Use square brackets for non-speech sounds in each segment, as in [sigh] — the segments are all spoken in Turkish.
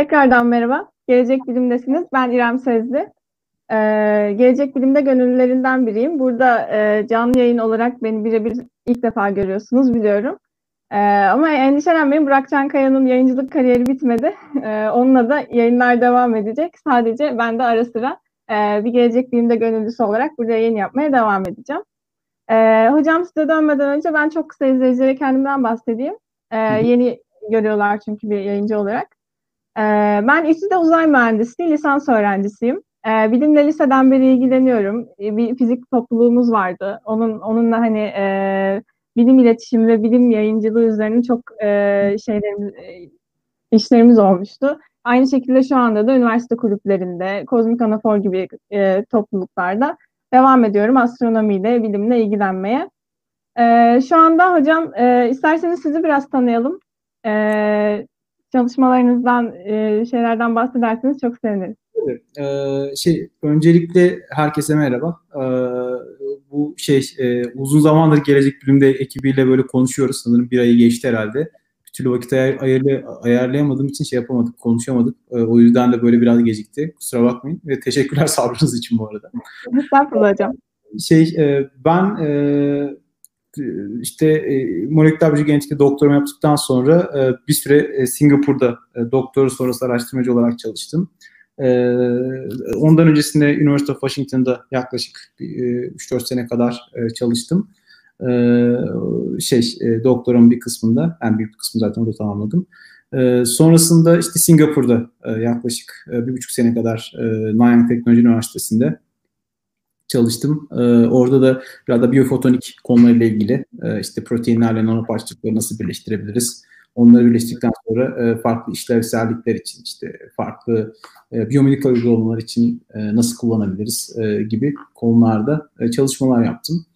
Tekrardan merhaba. Gelecek Bilim'desiniz. Ben İrem Sezli. Ee, Gelecek Bilim'de gönüllülerinden biriyim. Burada e, canlı yayın olarak beni birebir ilk defa görüyorsunuz biliyorum. Ee, ama endişelenmeyin Burak Çankaya'nın yayıncılık kariyeri bitmedi. Ee, onunla da yayınlar devam edecek. Sadece ben de ara sıra e, bir Gelecek Bilim'de gönüllüsü olarak burada yayın yapmaya devam edeceğim. Ee, hocam size dönmeden önce ben çok kısa izleyicilere kendimden bahsedeyim. Ee, yeni görüyorlar çünkü bir yayıncı olarak. Ee, ben İTÜ'de uzay mühendisliği lisans öğrencisiyim. Ee, bilimle liseden beri ilgileniyorum. Ee, bir fizik topluluğumuz vardı. Onun onunla hani e, bilim iletişimi ve bilim yayıncılığı üzerine çok e, şeylerimiz, e, işlerimiz olmuştu. Aynı şekilde şu anda da üniversite kulüplerinde, Kozmik Anafor gibi e, topluluklarda devam ediyorum astronomiyle, bilimle ilgilenmeye. E, şu anda hocam e, isterseniz sizi biraz tanıyalım. E, çalışmalarınızdan, e, şeylerden bahsederseniz çok seviniriz. Evet, şey öncelikle herkese merhaba. Ee, bu şey e, uzun zamandır gelecek bilimde ekibiyle böyle konuşuyoruz. Sanırım bir ayı geçti herhalde. Bir türlü vakit ayar, ayarlay, ayarlayamadığım için şey yapamadık, konuşamadık. O yüzden de böyle biraz gecikti. Kusura bakmayın ve teşekkürler [laughs] sabrınız için bu arada. Estağfurullah hocam. Şey e, ben e, işte e, moleküler biyoloji genetikte doktorumu yaptıktan sonra e, bir süre e, Singapur'da doktora sonrası araştırmacı olarak çalıştım. E, ondan öncesinde University of Washington'da yaklaşık e, 3-4 sene kadar çalıştım. E, şey doktoramın bir kısmında, en büyük kısmı zaten orada tamamladım. Sonrasında işte Singapur'da yaklaşık bir buçuk sene kadar Nanyang Teknoloji Üniversitesi'nde çalıştım. E, orada da biraz da biyofotonik konularıyla ilgili e, işte proteinlerle nanoparçacıkları nasıl birleştirebiliriz? Onları birleştirdikten sonra e, farklı işlevsellikler için işte farklı e, biyomedikal uygulamalar için e, nasıl kullanabiliriz e, gibi konularda e, çalışmalar yaptım.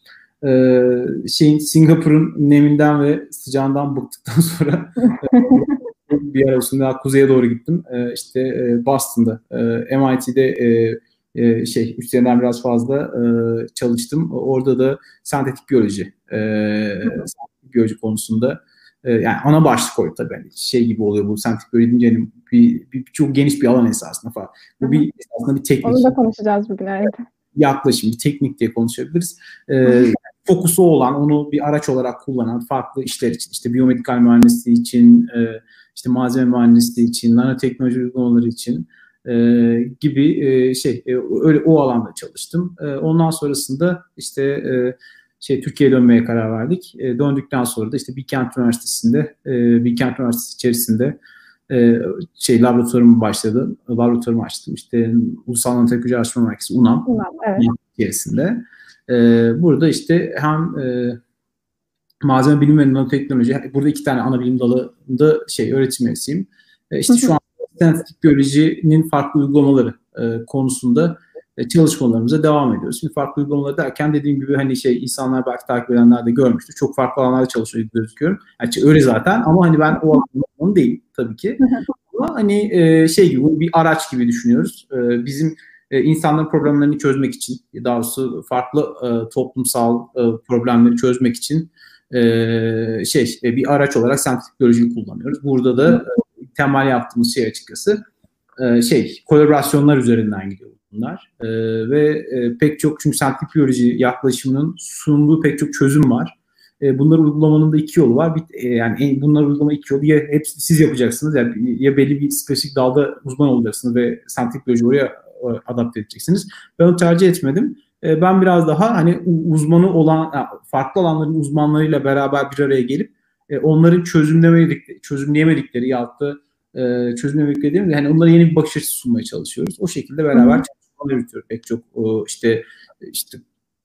E, şeyin Singapur'un neminden ve sıcağından bıktıktan [laughs] sonra bir ara şimdi daha kuzeye doğru gittim. E, işte e, Boston'da, e, MIT'de e, e, şey üç seneden biraz fazla e, çalıştım. Orada da sentetik biyoloji, e, sentetik biyoloji konusunda e, yani ana başlık koydu tabii. Yani şey gibi oluyor bu sentetik biyoloji deyince hani bir, bir, çok geniş bir alan esasında falan. Bu bir esasında bir teknik. Onu da konuşacağız bugün evet. Yaklaşım, bir teknik diye konuşabiliriz. E, fokusu olan, onu bir araç olarak kullanan farklı işler için, işte biyomedikal mühendisliği için, e, işte malzeme mühendisliği için, nanoteknoloji uygulamaları için e, gibi e, şey e, öyle o alanda çalıştım. E, ondan sonrasında işte e, şey Türkiye'ye dönmeye karar verdik. E, döndükten sonra da işte Bilkent Üniversitesi'nde e, Bilkent Üniversitesi içerisinde e, şey laboratuvarım başladı. Laboratuvarımı açtım. İşte Ulusal Nanoteknoloji Araştırma Merkezi UNAM, UNAM evet. içerisinde. E, burada işte hem e, malzeme bilimi ve nanoteknoloji burada iki tane ana bilim dalında şey öğretim üyesiyim. E, işte şu an sentetik biyolojinin farklı uygulamaları e, konusunda e, çalışmalarımıza devam ediyoruz. Şimdi farklı uygulamalar derken dediğim gibi hani şey insanlar belki takip edenler de görmüştür. Çok farklı alanlarda çalışıyor gözüküyorum. Yani öyle zaten ama hani ben o alanın değil tabii ki. [laughs] ama hani e, şey gibi bir araç gibi düşünüyoruz. E, bizim e, insanların problemlerini çözmek için, daha doğrusu farklı e, toplumsal e, problemleri çözmek için e, şey e, bir araç olarak sentetik biyolojiyi kullanıyoruz. Burada da e, temel yaptığımız şey açıkçası e, şey kolaborasyonlar üzerinden gidiyor bunlar. E, ve e, pek çok çünkü sentetik biyoloji yaklaşımının sunduğu pek çok çözüm var. E, bunları uygulamanın da iki yolu var. Bir, e, yani en, bunları uygulama iki yolu ya hepsi siz yapacaksınız yani ya belli bir spesifik dalda uzman olacaksınız ve sentetik biyoloji oraya e, adapte edeceksiniz. Ben onu tercih etmedim. E, ben biraz daha hani uzmanı olan farklı alanların uzmanlarıyla beraber bir araya gelip e, onların çözümlemedikleri, çözümleyemedikleri ya da e, çözümlemedikleri değil mi? Yani onlara yeni bir bakış açısı sunmaya çalışıyoruz. O şekilde beraber çalışmalar yürütüyoruz. Pek çok o, işte işte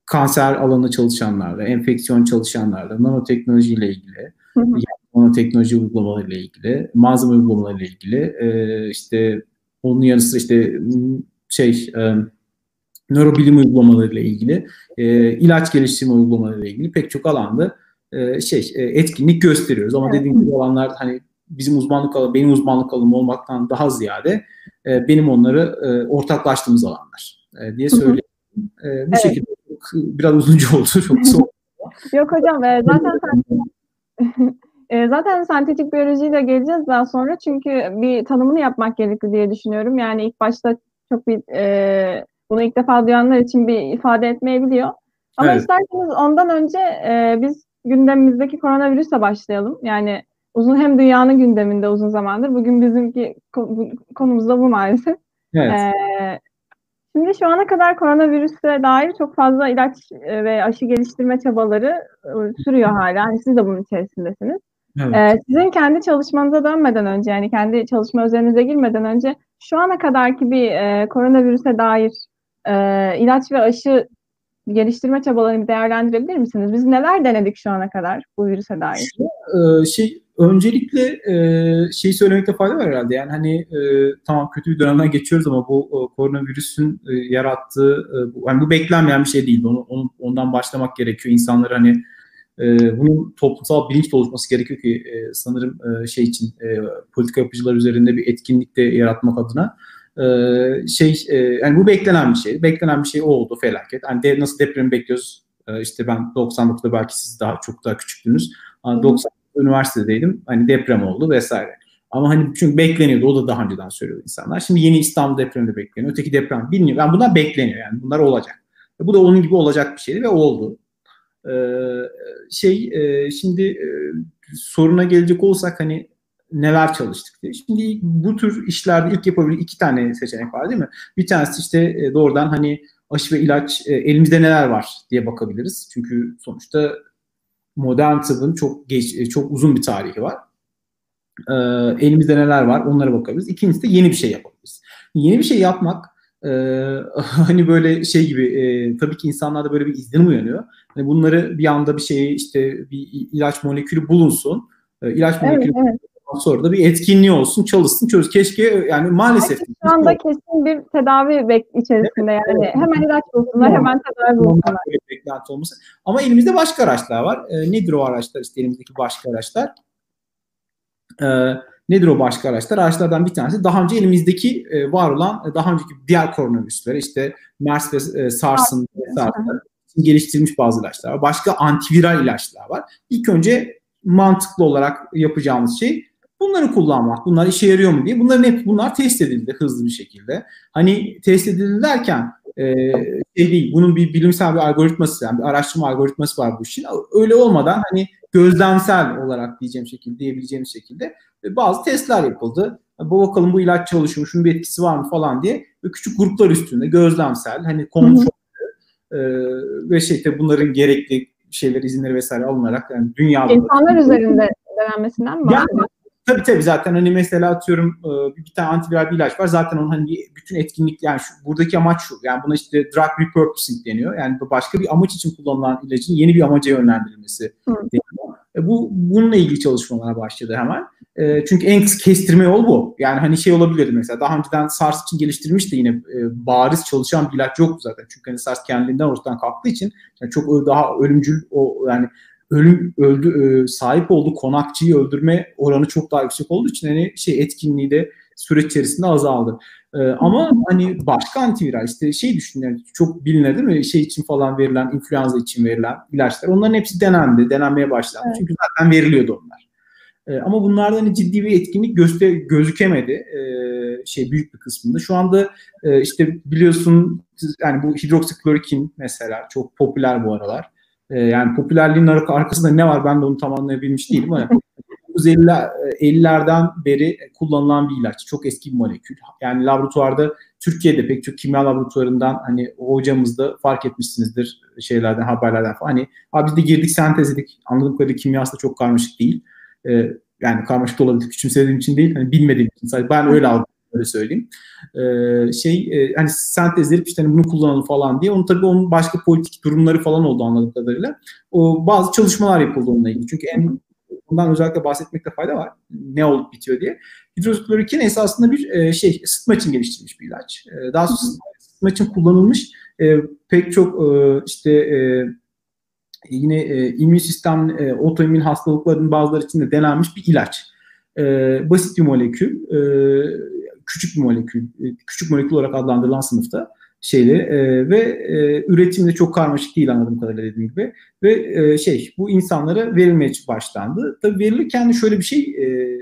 kanser alanında çalışanlarla, enfeksiyon çalışanlarla, nanoteknolojiyle ilgili, nanoteknoloji uygulamalarıyla ilgili, malzeme uygulamalarıyla ilgili, e, işte onun yanı sıra işte şey e, nörobilim uygulamalarıyla ilgili, e, ilaç geliştirme uygulamalarıyla ilgili pek çok alanda e, şey e, etkinlik gösteriyoruz. Ama dediğim gibi alanlar hani bizim uzmanlık alanı, benim uzmanlık alanım olmaktan daha ziyade e, benim onları e, ortaklaştığımız alanlar e, diye söyleyeyim. E, bu evet. şekilde biraz uzunca [laughs] oldu. Çok kısa Yok hocam e, zaten [laughs] E, zaten sentetik biyolojiyle geleceğiz daha sonra çünkü bir tanımını yapmak gerekli diye düşünüyorum. Yani ilk başta çok bir e, bunu ilk defa duyanlar için bir ifade etmeyebiliyor. Ama evet. isterseniz ondan önce e, biz gündemimizdeki koronavirüsle başlayalım. Yani uzun hem dünyanın gündeminde uzun zamandır. Bugün bizimki konumuz da bu maalesef. Evet. E, şimdi şu ana kadar koronavirüse dair çok fazla ilaç e, ve aşı geliştirme çabaları e, sürüyor hala. Yani siz de bunun içerisindesiniz. Evet. Ee, sizin kendi çalışmanıza dönmeden önce yani kendi çalışma üzerinize girmeden önce şu ana kadarki bir e, koronavirüse dair e, ilaç ve aşı geliştirme çabalarını değerlendirebilir misiniz? Biz neler denedik şu ana kadar bu virüse dair? Ee, şey öncelikle e, şeyi söylemekte fayda var herhalde. Yani hani e, tamam kötü bir dönemden geçiyoruz ama bu e, koronavirüsün e, yarattığı e, bu, yani bu beklenmeyen bir şey değil. Onu, onu ondan başlamak gerekiyor. İnsanlar hani e, bunun toplumsal bilinç oluşması gerekiyor ki e, sanırım e, şey için e, politika yapıcılar üzerinde bir etkinlik de yaratmak adına e, şey e, yani bu beklenen bir şey. Beklenen bir şey oldu felaket. Hani de, nasıl depremi bekliyoruz? E, işte ben 99'da belki siz daha çok daha küçüktünüz. Yani 90 üniversitedeydim. Hani deprem oldu vesaire. Ama hani çünkü bekleniyordu. O da daha önceden söylüyordu insanlar. Şimdi yeni İstanbul depremi de bekleniyor. Öteki deprem bilmiyor. Yani bunlar bekleniyor yani. Bunlar olacak. Bu da onun gibi olacak bir şeydi ve oldu. Ee, şey e, şimdi e, soruna gelecek olsak hani neler çalıştık diye. Şimdi bu tür işlerde ilk yapabildiği iki tane seçenek var değil mi? Bir tanesi işte e, doğrudan hani aşı ve ilaç elimizde neler var diye bakabiliriz. Çünkü sonuçta modern tıbbın çok geç, çok uzun bir tarihi var. elimizde neler var onlara bakabiliriz. İkincisi de yeni bir şey yapabiliriz. Yeni bir şey yapmak e, [laughs] hani böyle şey gibi e, tabii ki insanlarda böyle bir izlenim uyanıyor. Hani bunları bir anda bir şeyi işte bir ilaç molekülü bulunsun. E, ilaç molekülü evet, evet. Sonra da bir etkinliği olsun, çalışsın, çöz. Keşke yani maalesef. Belki şu anda kesin bir tedavi bek- içerisinde evet, yani. Evet. Hemen ilaç bulsunlar, hemen tedavi bulsunlar. Beklenti olması. Ama elimizde başka araçlar var. E, nedir o araçlar? İşte elimizdeki başka araçlar. E, Nedir o başka araçlar? Araçlardan bir tanesi daha önce elimizdeki e, var olan e, daha önceki diğer koronavirüsleri işte MERS ve e, SARS'ın geliştirilmiş bazı ilaçlar var. Başka antiviral ilaçlar var. İlk önce mantıklı olarak yapacağımız şey bunları kullanmak. Bunlar işe yarıyor mu diye. Bunların hep bunlar test edildi hızlı bir şekilde. Hani test edildi derken e, şey değil, bunun bir bilimsel bir algoritması yani bir araştırma algoritması var bu işin. Öyle olmadan hani gözlemsel olarak diyeceğim şekilde diyebileceğim şekilde bazı testler yapıldı. Bu bakalım bu ilaç çalışıyor, şunun bir etkisi var mı falan diye ve küçük gruplar üstünde gözlemsel hani kontrol e, ve şey tabii bunların gerekli şeyler izinleri vesaire alınarak yani dünyada insanlar [laughs] üzerinde denenmesinden mi? Yani, tabii tabii zaten hani mesela atıyorum e, bir tane antiviral bir ilaç var. Zaten onun hani bütün etkinlik yani şu, buradaki amaç şu. Yani buna işte drug repurposing deniyor. Yani başka bir amaç için kullanılan ilacın yeni bir amaca yönlendirilmesi Hı. deniyor. E, bu bununla ilgili çalışmalar başladı hemen. E, çünkü en kestirme yol bu. Yani hani şey olabilirdi mesela daha önceden SARS için geliştirilmiş de yine e, bariz çalışan bir ilaç yoktu zaten. Çünkü hani SARS kendinden ortadan kalktığı için yani çok daha ölümcül o yani ölüm öldü e, sahip olduğu konakçıyı öldürme oranı çok daha yüksek olduğu için hani şey etkinliği de süreç içerisinde azaldı. Ee, ama hani başka antiviral işte şey düşün yani çok bilinen değil mi şey için falan verilen influenza için verilen ilaçlar onların hepsi denendi denenmeye başlandı evet. çünkü zaten veriliyordu onlar. Ee, ama bunlardan hani ciddi bir etkinlik göster gözükemedi e, şey büyük bir kısmında. Şu anda e, işte biliyorsun yani bu hidroksiklorokin mesela çok popüler bu aralar. E, yani popülerliğin arkasında ne var ben de onu tam anlayabilmiş değilim ama [laughs] 1950'lerden beri kullanılan bir ilaç. Çok eski bir molekül. Yani laboratuvarda Türkiye'de pek çok kimya laboratuvarından hani hocamız da fark etmişsinizdir şeylerden haberlerden falan. Hani abi biz de girdik sentezledik. Anladığım kadarıyla kimyası da çok karmaşık değil. Ee, yani karmaşık da olabilir. Küçümsediğim için değil. Hani bilmediğim için. Sadece ben öyle aldım öyle söyleyeyim. Ee, şey e, hani sentezleyip işte hani bunu kullanalım falan diye. Onun tabii onun başka politik durumları falan oldu anladığım kadarıyla. O bazı çalışmalar yapıldı onunla ilgili. Çünkü en bundan özellikle bahsetmekte fayda var. Ne olup bitiyor diye. Hidroksiklorokin esasında bir e, şey ısıtma için geliştirilmiş bir ilaç. E, daha sonra ısıtma için kullanılmış e, pek çok e, işte e, yine e, immün sistem e, otoimmün hastalıkların bazıları için de denenmiş bir ilaç. E, basit bir molekül, e, küçük bir molekül, e, küçük molekül olarak adlandırılan sınıfta şeyleri e, ve e, üretim de çok karmaşık değil anladığım kadarıyla dediğim gibi ve e, şey bu insanlara verilmeye başlandı. Tabii verilirken de şöyle bir şey e,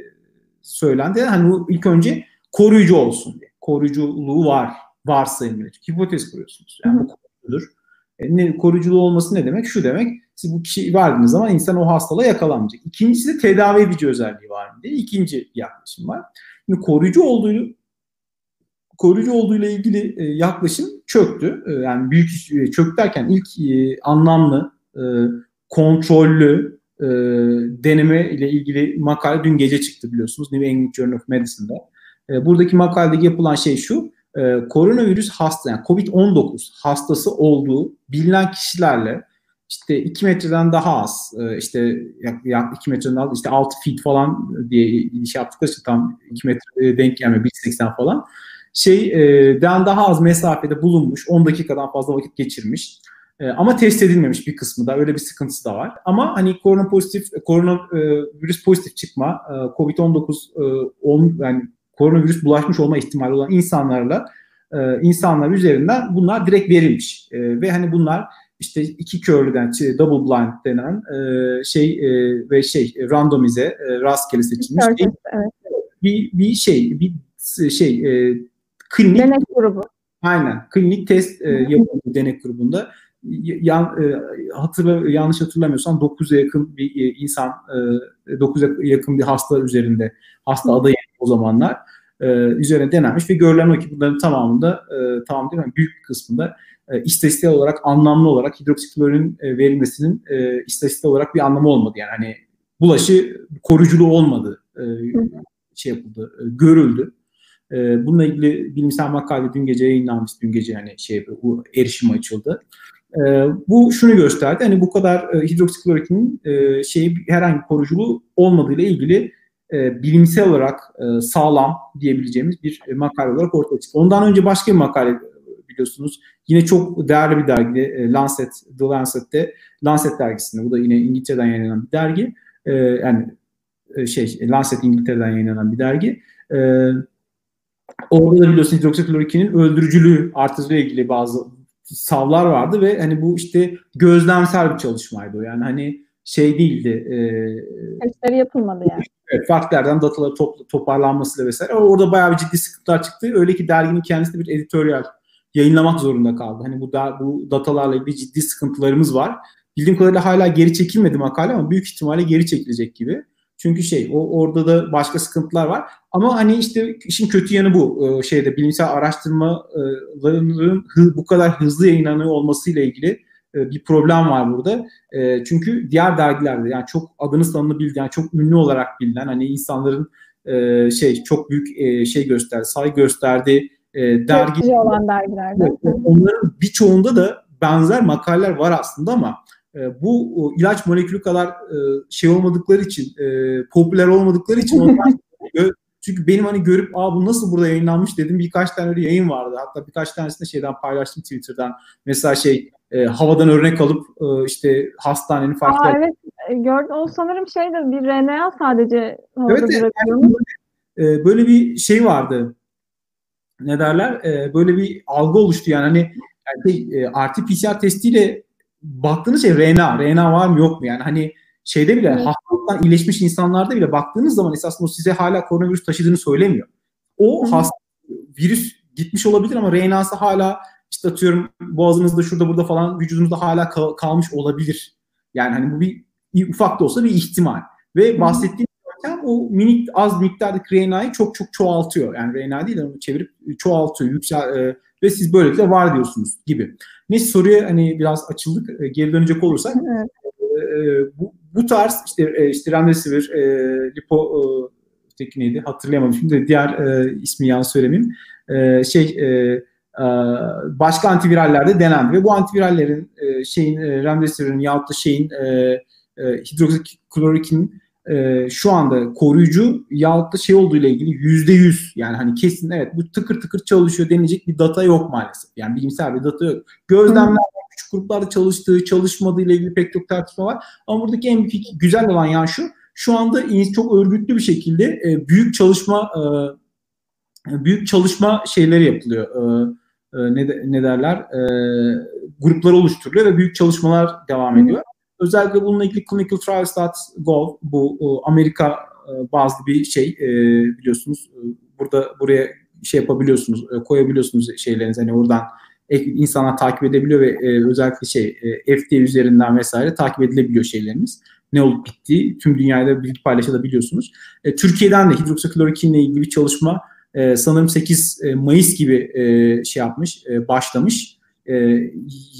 söylendi. Hani bu ilk önce koruyucu olsun diye. Koruyuculuğu var. Varsayımları. Hipotez kuruyorsunuz. Yani bu koruyucudur. E, ne, koruyuculuğu olması ne demek? Şu demek. Siz bu kişi verdiğiniz zaman insan o hastalığa yakalanmayacak. İkincisi de tedavi edici özelliği var mı diye. İkinci yaklaşım var. Şimdi koruyucu olduğu koruyucu olduğuyla ilgili e, yaklaşım çöktü. E, yani büyük e, çöktü derken ilk anlamlı, kontrollü deneme ile ilgili makale dün gece çıktı biliyorsunuz New England Journal of Medicine'da. Buradaki makalede yapılan şey şu, koronavirüs hasta yani COVID-19 hastası olduğu bilinen kişilerle işte 2 metreden daha az e, işte yak 2 metreden az işte 6 feet falan diye iş yaptıkları için tam 2 metre denk gelmiyor 1.80 falan şeyden daha az mesafede bulunmuş 10 dakikadan fazla vakit geçirmiş e, ama test edilmemiş bir kısmı da öyle bir sıkıntısı da var. Ama hani korona pozitif, korona e, virüs pozitif çıkma, e, Covid-19 e, on, yani koronavirüs bulaşmış olma ihtimali olan insanlarla e, insanlar üzerinden bunlar direkt verilmiş. E, ve hani bunlar işte iki körlüden şey, double blind denen e, şey e, ve şey randomize e, rastgele seçilmiş bir, evet. bir bir şey bir şey e, klinik denek grubu. Aynen. Klinik test e, yapıldı denek grubunda. Yan, e, hatırla, yanlış hatırlamıyorsam 9'a yakın bir e, insan, e, 9'a yakın bir hasta üzerinde, hasta adayı o zamanlar e, üzerine denenmiş ve görülen o ki bunların tamamında, e, tamam değil mi? Büyük bir kısmında e, istatistiksel olarak, anlamlı olarak hidroksiklorun e, verilmesinin e, istatistiksel olarak bir anlamı olmadı. Yani hani bulaşı koruyuculuğu olmadı. E, şey yapıldı, e, görüldü. E, bununla ilgili bilimsel makale dün gece yayınlanmış. Dün gece yani şey bu erişim açıldı. E, bu şunu gösterdi. Hani bu kadar e, hidroksiklorokinin e, şeyi herhangi bir koruyuculuğu olmadığı ile ilgili e, bilimsel olarak e, sağlam diyebileceğimiz bir e, makale olarak ortaya çıktı. Ondan önce başka bir makale biliyorsunuz. Yine çok değerli bir dergi e, Lancet, The Lancet'te Lancet dergisinde. Bu da yine İngiltere'den yayınlanan bir dergi. E, yani e, şey Lancet İngiltere'den yayınlanan bir dergi. E, Orada da biliyorsun hidroksiklorokinin öldürücülüğü artışıyla ilgili bazı savlar vardı ve hani bu işte gözlemsel bir çalışmaydı. Yani hani şey değildi. E, Testleri yapılmadı yani. Evet, farklardan dataları top, toparlanmasıyla vesaire. Orada bayağı bir ciddi sıkıntılar çıktı. Öyle ki derginin kendisi de bir editoryal yayınlamak zorunda kaldı. Hani bu da, bu datalarla ilgili ciddi sıkıntılarımız var. Bildiğim kadarıyla hala geri çekilmedi makale ama büyük ihtimalle geri çekilecek gibi. Çünkü şey o orada da başka sıkıntılar var. Ama hani işte işin kötü yanı bu e, şeyde bilimsel araştırmaların bu kadar hızlı yayınlanıyor olmasıyla ilgili e, bir problem var burada. E, çünkü diğer dergilerde yani çok adını sanını bildiğin, yani çok ünlü olarak bilinen hani insanların şey çok büyük şey gösterdi, say gösterdi dergi olan dergilerde. Onların birçoğunda da benzer makaleler var aslında ama e, bu ilaç molekülü kadar e, şey olmadıkları için, e, popüler olmadıkları için onlar [laughs] çünkü benim hani görüp aa bu nasıl burada yayınlanmış dedim birkaç tane öyle yayın vardı. Hatta birkaç tanesini de şeyden paylaştım Twitter'dan. Mesela şey e, havadan örnek alıp e, işte hastanenin farklı... Aa, evet gördüm. O sanırım şeydi bir RNA sadece havada evet, bırakıyormuş. Yani, e, böyle bir şey vardı. Ne derler? E, böyle bir algı oluştu yani hani şey, e, RT-PCR testiyle baktığınız şey RNA. RNA var mı yok mu? Yani hani şeyde bile evet. hastalıktan iyileşmiş insanlarda bile baktığınız zaman esasında o size hala koronavirüs taşıdığını söylemiyor. O Hı. hasta virüs gitmiş olabilir ama RNA'sı hala işte atıyorum boğazınızda şurada burada falan vücudunuzda hala kal- kalmış olabilir. Yani hani bu bir ufak da olsa bir ihtimal. Ve bahsettiğim yöntem o minik az miktardaki RNA'yı çok çok çoğaltıyor. Yani RNA değil de onu çevirip çoğaltıyor, yüksel, e, ve siz böylelikle var diyorsunuz gibi. Neyse soruya hani biraz açıldık. E, geri dönecek olursak evet. e, bu, bu tarz işte e, işte remdesivir, e, lipo e, teki neydi hatırlayamadım şimdi diğer e, ismi yanlış söylemeyeyim. E, şey e, e, başka antivirallerde denendi ve bu antivirallerin e, şeyin e, remdesivirin yahut da şeyin e, e, şu anda koruyucu yahut da şey olduğu ile ilgili yüzde yüz yani hani kesin evet bu tıkır tıkır çalışıyor denilecek bir data yok maalesef. Yani bilimsel bir data yok. Gözlemler küçük gruplarda çalıştığı, çalışmadığı ile ilgili pek çok tartışma var. Ama buradaki en büyük güzel olan yan şu. Şu anda çok örgütlü bir şekilde e, büyük çalışma e, büyük çalışma şeyleri yapılıyor. E, e, ne, ne derler e, gruplar oluşturuluyor ve büyük çalışmalar devam ediyor. Özellikle bununla ilgili clinicaltrials.gov bu e, Amerika e, bazlı bir şey e, biliyorsunuz. Burada buraya şey yapabiliyorsunuz, koyabiliyorsunuz şeylerinizi hani oradan insanlar takip edebiliyor ve özellikle şey FDA üzerinden vesaire takip edilebiliyor şeyleriniz. Ne olup bittiği tüm dünyada bilgi paylaşabiliyorsunuz. E, Türkiye'den de hidroksiklorokinle ilgili bir çalışma sanırım 8 e, Mayıs gibi şey yapmış, başlamış. E,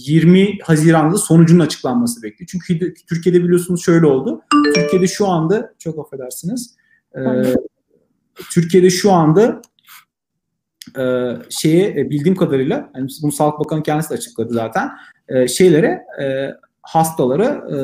20 Haziran'da sonucunun açıklanması bekliyor. Çünkü Türkiye'de biliyorsunuz şöyle oldu. Türkiye'de şu anda çok affedersiniz. E, Türkiye'de şu anda e, şeye e, bildiğim kadarıyla yani bunu Sağlık Bakanı kendisi de açıkladı zaten e, şeylere e, hastalara e,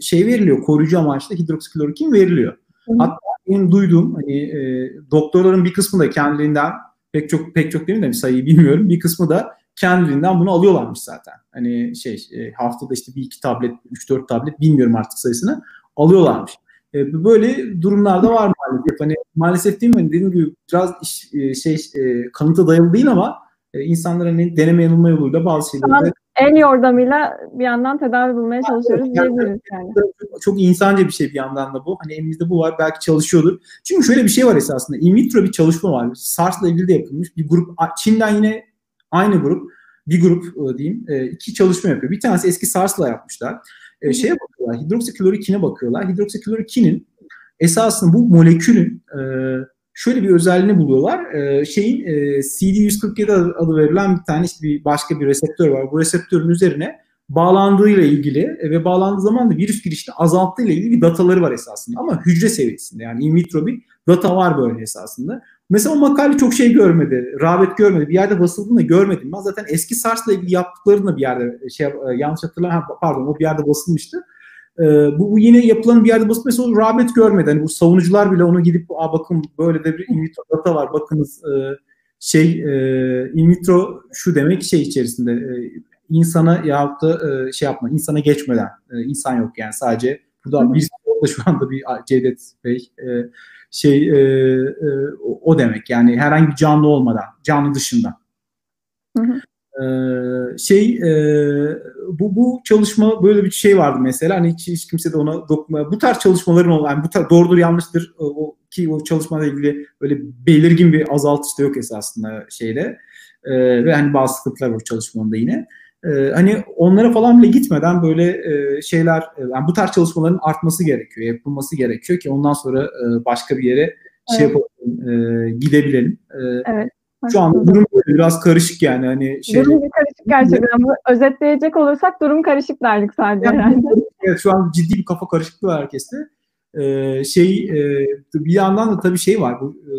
şey veriliyor koruyucu amaçlı hidroksiklorokin veriliyor. Hı. Hatta benim duyduğum hani e, doktorların bir kısmı da kendiliğinden pek çok pek çok değil mi de sayıyı bilmiyorum bir kısmı da kendiliğinden bunu alıyorlarmış zaten. Hani şey e, haftada işte bir iki tablet, üç dört tablet bilmiyorum artık sayısını alıyorlarmış. E, böyle durumlarda var maalesef. Hani maalesef değil mi? Hani dediğim gibi biraz iş, e, şey e, kanıta dayalı değil ama e, insanların hani deneme yanılma yoluyla bazı şeyleri el yordamıyla bir yandan tedavi bulmaya çalışıyoruz diyebiliriz yani. Çok, çok insanca bir şey bir yandan da bu. Hani elimizde bu var belki çalışıyordur. Çünkü şöyle bir şey var esasında. In vitro bir çalışma var. SARS'la ilgili de yapılmış. Bir grup Çin'den yine aynı grup bir grup diyeyim iki çalışma yapıyor. Bir tanesi eski SARS'la yapmışlar e, şeye bakıyorlar, hidroksiklorikine bakıyorlar. Hidroksiklorikinin esasında bu molekülün e, şöyle bir özelliğini buluyorlar. E, şeyin e, CD147 adı verilen bir tane işte bir başka bir reseptör var. Bu reseptörün üzerine bağlandığıyla ilgili e, ve bağlandığı zaman da virüs girişini azalttığıyla ilgili bir dataları var esasında. Ama hücre seviyesinde yani in vitro bir data var böyle esasında. Mesela o makale çok şey görmedi, rağbet görmedi. Bir yerde basıldığını da görmedim. Ben zaten eski SARS'la ilgili yaptıklarını bir yerde şey e, yanlış hatırlamıyorum. Pardon o bir yerde basılmıştı. Ee, bu, bu yine yapılan bir yerde basılmış. Mesela o rağbet görmedi. Hani bu savunucular bile onu gidip Aa, bakın böyle de bir in vitro data var. Bakınız e, şey e, in vitro şu demek şey içerisinde e, insana yahut da e, şey yapma insana geçmeden e, insan yok yani sadece burada bir şu anda bir Cevdet Bey e, şey e, e, o demek yani herhangi bir canlı olmadan canlı dışında. Hı hı. Ee, şey e, bu bu çalışma böyle bir şey vardı mesela hani hiç, hiç kimse de ona dokunma bu tarz çalışmaların olan yani bu tarz doğrudur yanlıştır o ki o çalışmayla ilgili böyle belirgin bir azaltış da yok esasında şeyde ee, ve hani bazı sıkıntılar var çalışmanın yine ee, hani onlara falan bile gitmeden böyle e, şeyler e, yani bu tarz çalışmaların artması gerekiyor, yapılması gerekiyor ki ondan sonra e, başka bir yere şey evet. yapalım, e, gidebilelim. E, evet. Şu anda durum böyle biraz karışık yani. Hani şey, durum bir karışık gerçekten. Bu özetleyecek olursak durum karışık derdik sadece yani, herhalde. Evet şu an ciddi bir kafa karışıklığı var herkeste. Ee, şey e, bir yandan da tabii şey var. Bu, e,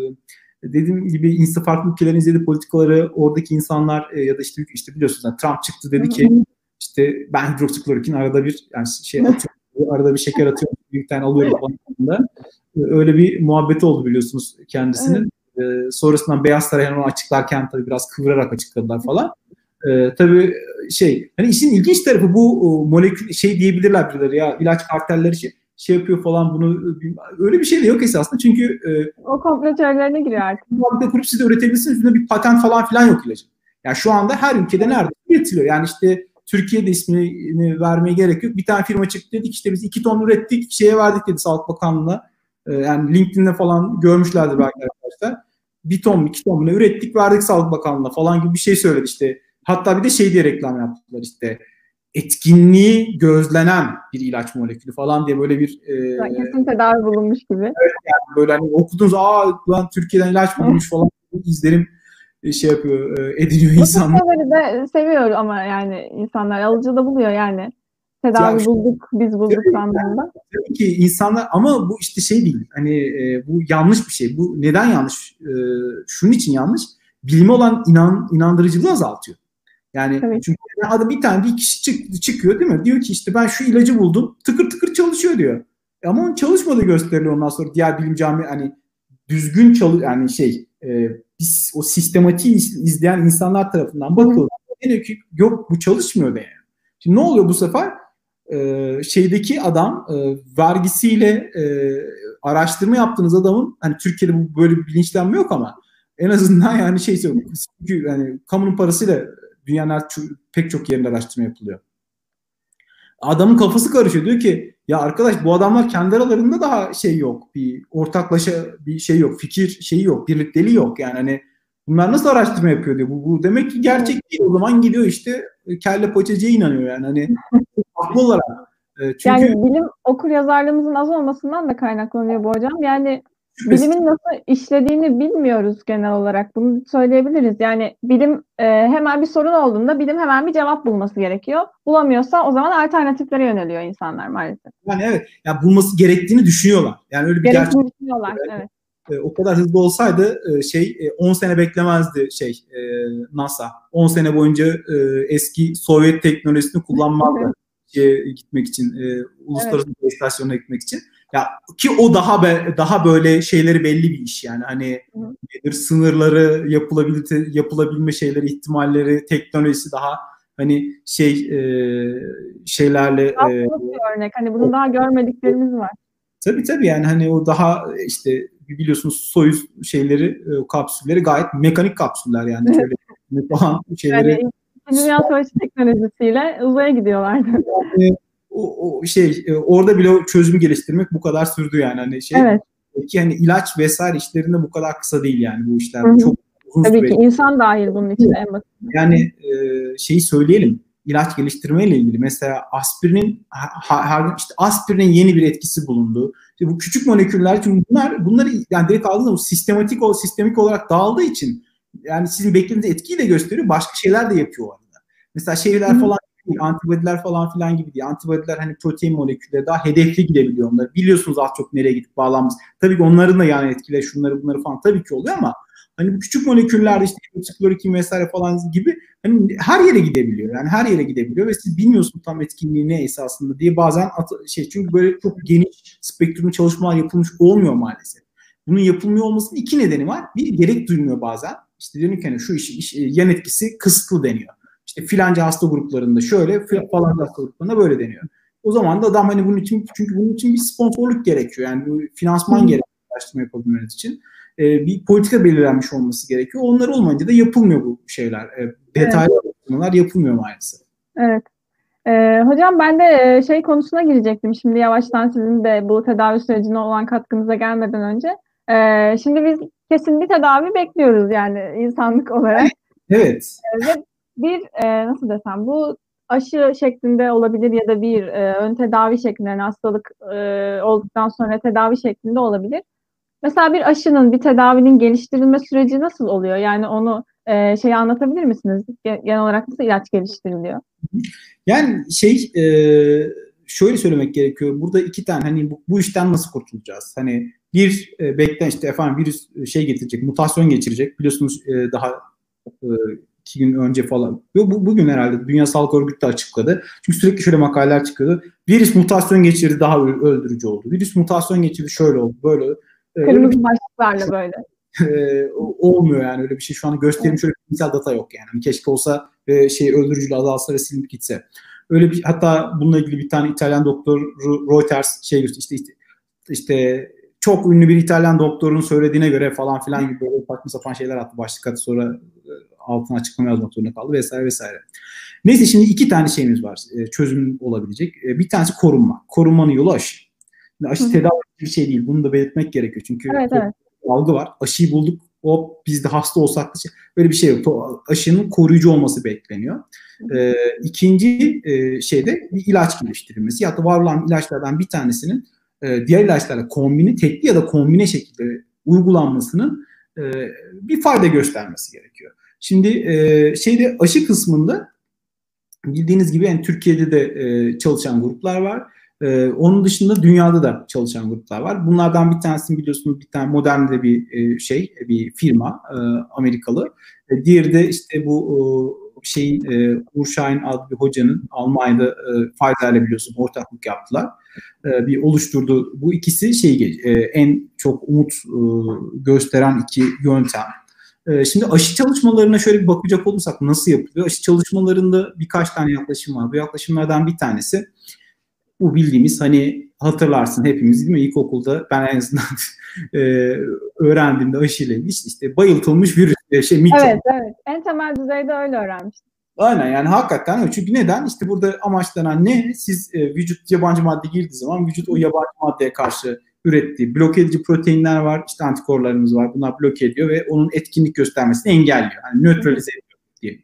dediğim gibi insan farklı ülkelerin izlediği politikaları oradaki insanlar e, ya da işte işte biliyorsunuz yani Trump çıktı dedi ki işte ben hidroksiklorokin arada bir yani şey atıyorum, arada bir şeker atıyorum bir tane alıyorum falan. Öyle bir muhabbeti oldu biliyorsunuz kendisinin. Evet. E, sonrasından Beyaz Saray onu açıklarken tabii biraz kıvırarak açıkladılar falan. E, tabii şey hani işin ilginç tarafı bu molekül şey diyebilirler birileri ya ilaç kartelleri şey şey yapıyor falan bunu öyle bir şey de yok esasında çünkü e, o komplo teorilerine giriyor artık. Fabrika kurup siz de üretebilirsiniz. Üstünde bir patent falan filan yok ilacın. Yani şu anda her ülkede nerede üretiliyor. Yani işte Türkiye'de ismini vermeye gerek yok. Bir tane firma çıktı dedik işte biz iki ton ürettik şeye verdik dedi Sağlık Bakanlığı'na. E, yani LinkedIn'de falan görmüşlerdir belki arkadaşlar. Bir ton iki ton ne ürettik verdik Sağlık Bakanlığı'na falan gibi bir şey söyledi işte. Hatta bir de şey diye reklam yaptılar işte etkinliği gözlenen bir ilaç molekülü falan diye böyle bir e, kesin tedavi bulunmuş gibi. Evet yani böyle hani okudunuz aa lan Türkiye'den ilaç bulmuş falan izlerim e, şey yapıyor e, ediniyor insanlar. Bu de seviyor ama yani insanlar alıcı da buluyor yani. Tedavi ya, bulduk, biz bulduk anlamında. Tabii ki insanlar ama bu işte şey değil. Hani e, bu yanlış bir şey. Bu neden yanlış? E, şunun için yanlış. Bilime olan inan, inandırıcılığı azaltıyor. Yani evet. çünkü adı bir tane bir kişi çık, çıkıyor değil mi? Diyor ki işte ben şu ilacı buldum. Tıkır tıkır çalışıyor diyor. E ama onun çalışmadığı gösteriliyor ondan sonra diğer bilim cami hani düzgün çalı yani şey e, biz o sistematiği izleyen insanlar tarafından bakılıyor. Diyor ki yok bu çalışmıyor yani. Şimdi ne oluyor bu sefer? Ee, şeydeki adam e, vergisiyle e, araştırma yaptığınız adamın hani Türkiye'de bu böyle bir bilinçlenme yok ama en azından yani şey çünkü yani kamunun parasıyla dünyanın pek çok yerinde araştırma yapılıyor. Adamın kafası karışıyor. Diyor ki ya arkadaş bu adamlar kendi aralarında daha şey yok. Bir ortaklaşa bir şey yok. Fikir şeyi yok. Birlikteliği yok. Yani hani bunlar nasıl araştırma yapıyor diyor. Bu, bu demek ki gerçek değil. O zaman gidiyor işte kelle paçacıya inanıyor yani. Hani [laughs] haklı olarak. E, çünkü, yani bilim okur yazarlığımızın az olmasından da kaynaklanıyor bu hocam. Yani bilimin nasıl işlediğini bilmiyoruz genel olarak. Bunu söyleyebiliriz. Yani bilim e, hemen bir sorun olduğunda bilim hemen bir cevap bulması gerekiyor. Bulamıyorsa o zaman alternatiflere yöneliyor insanlar maalesef. Yani evet. Yani bulması gerektiğini düşünüyorlar. Yani öyle bir gerçek. düşünüyorlar. Evet. E, o kadar hızlı olsaydı e, şey 10 e, sene beklemezdi şey e, NASA. 10 sene boyunca e, eski Sovyet teknolojisini kullanmazdı. [laughs] şeye gitmek için, e, uluslararası evet. istasyonuna gitmek için. Ya ki o daha be, daha böyle şeyleri belli bir iş yani. Hani nedir? Sınırları yapılabilir yapılabilme şeyleri ihtimalleri teknolojisi daha hani şey e, şeylerle e, bir örnek. Hani bunu daha görmediklerimiz var. Tabii tabii yani hani o daha işte biliyorsunuz Soyuz şeyleri kapsülleri gayet mekanik kapsüller yani. Şöyle [laughs] falan şeyleri yani, Dünya Savaşı teknolojisiyle uzaya gidiyorlardı. Yani, o, o şey e, orada bile çözüm geliştirmek bu kadar sürdü yani hani şey. Evet. Ki hani ilaç vesaire işlerinde bu kadar kısa değil yani bu işler. Hı-hı. Çok uzun Tabii süre. ki insan dahil bunun için en basit. Yani e, şeyi söyleyelim. ilaç geliştirme ile ilgili mesela aspirinin her işte aspirinin yeni bir etkisi bulundu. İşte bu küçük moleküller çünkü bunlar bunları yani direkt aldığınız zaman sistematik o sistemik olarak dağıldığı için yani sizin beklediğiniz etkiyi de gösteriyor. Başka şeyler de yapıyor orada. Mesela şeyler Hı-hı. falan Antibodiler falan filan gibi değil. Antibodiler hani protein molekülleri daha hedefli gidebiliyor onlar. Biliyorsunuz az çok nereye gidip bağlanmış. Tabii ki onların da yani etkileri şunları bunları falan tabii ki oluyor ama hani bu küçük moleküllerde işte klorokin vesaire falan gibi hani her yere gidebiliyor. Yani her yere gidebiliyor ve siz bilmiyorsunuz tam etkinliği ne esasında diye bazen şey çünkü böyle çok geniş spektrumlu çalışmalar yapılmış olmuyor maalesef. Bunun yapılmıyor olmasının iki nedeni var. Bir gerek duymuyor bazen. İşte ki hani şu iş, iş yan etkisi kısıtlı deniyor işte filanca hasta gruplarında şöyle falan hasta gruplarında böyle deniyor. O zaman da adam hani bunun için çünkü bunun için bir sponsorluk gerekiyor. Yani bir finansman gerekiyor araştırma yapabilmeniz için. Ee, bir politika belirlenmiş olması gerekiyor. Onlar olmayınca da yapılmıyor bu şeyler. Ee, detaylı evet. araştırmalar yapılmıyor maalesef. Evet. Ee, hocam ben de şey konusuna girecektim. Şimdi yavaştan sizin de bu tedavi sürecine olan katkınıza gelmeden önce. Ee, şimdi biz kesin bir tedavi bekliyoruz yani insanlık olarak. Evet. Ve bir e, nasıl desem bu aşı şeklinde olabilir ya da bir e, ön tedavi şeklinde yani hastalık e, olduktan sonra tedavi şeklinde olabilir. Mesela bir aşının, bir tedavinin geliştirilme süreci nasıl oluyor? Yani onu e, şey anlatabilir misiniz? Genel olarak nasıl ilaç geliştiriliyor? Yani şey e, şöyle söylemek gerekiyor. Burada iki tane hani bu, bu işten nasıl kurtulacağız? Hani bir e, beklen işte efendim virüs şey getirecek, mutasyon geçirecek. Biliyorsunuz e, daha e, iki gün önce falan. Bu, bugün herhalde Dünya Sağlık Örgütü de açıkladı. Çünkü sürekli şöyle makaleler çıkıyordu. Virüs mutasyon geçirdi daha öldürücü oldu. Virüs mutasyon geçirdi şöyle oldu böyle. Ee, Kırmızı başlıklarla böyle. [laughs] E, olmuyor yani öyle bir şey. Şu an gösterim şöyle bilimsel data yok yani. Keşke olsa e, şey öldürücülüğü azalsa ve silinip gitse. Öyle bir hatta bununla ilgili bir tane İtalyan doktor Reuters şey işte, işte işte çok ünlü bir İtalyan doktorun söylediğine göre falan filan gibi böyle saçma sapan şeyler attı başlık attı sonra altına açıklama yazmak zorunda kaldı vesaire vesaire. Neyse şimdi iki tane şeyimiz var e, çözüm olabilecek. E, bir tanesi korunma. Korunmanın yolu aşı. Şimdi aşı tedavi bir şey değil. Bunu da belirtmek gerekiyor. Çünkü evet, evet. algı var. Aşıyı bulduk. O biz de hasta olsak da şey, böyle bir şey yok. Aşının koruyucu olması bekleniyor. Ee, ikinci e, şeyde bir ilaç geliştirilmesi. Ya da var olan ilaçlardan bir tanesinin e, diğer ilaçlarla kombine, tekli ya da kombine şekilde uygulanmasının e, bir fayda göstermesi gerekiyor. Şimdi e, şeyde aşı kısmında bildiğiniz gibi yani Türkiye'de de e, çalışan gruplar var. E, onun dışında dünyada da çalışan gruplar var. Bunlardan bir tanesini biliyorsunuz bir tane modern de bir e, şey, bir firma e, Amerikalı. E, diğeri de işte bu e, şeyin e, Uğur adlı bir hocanın Almanya'da e, Pfizer'le biliyorsun ortaklık yaptılar. E, bir oluşturdu. Bu ikisi şey e, en çok umut e, gösteren iki yöntem. Ee, şimdi aşı çalışmalarına şöyle bir bakacak olursak nasıl yapılıyor? Aşı çalışmalarında birkaç tane yaklaşım var. Bu yaklaşımlardan bir tanesi Bu bildiğimiz hani hatırlarsın hepimiz değil mi? İlkokulda ben en azından [laughs] e, öğrendiğimde aşıyla ilgili işte, bayıltılmış virüs. Şey, mikro. Evet evet. En temel düzeyde öyle öğrenmiştim. Aynen yani hakikaten. Çünkü neden? İşte burada amaçlanan ne? Siz e, vücut yabancı madde girdiği zaman vücut o yabancı maddeye karşı ürettiği blok edici proteinler var. işte antikorlarımız var. Bunlar bloke ediyor ve onun etkinlik göstermesini engelliyor. Yani nötralize ediyor diyelim.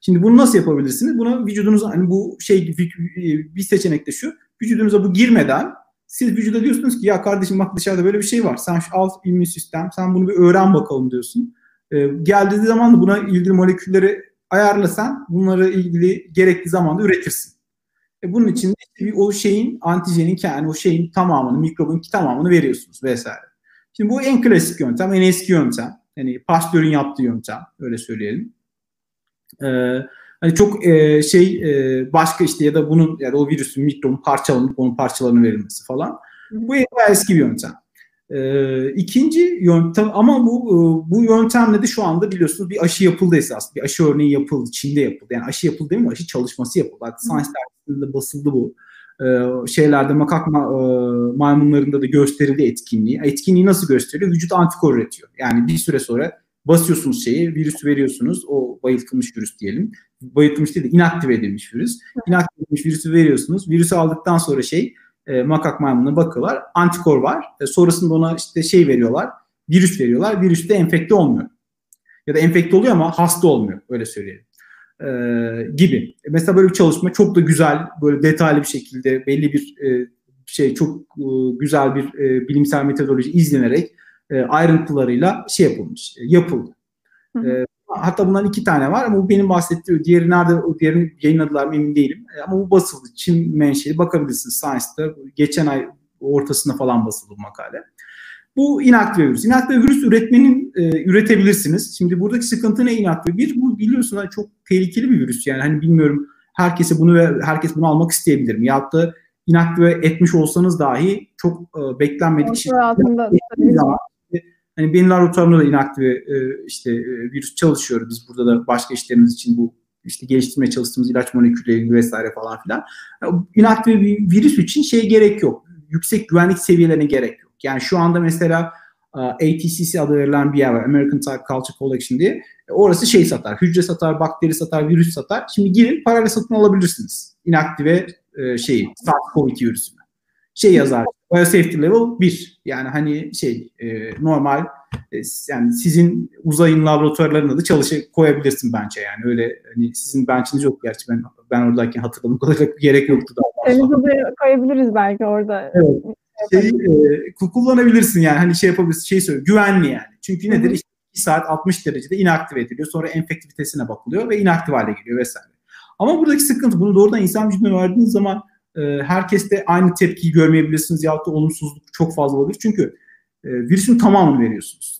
Şimdi bunu nasıl yapabilirsiniz? Buna vücudunuza hani bu şey bir seçenek de şu. Vücudunuza bu girmeden siz vücuda diyorsunuz ki ya kardeşim bak dışarıda böyle bir şey var. Sen şu alt immün sistem sen bunu bir öğren bakalım diyorsun. Ee, geldiği zaman da buna ilgili molekülleri ayarlasan bunları ilgili gerekli zamanda üretirsin. E bunun için de o şeyin antijenin yani o şeyin tamamını, mikrobun tamamını veriyorsunuz vesaire. Şimdi bu en klasik yöntem, en eski yöntem. Yani Pasteur'ün yaptığı yöntem öyle söyleyelim. Ee, hani çok e, şey e, başka işte ya da bunun ya da o virüsün mikrobun parçalanıp onun parçalarını verilmesi falan. Bu eski bir yöntem. Ee, ikinci yöntem ama bu e, bu yöntemle de şu anda biliyorsunuz bir aşı yapıldı esas. Bir aşı örneği yapıldı. Çin'de yapıldı. Yani aşı yapıldı değil mi? Aşı çalışması yapıldı. Hatta Science dergisinde basıldı bu. Ee, şeylerde makak ma, e, maymunlarında da gösterildi etkinliği. Etkinliği nasıl gösteriyor? Vücut antikor üretiyor. Yani bir süre sonra basıyorsunuz şeyi, virüs veriyorsunuz. O bayıltılmış virüs diyelim. Bayıltılmış değil de inaktive edilmiş virüs. İnaktive edilmiş virüsü veriyorsunuz. Virüsü aldıktan sonra şey e, makak maymununa bakıyorlar. Antikor var. E, sonrasında ona işte şey veriyorlar. Virüs veriyorlar. Virüs de enfekte olmuyor. Ya da enfekte oluyor ama hasta olmuyor. Öyle söyleyelim. E, gibi. E, mesela böyle bir çalışma çok da güzel, böyle detaylı bir şekilde belli bir e, şey çok e, güzel bir e, bilimsel metodoloji izlenerek e, ayrıntılarıyla şey yapılmış, e, yapıldı. Hı hı. E, Hatta bundan iki tane var ama bu benim bahsettiğim diğeri nerede o diğerini yayınladılar mı emin değilim. E, ama bu basıldı. Çin menşeli bakabilirsiniz Science'da. Geçen ay ortasında falan basıldı bu makale. Bu inaktive virüs. İnaktive virüs üretmenin e, üretebilirsiniz. Şimdi buradaki sıkıntı ne inaktive? Bir bu biliyorsun hani çok tehlikeli bir virüs. Yani hani bilmiyorum herkese bunu ve herkes bunu almak isteyebilir mi? Ya da inaktive etmiş olsanız dahi çok e, beklenmedik şey. Altında, Hani benim laboratuvarımda da inaktive e, işte e, virüs çalışıyor. Biz burada da başka işlerimiz için bu işte geliştirmeye çalıştığımız ilaç molekülleri vesaire falan filan. İnaktive bir virüs için şey gerek yok. Yüksek güvenlik seviyelerine gerek yok. Yani şu anda mesela ATCC adı verilen bir yer var. American Type Culture Collection diye. E, orası şey satar. Hücre satar, bakteri satar, virüs satar. Şimdi girin parayla satın alabilirsiniz. İnaktive e, şeyi, SARS-CoV-2 virüsünü. Şey yazar. Biosafety level 1. Yani hani şey e, normal e, yani sizin uzayın laboratuvarlarında da çalışa koyabilirsin bence yani öyle hani sizin bench'iniz yok gerçi ben ben oradayken hatırladım kadar [laughs] gerek yoktu daha. Elimizi koyabiliriz belki orada. Evet. Şey, e, kullanabilirsin yani hani şey yapabilirsin şey söylüyor güvenli yani. Çünkü nedir işte 2 saat 60 derecede inaktive ediliyor sonra enfektivitesine bakılıyor ve inaktif hale geliyor vesaire. Ama buradaki sıkıntı bunu doğrudan insan vücuduna verdiğiniz zaman e, herkeste aynı tepkiyi görmeyebilirsiniz ya da olumsuzluk çok fazla olabilir. Çünkü e, virüsün tamamını veriyorsunuz.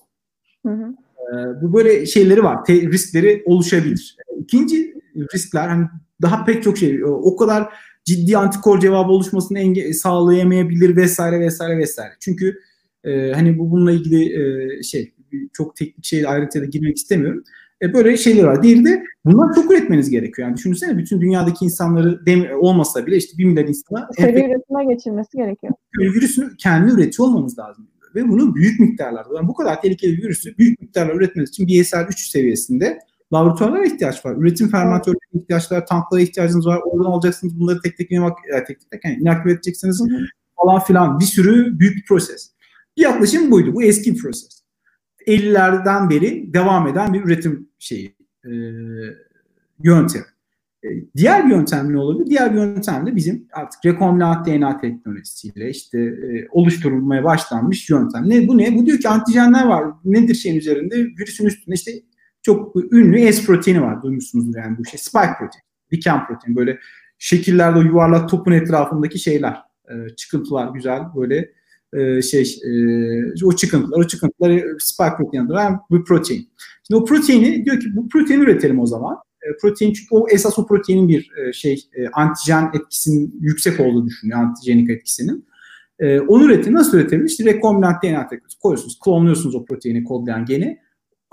Hı hı. E, bu böyle şeyleri var. Te, riskleri oluşabilir. İkinci riskler hani daha pek çok şey o kadar ciddi antikor cevabı oluşmasını enge- sağlayamayabilir vesaire vesaire vesaire. Çünkü e, hani bu bununla ilgili e, şey çok teknik şey ayrıntıya da girmek istemiyorum. E, böyle şeyler var. Diğeri de bunlar çok üretmeniz gerekiyor. Yani düşünsene bütün dünyadaki insanları dem olmasa bile işte bir milyar insana seri üretime geçilmesi gerekiyor. Virüsünü kendi üretiyor olmanız lazım. Ve bunu büyük miktarlarda, yani bu kadar tehlikeli bir virüsü büyük miktarlar üretmeniz için BSL 3 seviyesinde laboratuvarlara ihtiyaç var. Üretim fermentörlerine ihtiyaç var, tanklara ihtiyacınız var. Oradan alacaksınız bunları tek tek yemek, yani tek tek yani inaktive edeceksiniz falan filan. Bir sürü büyük bir proses. Bir yaklaşım buydu. Bu eski bir proses. 50'lerden beri devam eden bir üretim şeyi e, yöntemi. E, diğer bir yöntem ne olabilir? Diğer bir yöntem de bizim artık rekombinant DNA teknolojisiyle işte e, oluşturulmaya başlanmış yöntem. Ne bu ne? Bu diyor ki antijenler var. Nedir şeyin üzerinde? Virüsün üstünde işte çok ünlü S proteini var. Duymuşsunuzdur yani bu şey. Spike protein, diken protein. Böyle şekillerde o yuvarlak topun etrafındaki şeyler, e, çıkıntılar güzel böyle e, şey e, o çıkıntılar, o çıkıntıları spike protein adı bir protein. Şimdi o proteini diyor ki bu proteini üretelim o zaman. E, protein çünkü o esas o proteinin bir e, şey e, antijen etkisinin yüksek olduğunu düşünüyor antijenik etkisinin. E, onu üretin. Nasıl üretebilir? İşte rekombinant DNA teknolojisi koyuyorsunuz. Klonluyorsunuz o proteini kodlayan geni.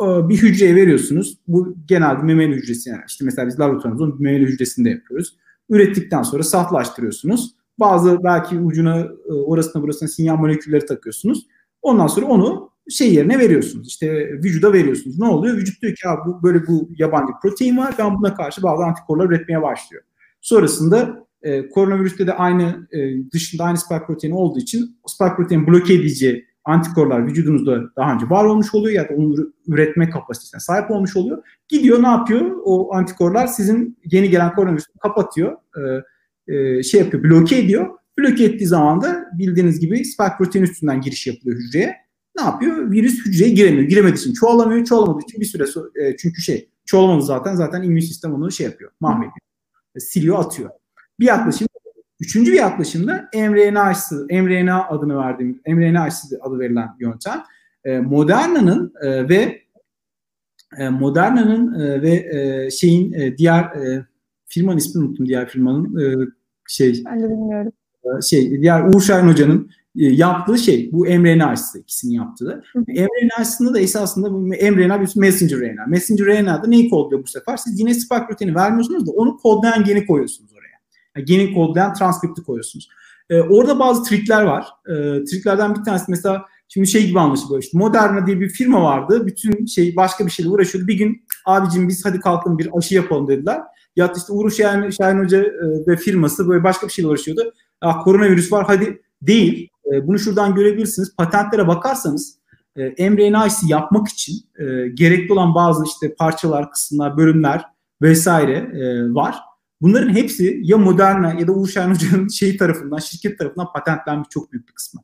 E, bir hücreye veriyorsunuz. Bu genelde memeli hücresi yani. İşte mesela biz laboratuvarımızda memeli hücresinde yapıyoruz. Ürettikten sonra saflaştırıyorsunuz Bazı belki ucuna e, orasına burasına sinyal molekülleri takıyorsunuz. Ondan sonra onu şey yerine veriyorsunuz. İşte vücuda veriyorsunuz. Ne oluyor? Vücut diyor ki bu böyle bu yabancı protein var. Ben buna karşı bazı antikorlar üretmeye başlıyor. Sonrasında e, koronavirüste de aynı e, dışında aynı spike proteini olduğu için spike protein bloke edici antikorlar vücudunuzda daha önce var olmuş oluyor ya da onu üretme kapasitesine sahip olmuş oluyor. Gidiyor ne yapıyor? O antikorlar sizin yeni gelen koronavirüsü kapatıyor. E, e, şey yapıyor, bloke ediyor. Bloke ettiği zaman da bildiğiniz gibi spike protein üstünden giriş yapılıyor hücreye. Ne yapıyor? Virüs hücreye giremiyor. Giremediği için çoğalamıyor. Çoğalamadığı için bir süre sonra, e, çünkü şey çoğalamadı zaten zaten immün sistem onu şey yapıyor. Mahvediyor. E, siliyor, atıyor. Bir yaklaşım Üçüncü bir yaklaşımda mRNA aşısı, mRNA adını verdiğimiz, mRNA aşısı adı verilen yöntem. E, Moderna'nın e, ve e, Moderna'nın e, ve e, şeyin e, diğer e, firmanın ismini unuttum diğer firmanın e, şey ben de bilmiyorum. E, şey diğer Uğur Şahin Hoca'nın e, yaptığı şey bu mRNA aşısı ikisini yaptığı. mRNA aşısında da esasında bu mRNA bir messenger RNA. Messenger RNA'da neyi kodluyor bu sefer? Siz yine spike proteini vermiyorsunuz da onu kodlayan geni koyuyorsunuz oraya. Yani geni kodlayan transkripti koyuyorsunuz. Ee, orada bazı trikler var. Ee, triklerden bir tanesi mesela şimdi şey gibi anlaşılıyor işte Moderna diye bir firma vardı. Bütün şey başka bir şeyle uğraşıyordu. Bir gün abicim biz hadi kalkın bir aşı yapalım dediler. Ya işte Uğur Şahin, Şahin Hoca e, ve firması böyle başka bir şeyle uğraşıyordu. Ya, koronavirüs var hadi değil. E, bunu şuradan görebilirsiniz. Patentlere bakarsanız e, mRNA aşısı yapmak için gerekli olan bazı işte parçalar, kısımlar, bölümler vesaire var. Bunların hepsi ya Moderna ya da Uğur Şahin Hoca'nın şey tarafından, şirket tarafından patentlenmiş çok büyük bir kısmı.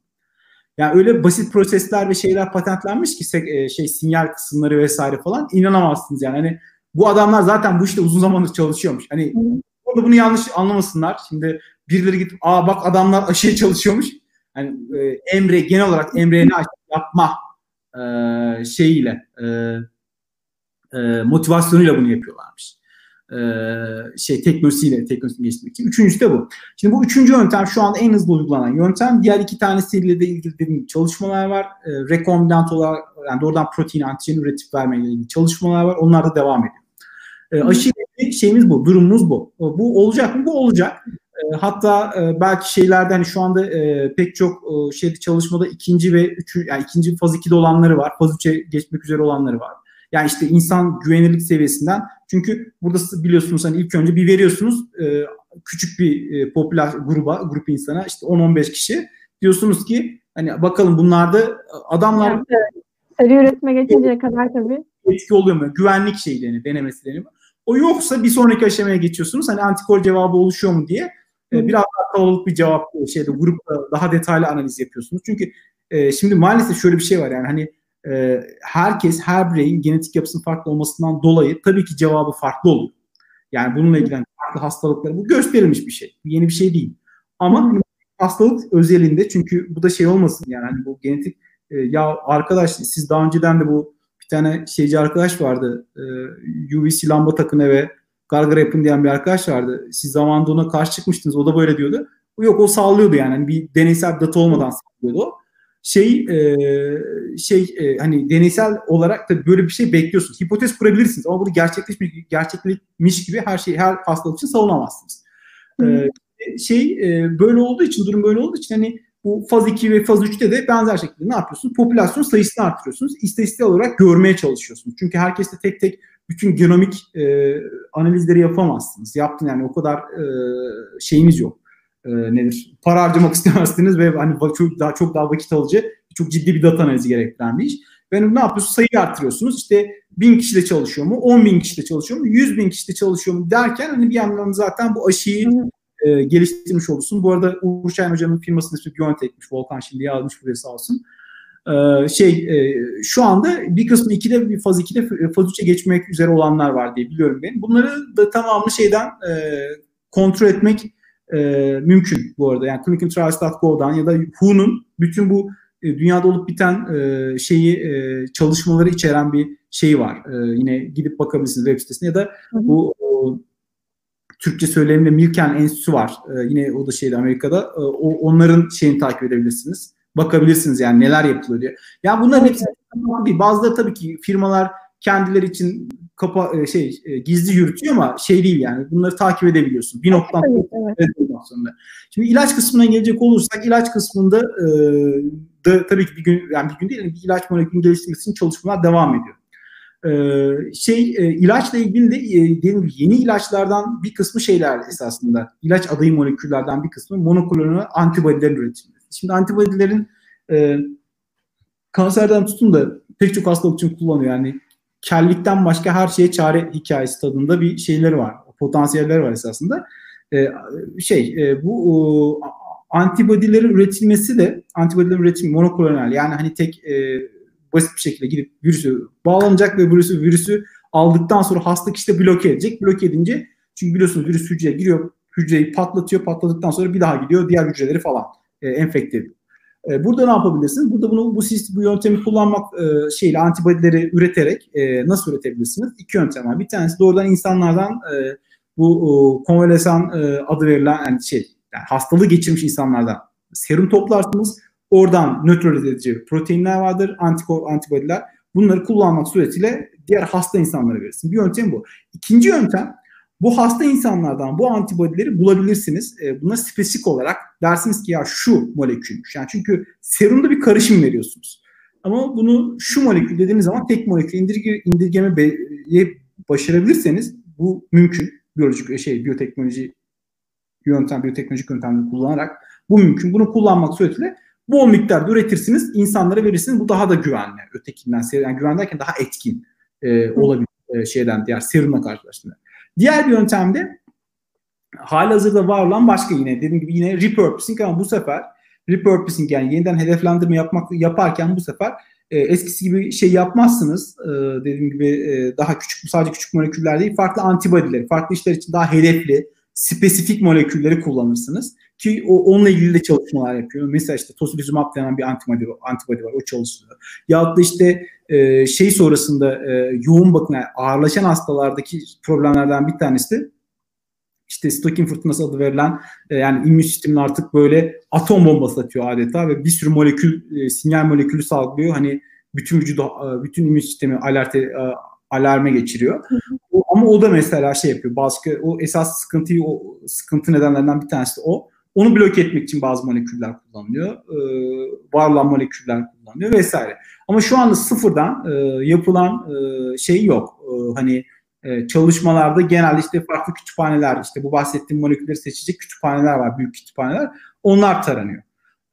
Yani öyle basit prosesler ve şeyler patentlenmiş ki e, şey sinyal kısımları vesaire falan inanamazsınız yani. Hani bu adamlar zaten bu işte uzun zamandır çalışıyormuş. Hani orada bunu yanlış anlamasınlar. Şimdi birileri gidip aa bak adamlar aşıya çalışıyormuş. Hani e, emre genel olarak emreni yapma e, şeyiyle e, e, motivasyonuyla bunu yapıyorlarmış. E, şey teknolojisiyle teknolojisini geliştirmek için. Üçüncüsü de bu. Şimdi bu üçüncü yöntem şu anda en hızlı uygulanan yöntem. Diğer iki tanesiyle de ilgili dediğim çalışmalar var. E, rekombinant olarak yani doğrudan protein antijen üretip vermeyle ilgili çalışmalar var. Onlar da devam ediyor. E, aşı şeyimiz bu, durumumuz bu. Bu olacak mı? Bu olacak. E, hatta e, belki şeylerden şu anda e, pek çok e, şeyde çalışmada ikinci ve üçü yani ikinci faz 2'de olanları var. Faz 3'e geçmek üzere olanları var. Yani işte insan güvenirlik seviyesinden çünkü burada biliyorsunuz hani ilk önce bir veriyorsunuz e, küçük bir e, popüler gruba, grup insana işte 10-15 kişi diyorsunuz ki hani bakalım bunlarda adamlar yani, evet. Seri üretime geçinceye kadar tabii. Etki oluyor mu? Güvenlik şeylerini, denemesi deniyor. O yoksa bir sonraki aşamaya geçiyorsunuz. Hani antikor cevabı oluşuyor mu diye. E, biraz daha kalabalık bir cevap şeyde grupta daha detaylı analiz yapıyorsunuz. Çünkü e, şimdi maalesef şöyle bir şey var yani hani e, herkes her bireyin genetik yapısının farklı olmasından dolayı tabii ki cevabı farklı olur. Yani bununla ilgili farklı hastalıkları bu gösterilmiş bir şey. Yeni bir şey değil. Ama hani hastalık özelinde çünkü bu da şey olmasın yani hani bu genetik e, ya arkadaş siz daha önceden de bu bir tane şeyci arkadaş vardı. E, UVC lamba takın eve gargara yapın diyen bir arkadaş vardı. Siz zamanında ona karşı çıkmıştınız. O da böyle diyordu. Yok o sağlıyordu yani. yani bir deneysel data olmadan sağlıyordu o. Şey e, şey e, hani deneysel olarak da böyle bir şey bekliyorsunuz. Hipotez kurabilirsiniz ama bunu gerçekleşmiş gerçekleşmiş gibi her şeyi her hastalık için savunamazsınız. E, şey e, böyle olduğu için durum böyle olduğu için hani bu faz 2 ve faz 3'te de benzer şekilde ne yapıyorsunuz? Popülasyon sayısını artırıyorsunuz. İstatistik olarak görmeye çalışıyorsunuz. Çünkü herkes de tek tek bütün genomik e, analizleri yapamazsınız. Yaptın yani o kadar e, şeyiniz yok. E, nedir? Para harcamak [laughs] istemezsiniz ve hani çok daha çok daha vakit alıcı, çok ciddi bir data analizi gerektiren bir iş. Ve ne yapıyorsunuz? Sayıyı arttırıyorsunuz. İşte bin kişi de çalışıyor mu? 10 bin kişi de çalışıyor mu? 100 bin kişi de çalışıyor mu? Derken hani bir yandan zaten bu aşıyı e, geliştirmiş olursun. Bu arada Uğur Şahin Hoca'nın firmasının ismi Biontech'miş. Volkan şimdi yazmış buraya sağ olsun. Ee, şey e, şu anda bir kısmı 2'de bir faz 2'de faz 3'e geçmek üzere olanlar var diye biliyorum ben. Bunları da tamamı şeyden e, kontrol etmek e, mümkün bu arada. Yani clinicaltrials.go'dan ya da WHO'nun bütün bu dünyada olup biten şeyi çalışmaları içeren bir şey var. yine gidip bakabilirsiniz web sitesine ya da bu Türkçe söylemle Milken Enstitüsü var. yine o da şeyde Amerika'da. o, onların şeyini takip edebilirsiniz bakabilirsiniz yani neler yapılıyor diye. Ya bunların hepsi değil. Bazıları tabii ki firmalar kendileri için kapa e, şey e, gizli yürütüyor ama şey değil yani bunları takip edebiliyorsun. Bir noktadan Evet, evet. sonra. Şimdi ilaç kısmına gelecek olursak ilaç kısmında e, da tabii ki bir gün yani bir gün değil bir ilaç molekülünü geliştirmesi için çalışmalar devam ediyor. E, şey e, ilaçla ilgili de e, gibi yeni ilaçlardan bir kısmı şeyler esasında. ilaç adayı moleküllerden bir kısmı monoklonal antibodilerin üretilmesi. Şimdi antibodilerin e, kanserden tutun da pek çok hastalık için kullanıyor. Yani kellikten başka her şeye çare hikayesi tadında bir şeyleri var. Potansiyelleri var esasında. E, şey e, bu e, antibodilerin üretilmesi de antibodilerin üretimi monoklonal yani hani tek e, basit bir şekilde gidip virüsü bağlanacak ve virüsü virüsü aldıktan sonra hasta işte bloke edecek. Bloke edince çünkü biliyorsunuz virüs hücreye giriyor, hücreyi patlatıyor, patladıktan sonra bir daha gidiyor diğer hücreleri falan e, enfekte ediyor. E, burada ne yapabilirsiniz? Burada bunu bu bu yöntemi kullanmak e, şeyle antibodileri üreterek e, nasıl üretebilirsiniz? İki yöntem var. Bir tanesi doğrudan insanlardan e, bu e, konvalesan e, adı verilen yani şey yani hastalığı geçirmiş insanlardan serum toplarsınız. Oradan nötralize edici proteinler vardır, antikor, antibodiler. Bunları kullanmak suretiyle diğer hasta insanlara verirsin. Bir yöntem bu. İkinci yöntem bu hasta insanlardan bu antibodileri bulabilirsiniz. E, buna spesifik olarak dersiniz ki ya şu molekülmüş. Yani çünkü serumda bir karışım veriyorsunuz. Ama bunu şu molekül dediğiniz zaman tek molekül indirge, indirgemeyi başarabilirseniz bu mümkün. Biyolojik şey biyoteknoloji yöntem, biyoteknolojik yöntemleri kullanarak bu mümkün. Bunu kullanmak suretiyle bol miktarda üretirsiniz, insanlara verirsiniz. Bu daha da güvenli. Ötekinden, yani güven derken daha etkin e, olabilir e, şeyden diğer serumla karşılaştığında. Diğer bir yöntemde hali hazırda var olan başka yine dediğim gibi yine repurposing ama bu sefer repurposing yani yeniden hedeflendirme yapmak yaparken bu sefer e, eskisi gibi şey yapmazsınız. E, dediğim gibi e, daha küçük sadece küçük moleküller değil farklı antibodileri, farklı işler için daha hedefli, spesifik molekülleri kullanırsınız. Ki o onunla ilgili de çalışmalar yapıyor. Mesela işte tocilizumab denen bir antibody, antibody var. O çalışıyor. Ya da işte e, şey sonrasında e, yoğun bakım yani ağırlaşan hastalardaki problemlerden bir tanesi de işte stokin fırtınası adı verilen e, yani immün sistemin artık böyle atom bombası atıyor adeta ve bir sürü molekül e, sinyal molekülü salgılıyor. Hani bütün vücudu e, bütün immün sistemi alerte e, alarme geçiriyor. Hı hı. O, ama o da mesela şey yapıyor. Başka o esas sıkıntıyı o sıkıntı nedenlerinden bir tanesi de o. Onu bloke etmek için bazı moleküller kullanılıyor. E, var olan moleküller kullanılıyor vesaire. Ama şu anda sıfırdan e, yapılan e, şey yok. E, hani e, çalışmalarda genelde işte farklı kütüphaneler işte bu bahsettiğim molekülleri seçecek kütüphaneler var, büyük kütüphaneler. Onlar taranıyor.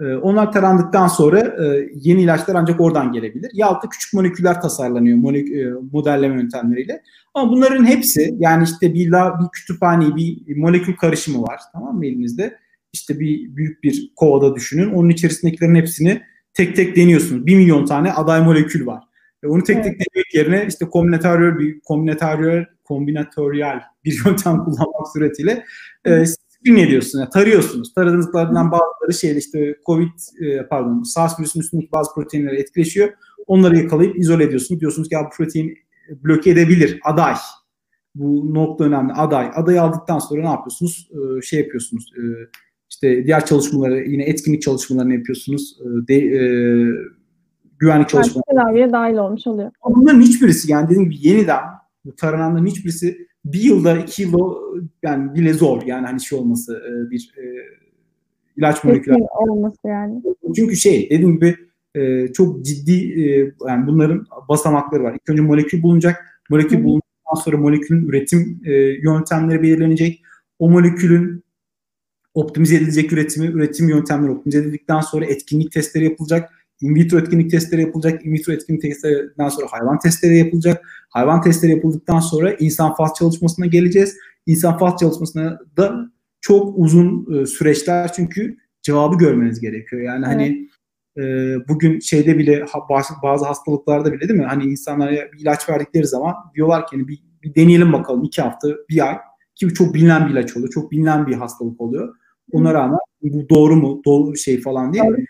E, onlar tarandıktan sonra e, yeni ilaçlar ancak oradan gelebilir. Yahut da küçük moleküller tasarlanıyor molek, e, modelleme yöntemleriyle. Ama bunların hepsi yani işte bir, bir kütüphane, bir molekül karışımı var tamam mı elinizde? işte bir büyük bir kovada düşünün. Onun içerisindekilerin hepsini tek tek deniyorsunuz. Bir milyon tane aday molekül var. Ve onu tek evet. tek denemek yerine işte kombinatöryal bir kombinatöryal kombinatöryal bir [laughs] yöntem kullanmak suretiyle e, screen ediyorsunuz. Yani tarıyorsunuz. Taradığınızlardan bazıları şeyde işte COVID e, pardon SARS virüsünün üstündeki bazı proteinleri etkileşiyor. Onları yakalayıp izole ediyorsunuz. Diyorsunuz ki ya bu protein bloke edebilir aday. Bu nokta önemli. Aday. Adayı aldıktan sonra ne yapıyorsunuz? Ee, şey yapıyorsunuz. E, işte diğer çalışmaları yine etkinlik çalışmalarını yapıyorsunuz. Ee, de, e, güvenlik çalışmaları. Tedaviye dahil olmuş oluyor. Bunların hiçbirisi yani dediğim gibi yeniden bu tarananların hiçbirisi bir yılda iki yılda yani bile zor yani hani şey olması e, bir e, ilaç molekülü olması yani. Çünkü şey dediğim gibi e, çok ciddi e, yani bunların basamakları var. İlk önce molekül bulunacak. Molekül Hı. bulunduktan sonra molekülün üretim e, yöntemleri belirlenecek. O molekülün optimize edilecek üretimi, üretim yöntemleri optimize edildikten sonra etkinlik testleri yapılacak. In vitro etkinlik testleri yapılacak. In vitro etkinlik testlerinden sonra hayvan testleri yapılacak. Hayvan testleri yapıldıktan sonra insan faz çalışmasına geleceğiz. İnsan faz çalışmasına da çok uzun e, süreçler çünkü cevabı görmeniz gerekiyor. Yani hani e, bugün şeyde bile bazı hastalıklarda bile değil mi? Hani insanlara bir ilaç verdikleri zaman diyorlar ki hani bir, bir deneyelim bakalım iki hafta, bir ay ki çok bilinen bir ilaç oluyor. Çok bilinen bir hastalık oluyor. Ona rağmen bu doğru mu, doğru şey falan değil. Evet.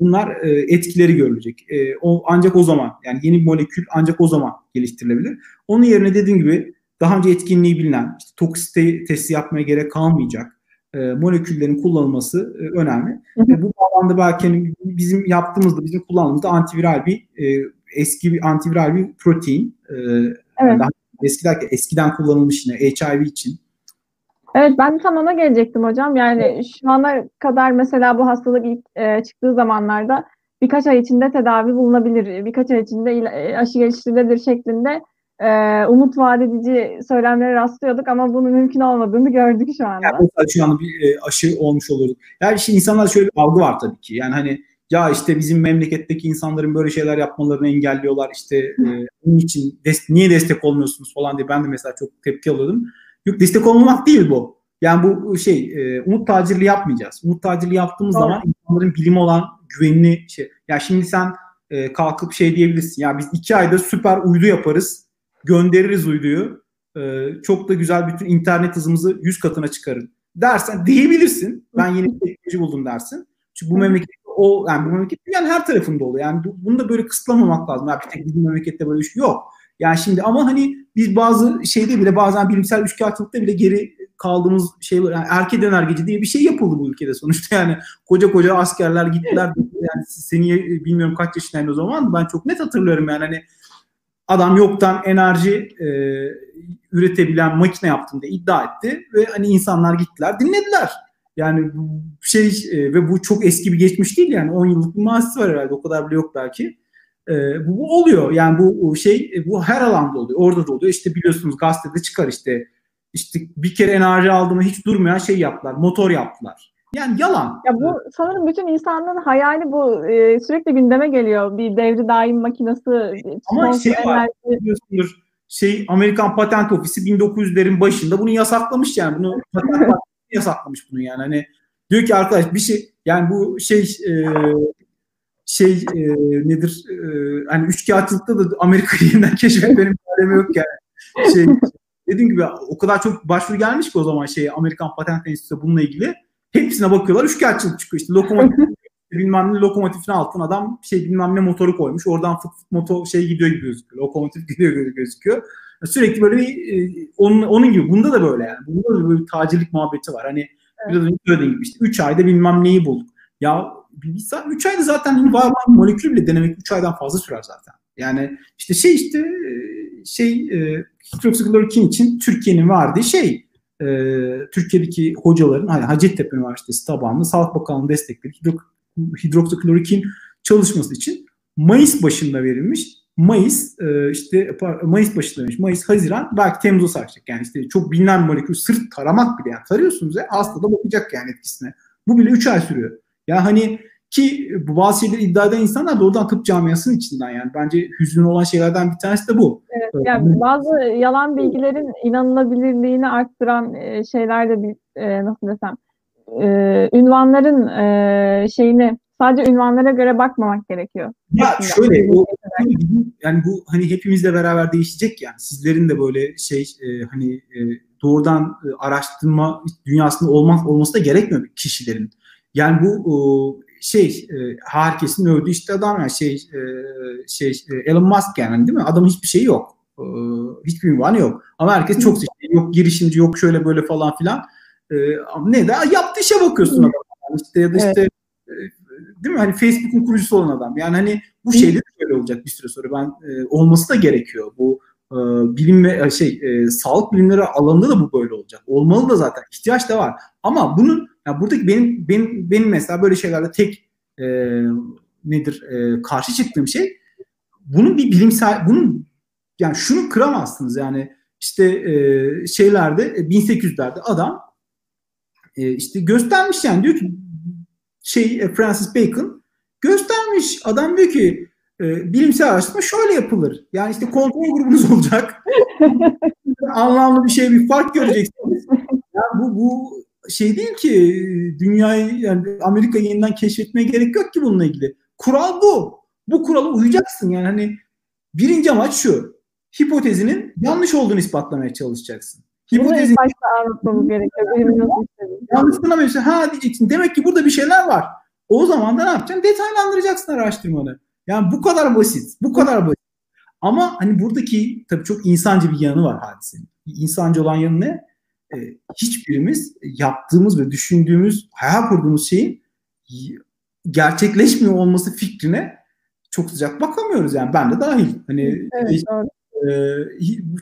Bunlar e, etkileri görülecek. E, o ancak o zaman yani yeni bir molekül ancak o zaman geliştirilebilir. Onun yerine dediğim gibi daha önce etkinliği bilinen, işte toksite testi yapmaya gerek kalmayacak e, moleküllerin kullanılması e, önemli. E, bu bağlamda belki hani bizim yaptığımızda, bizim kullandığımızda antiviral bir e, eski bir antiviral bir protein. E, evet. Daha Eski derken eskiden kullanılmış yine HIV için. Evet ben tam ona gelecektim hocam. Yani şu ana kadar mesela bu hastalık ilk e, çıktığı zamanlarda birkaç ay içinde tedavi bulunabilir, birkaç ay içinde e, aşı geliştirilebilir şeklinde e, umut vaat edici söylemlere rastlıyorduk ama bunun mümkün olmadığını gördük şu anda. Yani şu anda bir e, aşı olmuş olurdu. Yani işte insanlar şöyle bir algı var tabii ki. Yani hani ya işte bizim memleketteki insanların böyle şeyler yapmalarını engelliyorlar. İşte e, bunun için des- niye destek olmuyorsunuz falan diye ben de mesela çok tepki alıyordum. Yok destek olmamak değil bu. Yani bu şey e, umut tacirliği yapmayacağız. Umut tacirliği yaptığımız Doğru. zaman insanların bilimi olan güvenini şey. Ya şimdi sen e, kalkıp şey diyebilirsin. Ya biz iki ayda süper uydu yaparız. Göndeririz uyduyu. E, çok da güzel bütün internet hızımızı 100 katına çıkarın dersen diyebilirsin. Ben yeni bir teknoloji buldum dersin. Çünkü bu memleket o yani bu memleket dünyanın her tarafında oluyor. Yani bunu da böyle kısıtlamamak lazım. Ya bir tek bizim memlekette böyle bir şey yok. Yani şimdi ama hani biz bazı şeyde bile bazen bilimsel üçkağıtçılıkta bile geri kaldığımız şeyler yani erke önergeci diye bir şey yapıldı bu ülkede sonuçta. [laughs] Yani koca koca askerler gittiler. Yani seni bilmiyorum kaç yaşındaydı o zaman ben çok net hatırlıyorum yani. Hani adam yoktan enerji e, üretebilen makine yaptım diye iddia etti ve hani insanlar gittiler dinlediler. Yani şey e, ve bu çok eski bir geçmiş değil yani. 10 yıllık bir mahsisi var herhalde. O kadar bile yok belki. E, bu, bu oluyor yani bu şey e, bu her alanda oluyor orada da oluyor işte biliyorsunuz gazetede çıkar işte işte bir kere enerji aldığımı hiç durmayan şey yaptılar motor yaptılar. Yani yalan. Ya bu sanırım bütün insanlığın hayali bu e, sürekli gündeme geliyor. Bir devri daim makinesi. Ama şey var biliyorsunuz şey Amerikan Patent Ofisi 1900'lerin başında bunu yasaklamış yani bunu [laughs] patent yasaklamış bunu yani hani diyor ki arkadaş bir şey yani bu şey e, şey e, nedir e, hani üçkağıtçılıkta da Amerika'yı yeniden keşfetmenin alemi yok yani. Şey, dediğim gibi o kadar çok başvuru gelmiş ki o zaman şey Amerikan Patent Enstitüsü bununla ilgili. Hepsine bakıyorlar üçkağıtçılık çıkıyor işte lokomotif [laughs] bilmem ne lokomotifin altına adam şey bilmem ne motoru koymuş. Oradan fıt fıt motor şey gidiyor gibi gözüküyor. Lokomotif [laughs] gidiyor gibi gözüküyor. Sürekli böyle bir e, onun, onun gibi. Bunda da böyle yani. Bunda da böyle bir tacirlik muhabbeti var. Hani evet. biraz önce söylediğim gibi işte 3 ayda bilmem neyi bulduk. Ya bir, bir, 3 ayda zaten hani var olan molekül bile denemek 3 aydan fazla sürer zaten. Yani işte şey işte e, şey e, hidroksiklorokin için Türkiye'nin verdiği şey e, Türkiye'deki hocaların hani Hacettepe Üniversitesi tabanlı Sağlık Bakanlığı destekleri hidro, hidroksiklorokin çalışması için Mayıs başında verilmiş. Mayıs e, işte Mayıs başında demiş. Mayıs, Haziran belki Temmuz'a sarkacak. Yani işte çok bilinen molekül sırf taramak bile yani tarıyorsunuz ya hasta da bakacak yani etkisine. Bu bile 3 ay sürüyor. Ya hani ki bu bazı şeyleri iddia eden insanlar doğrudan tıp camiasının içinden yani. Bence hüzün olan şeylerden bir tanesi de bu. Evet, yani bazı yalan bilgilerin inanılabilirliğini arttıran e, şeyler de bir e, nasıl desem ünvanların şeyini sadece ünvanlara göre bakmamak gerekiyor. Ya şöyle o, yani bu hani hepimizle beraber değişecek yani sizlerin de böyle şey e, hani e, doğrudan e, araştırma dünyasında olmak olması da gerekmiyor kişilerin. Yani bu şey e, herkesin övdüğü işte adam yani şey e, şey e, Elon Musk yani değil mi? Adamın hiçbir şeyi yok. E, hiçbir ünvanı yok. Ama herkes çok seçiyor. Yok girişimci yok şöyle böyle falan filan. E, ne de yaptığı işe bakıyorsun adam. İşte ya da işte evet değil mi? Hani Facebook'un kurucusu olan adam. Yani hani bu şeyde de böyle olacak bir süre sonra. Ben e, olması da gerekiyor. Bu e, bilim ve e, şey e, sağlık bilimleri alanında da bu böyle olacak. Olmalı da zaten. ihtiyaç da var. Ama bunun yani buradaki benim benim benim mesela böyle şeylerde tek e, nedir e, karşı çıktığım şey bunun bir bilimsel bunun yani şunu kıramazsınız yani işte e, şeylerde 1800'lerde adam e, işte göstermiş yani diyor ki şey e, Francis Bacon göstermiş. Adam diyor ki e, bilimsel araştırma şöyle yapılır. Yani işte kontrol grubunuz olacak. [laughs] Anlamlı bir şey, bir fark göreceksiniz. Yani bu, bu şey değil ki dünyayı yani Amerika'yı yeniden keşfetmeye gerek yok ki bununla ilgili. Kural bu. Bu kurala uyacaksın. Yani hani birinci amaç şu. Hipotezinin yanlış olduğunu ispatlamaya çalışacaksın. Hipotezin anlatmamız gerekiyor. Yanlışına mesela ha diyeceksin. Demek ki burada bir şeyler var. O zaman da ne yapacaksın? Detaylandıracaksın araştırmanı. Yani bu kadar basit. Bu kadar basit. Ama hani buradaki tabii çok insancı bir yanı var hadisenin. İnsancı olan yanı ne? Ee, hiçbirimiz yaptığımız ve düşündüğümüz, hayal kurduğumuz şeyin gerçekleşmiyor olması fikrine çok sıcak bakamıyoruz yani ben de dahil. Hani evet, doğru.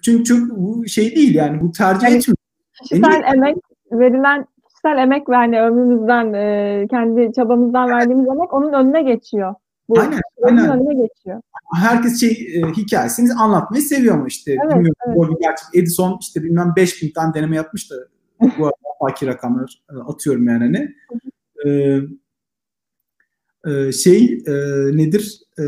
çünkü çok bu şey değil yani bu tercih yani, etmiyor. Kişisel emek verilen kişisel emek yani ömrümüzden e, kendi çabamızdan verdiğimiz emek onun önüne geçiyor. Bu aynen, aynen. önüne geçiyor. Herkes şey e, hikayesini anlatmayı seviyor ama işte evet, bilmiyorum evet. gerçek Edison işte bilmem 5000 tane deneme yapmış da bu arada [laughs] fakir rakamlar e, atıyorum yani hani. Ee, e, şey e, nedir? E,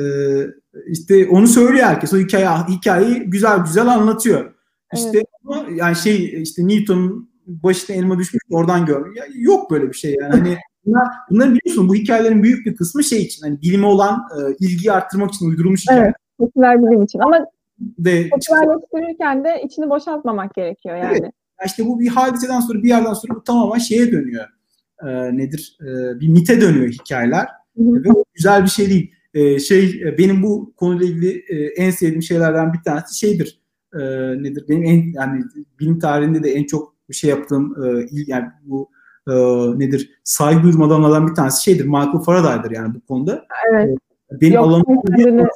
işte onu söylüyor herkes. O hikaye hikayeyi güzel güzel anlatıyor. İşte evet. yani şey işte Newton başına elma düşmüş oradan gör. Ya, yok böyle bir şey yani. Hani [laughs] bunlar, bunların biliyorsun bu hikayelerin büyük bir kısmı şey için hani bilime olan e, ilgiyi arttırmak için uydurulmuş hikaye. Evet. Popüler bilim için ama de, popülerleştirirken de içini boşaltmamak gerekiyor yani. Evet. İşte bu bir hadiseden sonra bir yerden sonra bu tamamen şeye dönüyor. E, nedir? E, bir mite dönüyor hikayeler. Ve bu güzel bir şey değil. E, şey e, benim bu konuyla ilgili e, en sevdiğim şeylerden bir tanesi şeydir. E, nedir? Benim en yani bilim tarihinde de en çok bir şey yaptığım e, yani bu e, nedir? Saygı duyduğum adamlardan bir tanesi şeydir. Michael Faraday'dır yani bu konuda. Evet. E, benim Yok, alanım evet.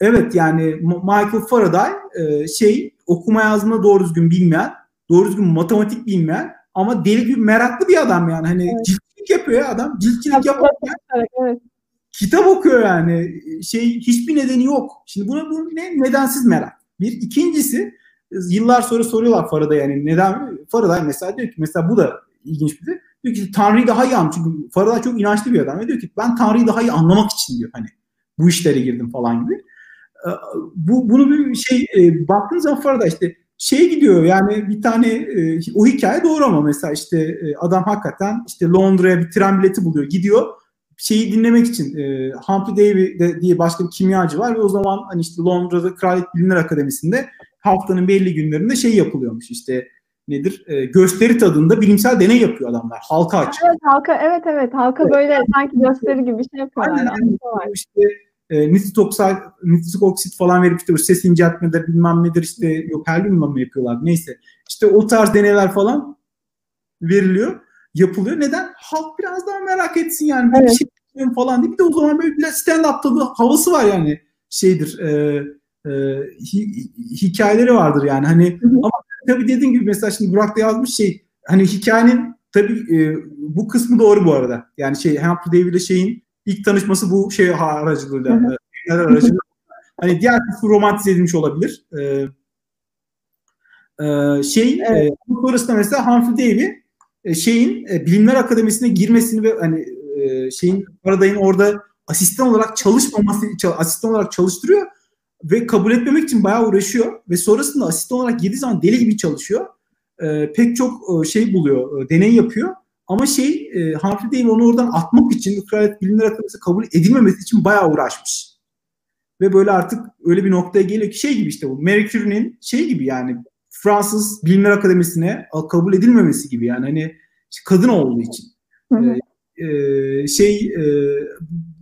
evet yani Michael Faraday e, şey okuma yazma doğru düzgün bilmeyen, doğru düzgün matematik bilmeyen ama deli bir meraklı bir adam yani. Hani evet. ciltçilik yapıyor ya adam. Ciltçilik yapıyor. Evet. Kitap okuyor yani. Şey hiçbir nedeni yok. Şimdi buna bu ne? Nedensiz merak. Bir. ikincisi yıllar sonra soruyorlar Faraday yani neden? Faraday mesela diyor ki mesela bu da ilginç bir şey. Diyor ki Tanrı'yı daha iyi anlamak. Çünkü Faraday çok inançlı bir adam ve diyor ki ben Tanrı'yı daha iyi anlamak için diyor hani bu işlere girdim falan gibi. Ee, bu bunu bir şey e, baktığınız zaman Faraday işte şey gidiyor yani bir tane e, o hikaye doğru ama mesela işte e, adam hakikaten işte Londra'ya bir tren bileti buluyor gidiyor şeyi dinlemek için e, Humphrey Davy de, diye başka bir kimyacı var ve o zaman hani işte Londra'da Kraliyet Bilimler Akademisi'nde haftanın belli günlerinde şey yapılıyormuş işte nedir e, gösteri tadında bilimsel deney yapıyor adamlar halka açık. Evet halka evet evet halka evet. böyle sanki gösteri gibi bir şey yapıyorlar. Aynen. İşte e, nitrit oksit, nitrik oksit falan verip işte ses inceltmedir bilmem nedir işte yok helyum mı yapıyorlar neyse. İşte o tarz deneyler falan veriliyor yapılıyor. Neden? Halk biraz daha merak etsin yani. Evet. Bir şey falan diye. Bir de o zaman böyle bir stand-up tadı havası var yani şeydir. E, e, hi, hikayeleri vardır yani. Hani hı hı. ama tabii dediğim gibi mesela şimdi Burak da yazmış şey hani hikayenin tabii e, bu kısmı doğru bu arada. Yani şey Humphrey Davy ile şeyin ilk tanışması bu şey aracılığıyla. Hı hı. E, aracılığıyla. hani diğer kısmı romantize edilmiş olabilir. E, e, şey evet. e, sonrasında mesela Humphrey Davy e, şeyin e, Bilimler Akademisi'ne girmesini ve hani e, şeyin Faraday'ın orada asistan olarak çalışmaması asistan olarak çalıştırıyor ve kabul etmemek için bayağı uğraşıyor ve sonrasında asistan olarak girdiği zaman deli gibi çalışıyor. E, pek çok e, şey buluyor, e, deney yapıyor. Ama şey e, Humphrey Davy onu oradan atmak için Kraliyet Bilimler Akademisi kabul edilmemesi için bayağı uğraşmış. Ve böyle artık öyle bir noktaya geliyor ki şey gibi işte bu Marie Curie'nin şey gibi yani Fransız Bilimler Akademisi'ne kabul edilmemesi gibi yani hani kadın olduğu için. Hı hı. Ee, şey e,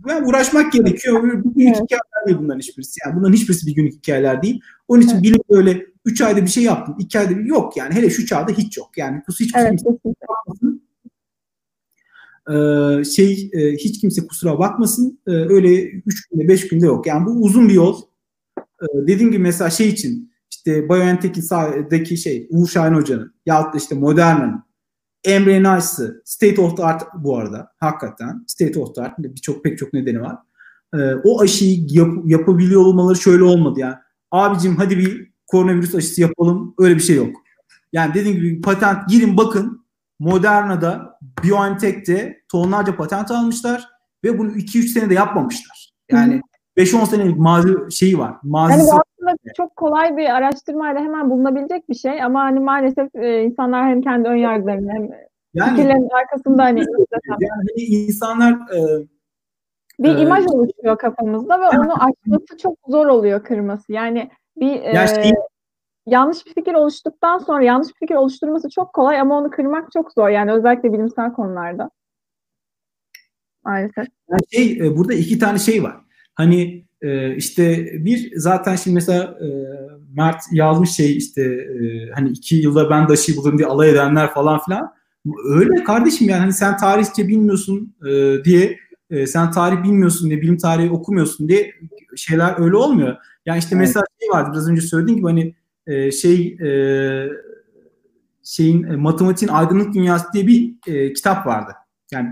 yani uğraşmak gerekiyor. Bir günlük evet. hikayeler değil bunların hiçbirisi. Yani bunların hiçbirisi bir günlük hikayeler değil. onun için evet. bilim böyle 3 ayda bir şey yaptım. 2 ayda bir yok yani. Hele şu çağda hiç yok. Yani hiç evet, kimse ee, şey e, hiç kimse kusura bakmasın. Ee, öyle 3 günde 5 günde yok. Yani bu uzun bir yol. Ee, dediğim gibi mesela şey için işte BioNTech'in sahadaki şey Uğur Şahin Hoca'nın ya da işte Moderna'nın Emre Nice'ı State of the Art bu arada hakikaten State of the Art birçok pek çok nedeni var. Ee, o aşıyı yap, yapabiliyor olmaları şöyle olmadı yani. Abicim hadi bir koronavirüs aşısı yapalım öyle bir şey yok. Yani dediğim gibi patent girin bakın Moderna'da BioNTech'te tonlarca patent almışlar ve bunu 2-3 senede yapmamışlar. Yani Hı. 5-10 senelik mazi şeyi var. Mazisi yani aslında çok kolay bir araştırmayla hemen bulunabilecek bir şey ama hani maalesef e, insanlar hem kendi ön yargılarını hem yani, fikirlerin arkasında hani yani hani insanlar e, bir e, imaj oluşuyor kafamızda ve onu [laughs] açması çok zor oluyor kırması. Yani bir e, şey, yanlış bir fikir oluştuktan sonra yanlış bir fikir oluşturması çok kolay ama onu kırmak çok zor. Yani özellikle bilimsel konularda. Maalesef. Yani şey, e, burada iki tane şey var. Hani e, işte bir zaten şimdi mesela e, Mert yazmış şey işte e, hani iki yılda ben daşı buldum diye alay edenler falan filan. Öyle kardeşim yani hani sen tarihçe bilmiyorsun e, diye e, sen tarih bilmiyorsun diye bilim tarihi okumuyorsun diye şeyler öyle olmuyor. Yani işte mesela şey vardı biraz önce söylediğim gibi hani e, şey e, şeyin e, matematiğin aydınlık dünyası diye bir e, kitap vardı. Yani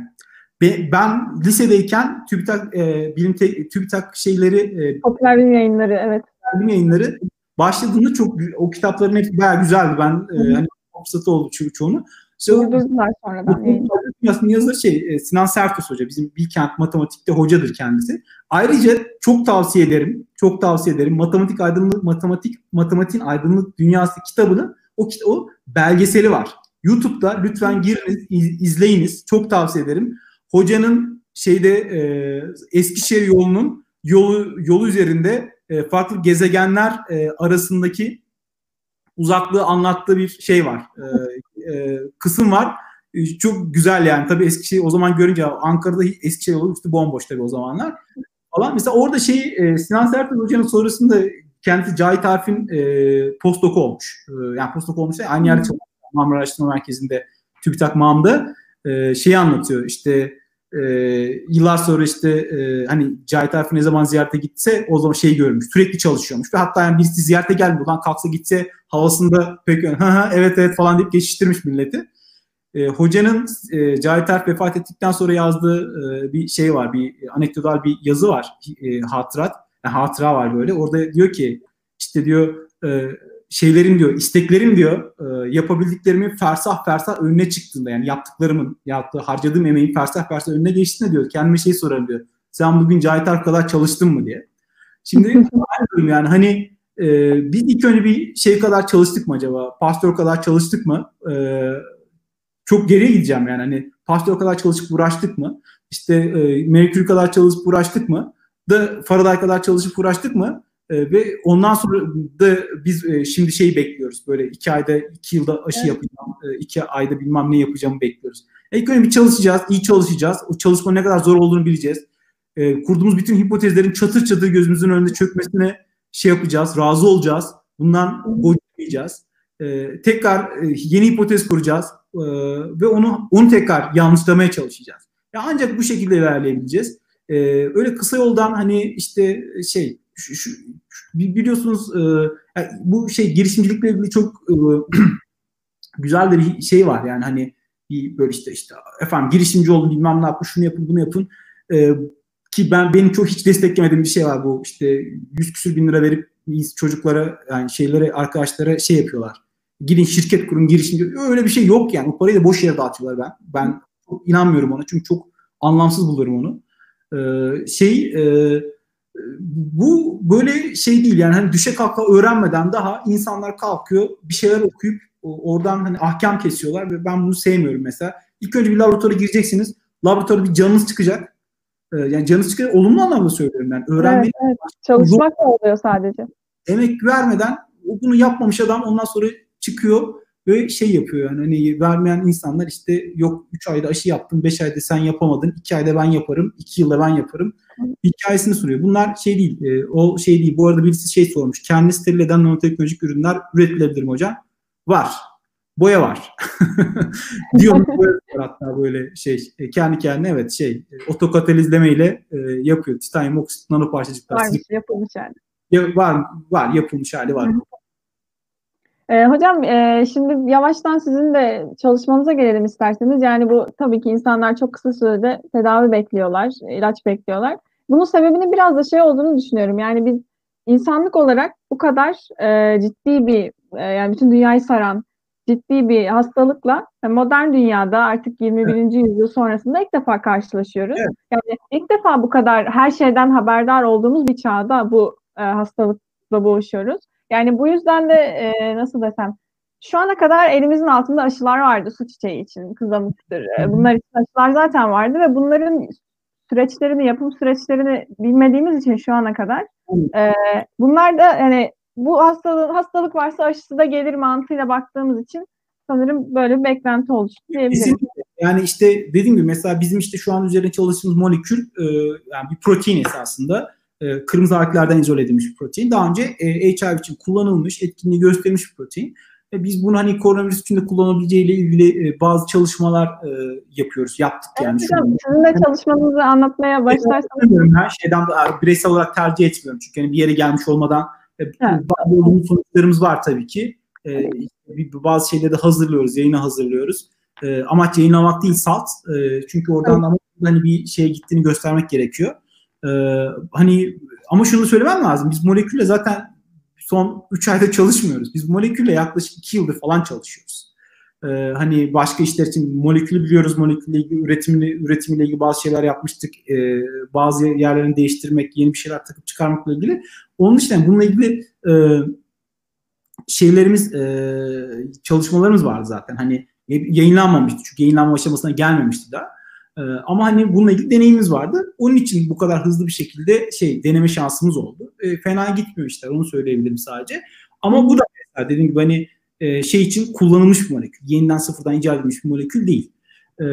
be, ben lisedeyken TÜBİTAK e, bilim te, TÜBİTAK şeyleri e, popüler bilim yayınları evet. Bilim yayınları başladığında çok o kitapların hepsi bayağı güzeldi. Ben e, hani fırsatı oldu ço- çoğunu. Durdurdular sonradan yayını. yazarı şey e, Sinan Sertos Hoca. Bizim Bilkent Matematik'te hocadır kendisi. Ayrıca çok tavsiye ederim. Çok tavsiye ederim. Matematik aydınlık matematik matematiğin aydınlık dünyası kitabını o o belgeseli var. YouTube'da lütfen giriniz, iz, izleyiniz. Çok tavsiye ederim. Hocanın şeyde e, Eskişehir yolunun yolu yolu üzerinde e, farklı gezegenler e, arasındaki uzaklığı anlattığı bir şey var. E, e, kısım var. E, çok güzel yani. Tabii Eskişehir o zaman görünce Ankara'da Eskişehir yolu üstü bomboş tabii o zamanlar. Falan. Mesela orada şey e, Sinan Sertel Hoca'nın sonrasında kendisi Cahit Arif'in e, postdoku olmuş. E, yani postdoku olmuş. Aynı yerde çalışıyor. Marmara Araştırma Merkezi'nde TÜBİTAK MAM'da e, şeyi anlatıyor. İşte e, yıllar sonra işte e, hani Cahit Arif ne zaman ziyarete gitse o zaman şey görmüş. Sürekli çalışıyormuş. Ve hatta yani birisi ziyarete gelmiyor. Lan kalksa gitse havasında pek evet evet falan deyip geçiştirmiş milleti. E, hocanın e, Cahit Arif vefat ettikten sonra yazdığı e, bir şey var. Bir anekdotal bir yazı var. E, hatırat. Yani hatıra var böyle. Orada diyor ki işte diyor e, şeylerim diyor, isteklerim diyor, e, yapabildiklerimin fersah fersah önüne çıktığında yani yaptıklarımın, yaptığı, harcadığım emeğin fersah fersah önüne geçtiğinde diyor kendime şey sorarım diyor. Sen bugün Cahit kadar çalıştın mı diye. Şimdi [laughs] aynı yani hani e, biz ilk önce bir şey kadar çalıştık mı acaba? Pastör kadar çalıştık mı? E, çok geriye gideceğim yani hani pastör kadar çalışıp uğraştık mı? İşte e, Merkür kadar çalışıp uğraştık mı? Da Faraday kadar çalışıp uğraştık mı? E, ve ondan sonra da biz e, şimdi şey bekliyoruz. Böyle iki ayda, iki yılda aşı evet. yapacağım, e, iki ayda bilmem ne yapacağımı bekliyoruz. İlk önce bir çalışacağız, iyi çalışacağız. O çalışma ne kadar zor olduğunu bileceğiz. E, kurduğumuz bütün hipotezlerin çatır çatır gözümüzün önünde çökmesine şey yapacağız, razı olacağız. Bundan boyutlayacağız. E, tekrar e, yeni hipotez kuracağız e, ve onu onu tekrar yanlışlamaya çalışacağız. Ya ancak bu şekilde ilerleyebileceğiz. E, öyle kısa yoldan hani işte şey şu, şu, biliyorsunuz e, yani bu şey girişimcilikle ilgili çok e, [clears throat] güzel bir şey var yani hani bir böyle işte işte efendim girişimci olun bilmem ne yapın şunu yapın bunu yapın e, ki ben benim çok hiç desteklemediğim bir şey var bu işte 100 küsür bin lira verip çocuklara yani şeylere arkadaşlara şey yapıyorlar. Gidin şirket kurun girişimci öyle bir şey yok yani o parayı da boş yere dağıtıyorlar ben. Ben inanmıyorum ona çünkü çok anlamsız bulurum onu. Ee, şey e, bu böyle şey değil yani hani düşe kalka öğrenmeden daha insanlar kalkıyor bir şeyler okuyup oradan hani ahkam kesiyorlar ve ben bunu sevmiyorum mesela. İlk önce bir laboratuvara gireceksiniz. Laboratuvarda bir canınız çıkacak. Ee, yani canınız çıkacak olumlu anlamda söylüyorum ben. Öğrenmek evet, evet. çalışmak da oluyor sadece. Emek vermeden bunu yapmamış adam ondan sonra çıkıyor ve şey yapıyor yani hani vermeyen insanlar işte yok 3 ayda aşı yaptım 5 ayda sen yapamadın 2 ayda ben yaparım 2 yılda ben yaparım hikayesini soruyor. Bunlar şey değil e, o şey değil bu arada birisi şey sormuş kendi steril eden nanoteknolojik ürünler üretilebilir mi hocam? Var. Boya var. [laughs] Diyor boya var hatta böyle şey e, kendi kendine evet şey e, otokatalizleme ile e, yapıyor. Titanyum oksit nanoparçacıklar. Var yapılmış yani. Ya, var var yapılmış hali var. E, hocam e, şimdi yavaştan sizin de çalışmanıza gelelim isterseniz. Yani bu tabii ki insanlar çok kısa sürede tedavi bekliyorlar, ilaç bekliyorlar. Bunun sebebinin biraz da şey olduğunu düşünüyorum. Yani biz insanlık olarak bu kadar e, ciddi bir, e, yani bütün dünyayı saran ciddi bir hastalıkla modern dünyada artık 21. Evet. yüzyıl sonrasında ilk defa karşılaşıyoruz. Evet. Yani ilk defa bu kadar her şeyden haberdar olduğumuz bir çağda bu e, hastalıkla boğuşuyoruz. Yani bu yüzden de e, nasıl desem şu ana kadar elimizin altında aşılar vardı su çiçeği için, kızamıktır. Bunlar için aşılar zaten vardı ve bunların süreçlerini, yapım süreçlerini bilmediğimiz için şu ana kadar e, bunlar da yani bu hastalık, hastalık varsa aşısı da gelir mantığıyla baktığımız için sanırım böyle bir beklenti oluştu diyebilirim. yani işte dediğim gibi mesela bizim işte şu an üzerine çalıştığımız molekül e, yani bir protein esasında e, kırmızı harflerden izole edilmiş bir protein. Daha önce e, HIV için kullanılmış, etkinliği göstermiş bir protein. Ve biz bunu hani koronavirüs için de kullanabileceğiyle ilgili e, bazı çalışmalar e, yapıyoruz. Yaptık yani. Evet, hocam, sizin de çalışmanızı anlatmaya başlarsanız. Ben şeyden bireysel olarak tercih etmiyorum. Çünkü hani bir yere gelmiş olmadan e, bazı olumlu sonuçlarımız var tabii ki. E, bazı şeyleri de hazırlıyoruz, yayına hazırlıyoruz. E, amaç yayınlamak değil salt. E, çünkü oradan evet. hani bir şeye gittiğini göstermek gerekiyor. E, hani ama şunu söylemem lazım. Biz molekülle zaten son 3 ayda çalışmıyoruz. Biz molekülle yaklaşık 2 yıldır falan çalışıyoruz. Ee, hani başka işler için molekülü biliyoruz, molekülle ilgili üretimini, üretimiyle ilgili bazı şeyler yapmıştık. Ee, bazı yerlerini değiştirmek, yeni bir şeyler takıp çıkarmakla ilgili. Onun için bununla ilgili e, şeylerimiz, e, çalışmalarımız vardı zaten. Hani yayınlanmamıştı çünkü yayınlanma aşamasına gelmemişti daha. Ee, ama hani bununla ilgili deneyimimiz vardı. Onun için bu kadar hızlı bir şekilde şey deneme şansımız oldu. E, fena gitmiyor işler onu söyleyebilirim sadece. Ama bu da mesela dediğim gibi hani e, şey için kullanılmış bir molekül. Yeniden sıfırdan icat edilmiş bir molekül değil. E,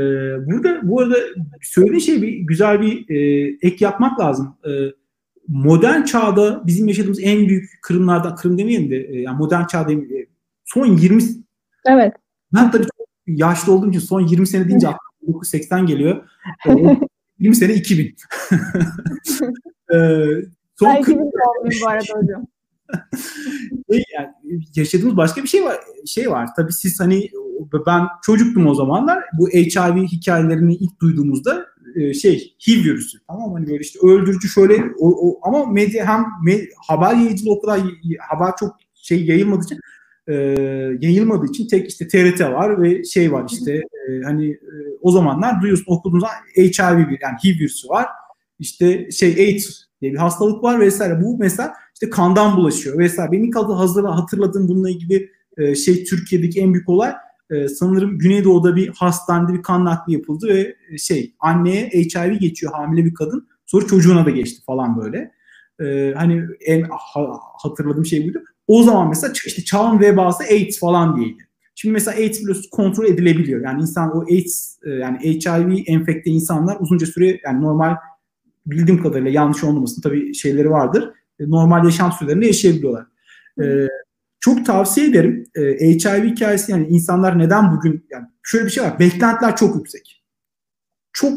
burada bu arada söylediğin şey bir güzel bir e, ek yapmak lazım. E, modern çağda bizim yaşadığımız en büyük kırımlardan, kırım demeyelim de e, yani modern çağda e, son 20 Evet. Ben tabii yaşlı olduğum için son 20 sene deyince [laughs] 1980 geliyor. [laughs] 20 sene 2000. [laughs] ee, son 2000 bu arada hocam. [laughs] yani, yaşadığımız başka bir şey var. Şey var. Tabii siz hani ben çocuktum o zamanlar. Bu HIV hikayelerini ilk duyduğumuzda e, şey HIV virüsü. Tamam hani böyle işte öldürücü şöyle o, o, ama medya hem med, haber yayıcılığı o kadar haber çok şey yayılmadığı için e, yayılmadığı için tek işte TRT var ve şey var işte e, hani e, o zamanlar duyuyorsun okuduğunuzda HIV bir yani HIV virüsü var. İşte şey AIDS diye bir hastalık var vesaire. Bu mesela işte kandan bulaşıyor vesaire. Benim ilk hazır hatırladığım bununla ilgili e, şey Türkiye'deki en büyük olay e, sanırım Güneydoğu'da bir hastanede bir kan nakli yapıldı ve e, şey anneye HIV geçiyor hamile bir kadın. Sonra çocuğuna da geçti falan böyle. E, hani en ha, hatırladığım şey buydu. O zaman mesela işte çağın vebası AIDS falan diyeydi. Şimdi mesela AIDS biliyorsunuz kontrol edilebiliyor. Yani insan o AIDS e, yani HIV enfekte insanlar uzunca süre yani normal bildiğim kadarıyla yanlış olmamasın tabii şeyleri vardır. E, normal yaşam sürelerinde yaşayabiliyorlar. Ee, çok tavsiye ederim. HIV hikayesi yani insanlar neden bugün yani şöyle bir şey var. Beklentiler çok yüksek. Çok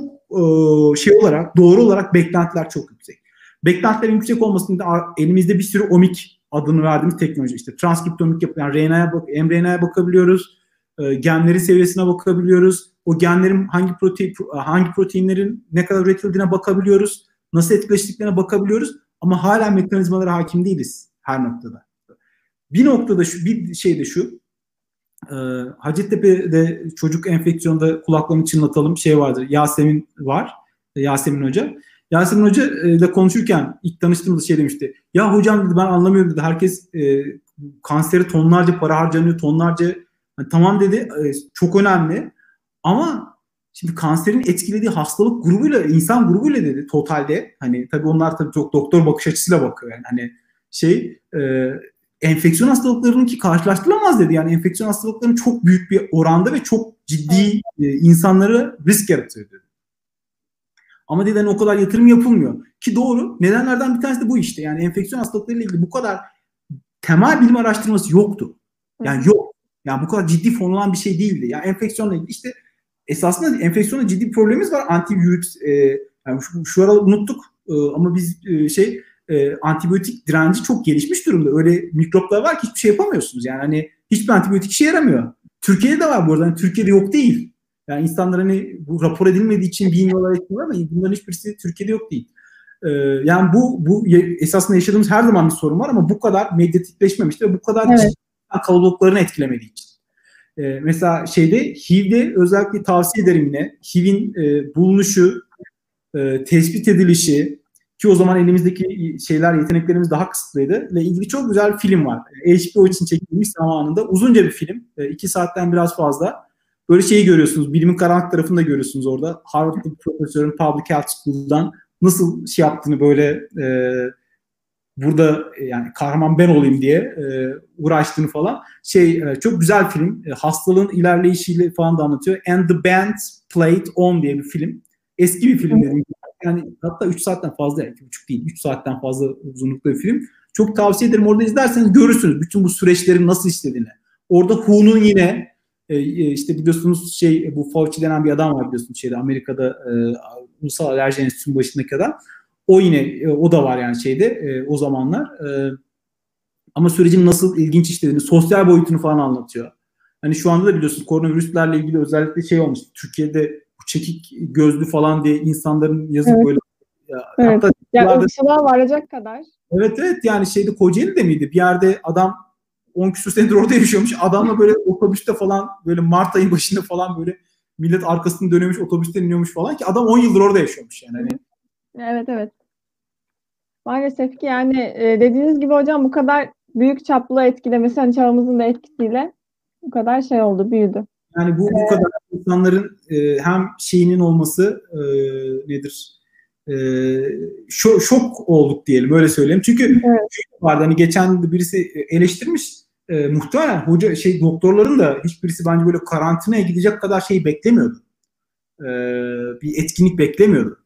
şey olarak doğru olarak beklentiler çok yüksek. Beklentilerin yüksek olmasında elimizde bir sürü omik adını verdiğimiz teknoloji işte transkriptomik yapı yani RNA'ya bak, mRNA'ya bakabiliyoruz. E, genleri seviyesine bakabiliyoruz. O genlerin hangi protein hangi proteinlerin ne kadar üretildiğine bakabiliyoruz. Nasıl etkileştiklerine bakabiliyoruz ama hala mekanizmalara hakim değiliz her noktada. Bir noktada şu bir şey de şu. E, Hacettepe'de çocuk enfeksiyonda kulaklarını çınlatalım şey vardır. Yasemin var. Yasemin Hoca. Yasemin Hoca e, ile konuşurken ilk tanıştığımızda şey demişti. Ya hocam dedi ben anlamıyorum dedi. Herkes e, kanseri tonlarca para harcanıyor, tonlarca yani tamam dedi e, çok önemli ama şimdi kanserin etkilediği hastalık grubuyla insan grubuyla dedi totalde hani tabii onlar tabii çok doktor bakış açısıyla bakıyor yani hani şey e, enfeksiyon hastalıklarının ki karşılaştırılamaz dedi. Yani enfeksiyon hastalıklarının çok büyük bir oranda ve çok ciddi e, insanlara risk yaratıyor dedi. Ama neden o kadar yatırım yapılmıyor. Ki doğru. Nedenlerden bir tanesi de bu işte. Yani enfeksiyon hastalıklarıyla ilgili bu kadar temel bilim araştırması yoktu. Yani yok. Yani bu kadar ciddi fonulan bir şey değildi. Yani enfeksiyonla ilgili işte esasında enfeksiyonla ciddi bir problemimiz var. Antivirüs e, yani şu, şu ara unuttuk e, ama biz e, şey e, antibiyotik direnci çok gelişmiş durumda. Öyle mikroplar var ki hiçbir şey yapamıyorsunuz. Yani hani hiçbir antibiyotik işe yaramıyor. Türkiye'de de var bu arada. Yani Türkiye'de yok değil. Yani insanlar hani bu rapor edilmediği için bilmiyorlar etmiyorlar ama bunların hiçbirisi Türkiye'de yok değil. Ee, yani bu bu esasında yaşadığımız her zaman bir sorun var ama bu kadar medyatikleşmemişti ve bu kadar evet. kalabalıklarını etkilemediği için. Ee, mesela şeyde HIV'de özellikle tavsiye ederim yine HIV'in e, bulunuşu, e, tespit edilişi ki o zaman elimizdeki şeyler, yeteneklerimiz daha kısıtlıydı ile ilgili çok güzel bir film var. HBO için çekilmiş zamanında uzunca bir film. E, iki saatten biraz fazla böyle şeyi görüyorsunuz. Bilimin karanlık tarafını da görüyorsunuz orada. Harvard'da bir profesörün Public Health School'dan nasıl şey yaptığını böyle e, burada e, yani kahraman ben olayım diye e, uğraştığını falan. Şey e, çok güzel film. E, hastalığın ilerleyişiyle falan da anlatıyor. And the Band Played On diye bir film. Eski bir film dedim. Yani hatta 3 saatten fazla, 2,5 değil, 3 saatten fazla uzunlukta bir film. Çok tavsiye ederim. Orada izlerseniz görürsünüz bütün bu süreçlerin nasıl işlediğini Orada WHO'nun yine e, işte biliyorsunuz şey bu Fauci denen bir adam var biliyorsunuz şeyde Amerika'da e, Ulusal Alerji Enstitüsü'nün başındaki adam. O yine e, o da var yani şeyde e, o zamanlar. E, ama sürecin nasıl ilginç işlediğini, sosyal boyutunu falan anlatıyor. Hani şu anda da biliyorsunuz koronavirüslerle ilgili özellikle şey olmuş. Türkiye'de bu çekik gözlü falan diye insanların yazıp evet. böyle ya, evet. Hatta yani ırkçılığa varacak kadar. Evet evet yani şeyde Kocaeli'de miydi? Bir yerde adam 10 küsur senedir orada yaşıyormuş. Adamla böyle otobüste falan böyle Mart ayı başında falan böyle millet arkasını dönüyormuş otobüsten iniyormuş falan ki adam 10 yıldır orada yaşıyormuş yani. Hani. Evet evet. Maalesef ki yani e, dediğiniz gibi hocam bu kadar büyük çaplı etkilemesi hani çağımızın da etkisiyle bu kadar şey oldu, büyüdü. Yani bu, bu kadar insanların e, hem şeyinin olması e, nedir? E, şok, şok olduk diyelim öyle söyleyeyim. Çünkü evet. vardı hani geçen birisi eleştirmiş e, muhtemelen hoca şey doktorların da hiçbirisi bence böyle karantinaya gidecek kadar şey beklemiyordu. E, bir etkinlik beklemiyordu.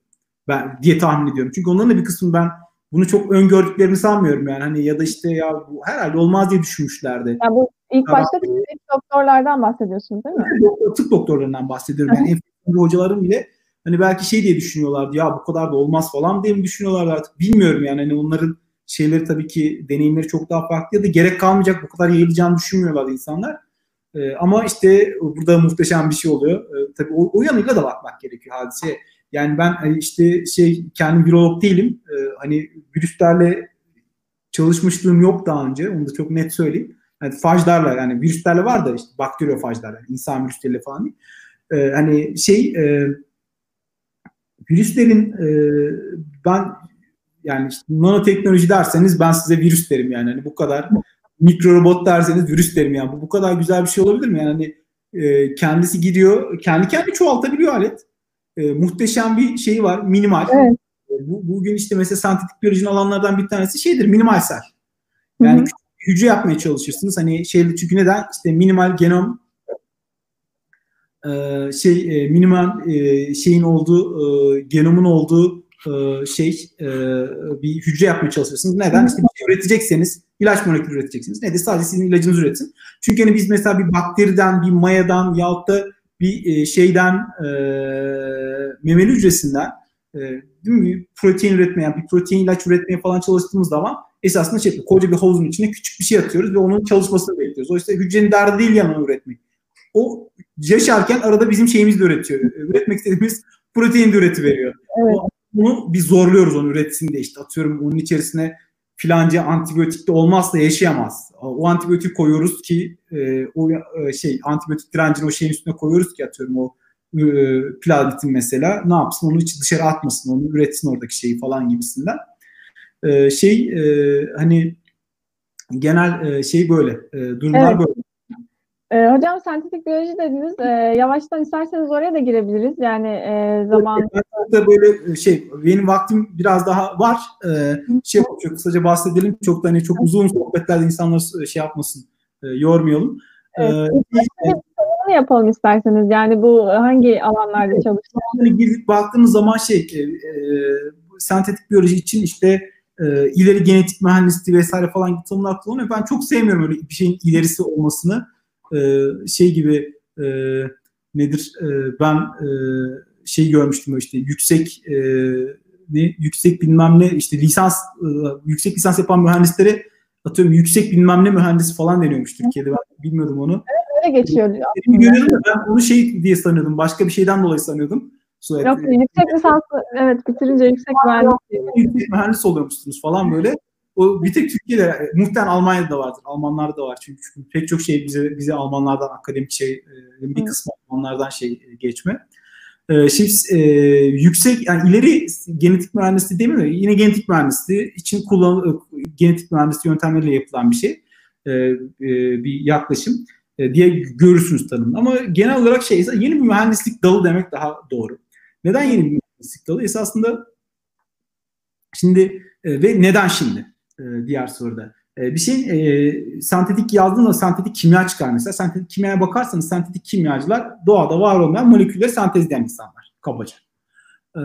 Ben diye tahmin ediyorum. Çünkü onların da bir kısmı ben bunu çok öngördüklerini sanmıyorum yani. Hani ya da işte ya bu herhalde olmaz diye düşünmüşlerdi. Ya bu ilk başta tıp doktorlardan bahsediyorsunuz değil mi? Doktor, tıp doktorlarından bahsediyorum. Yani enfeksiyon hocaların bile hani belki şey diye düşünüyorlardı ya bu kadar da olmaz falan diye mi düşünüyorlardı artık bilmiyorum yani hani onların şeyleri tabii ki deneyimleri çok daha farklı ya da gerek kalmayacak bu kadar yayılacağını düşünmüyorlar insanlar. Ee, ama işte burada muhteşem bir şey oluyor. Ee, tabii o, o yanıyla da bakmak gerekiyor hadiseye. Yani ben hani işte şey kendim virolog değilim. Ee, hani virüslerle çalışmışlığım yok daha önce. Onu da çok net söyleyeyim. Yani fajlarla yani virüslerle var da işte bakteriyofajlarla, yani insan virüsleriyle falan. Ee, hani şey e, virüslerin e, ben yani işte nanoteknoloji derseniz ben size virüs derim yani. Hani bu kadar mikro robot derseniz virüs derim yani. Bu bu kadar güzel bir şey olabilir mi? Yani hani e, kendisi gidiyor, kendi kendi çoğaltabiliyor alet e, muhteşem bir şey var. Minimal. Evet. E, bu, bugün işte mesela sentetik biyolojinin alanlardan bir tanesi şeydir. Minimal sel. Yani Hı-hı. hücre yapmaya çalışırsınız. Hani şey çünkü neden? İşte minimal genom e, şey e, minimal e, şeyin olduğu e, genomun olduğu e, şey e, bir hücre yapmaya çalışırsınız. Neden? İşte bir şey üretecekseniz ilaç molekülü üreteceksiniz. Ne de sadece sizin ilacınızı üretin. Çünkü hani biz mesela bir bakteriden, bir mayadan yahut da bir e, şeyden e, memeli hücresinden değil mi, protein üretmeye, bir protein ilaç üretmeye falan çalıştığımız zaman esasında şey, koca bir havuzun içine küçük bir şey atıyoruz ve onun çalışmasını bekliyoruz. O işte hücrenin derdi değil yanına üretmek. O yaşarken arada bizim şeyimiz de üretiyor. Üretmek istediğimiz protein de üreti veriyor. Evet. Bunu biz zorluyoruz onu üretsin diye işte atıyorum onun içerisine filanca antibiyotik de olmazsa yaşayamaz. O antibiyotik koyuyoruz ki e, o e, şey antibiyotik direncini o şeyin üstüne koyuyoruz ki atıyorum o e, plazmitin mesela ne yapsın onu hiç dışarı atmasın onu üretsin oradaki şeyi falan gibisinden. E, şey e, hani genel e, şey böyle e, durumlar evet. böyle. E, hocam sentetik biyoloji dediniz. E, yavaştan isterseniz oraya da girebiliriz. Yani e, zaman... Evet, böyle şey benim vaktim biraz daha var. E, şey çok kısaca bahsedelim. Çok da hani çok uzun sohbetlerde insanlar şey yapmasın, e, yormayalım. Evet, e, yapalım isterseniz. Yani bu hangi alanlarda evet, çalışıyor? Hani girdik baktığımız zaman şey e, e, sentetik biyoloji için işte e, ileri genetik mühendisliği vesaire falan tanımlar kullanıyor. Ben çok sevmiyorum öyle bir şeyin ilerisi olmasını e, şey gibi e, nedir e, ben e, şey görmüştüm işte yüksek e, ne yüksek bilmem ne işte lisans e, yüksek lisans yapan mühendislere atıyorum yüksek bilmem ne mühendisi falan deniyormuş Türkiye'de ben bilmiyordum onu. Evet öyle geçiyor. Görüyorum ben onu şey diye sanıyordum başka bir şeyden dolayı sanıyordum. Suet, Yok yüksek lisans evet bitirince yüksek mühendis. Yüksek mühendis oluyormuşsunuz falan böyle. O bir tek Türkiye'de, e, muhtemelen Almanya'da da vardır. Almanlarda da var çünkü, çünkü pek çok şey bize bize Almanlardan akademik şey e, bir kısmı Almanlardan şey e, geçme. Şimdi e, yüksek yani ileri genetik mühendisliği değil mi? Yine genetik mühendisliği için kullan genetik mühendisliği yöntemleriyle yapılan bir şey. E, e, bir yaklaşım e, diye görürsünüz tanımını. Ama genel olarak şey yeni bir mühendislik dalı demek daha doğru. Neden yeni bir mühendislik dalı? Esasında şimdi e, ve neden şimdi? E, diğer soruda. E, bir şeyin e, sentetik yazdığında sentetik kimya çıkar mesela. Sentetik kimyaya bakarsanız sentetik kimyacılar doğada var olmayan molekülleri sentezleyen insanlar kabaca. E,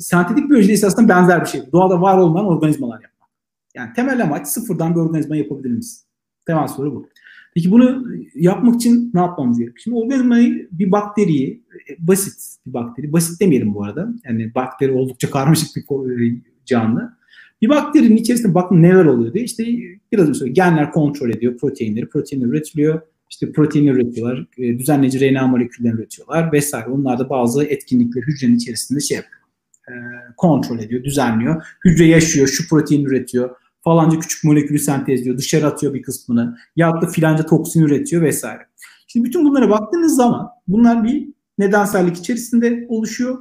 sentetik biyolojide ise aslında benzer bir şey. Doğada var olmayan organizmalar yapmak. Yani temel amaç sıfırdan bir organizma yapabilir miyiz? Temel soru bu. Peki bunu yapmak için ne yapmamız gerekiyor? Şimdi organizmayı bir bakteriyi, basit bir bakteri, basit demeyelim bu arada. Yani bakteri oldukça karmaşık bir canlı. Bir bakterinin içerisinde bakın neler oluyor diye işte biraz önce genler kontrol ediyor proteinleri, proteinler üretiliyor. İşte protein üretiyorlar, e, düzenleyici RNA moleküllerini üretiyorlar vesaire. Onlar da bazı etkinlikler hücrenin içerisinde şey yapıyor, e, kontrol ediyor, düzenliyor. Hücre yaşıyor, şu protein üretiyor, falanca küçük molekülü sentezliyor, dışarı atıyor bir kısmını, ya da filanca toksin üretiyor vesaire. Şimdi bütün bunlara baktığınız zaman bunlar bir nedensellik içerisinde oluşuyor.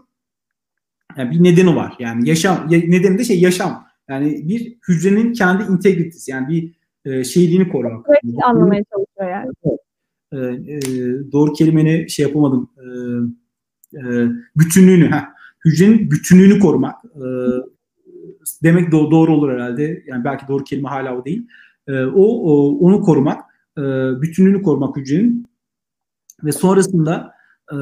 Yani bir nedeni var. Yani yaşam, nedeni de şey yaşam. Yani bir hücrenin kendi integritesi yani bir e, şeyliğini korumak. Evet, anlamaya çalışıyor yani. E, e, doğru kelimeni şey yapamadım. E, e, bütünlüğünü, heh, hücrenin bütünlüğünü korumak. E, demek do- doğru olur herhalde. Yani belki doğru kelime hala o değil. E, o, o onu korumak, e, bütünlüğünü korumak hücrenin ve sonrasında e,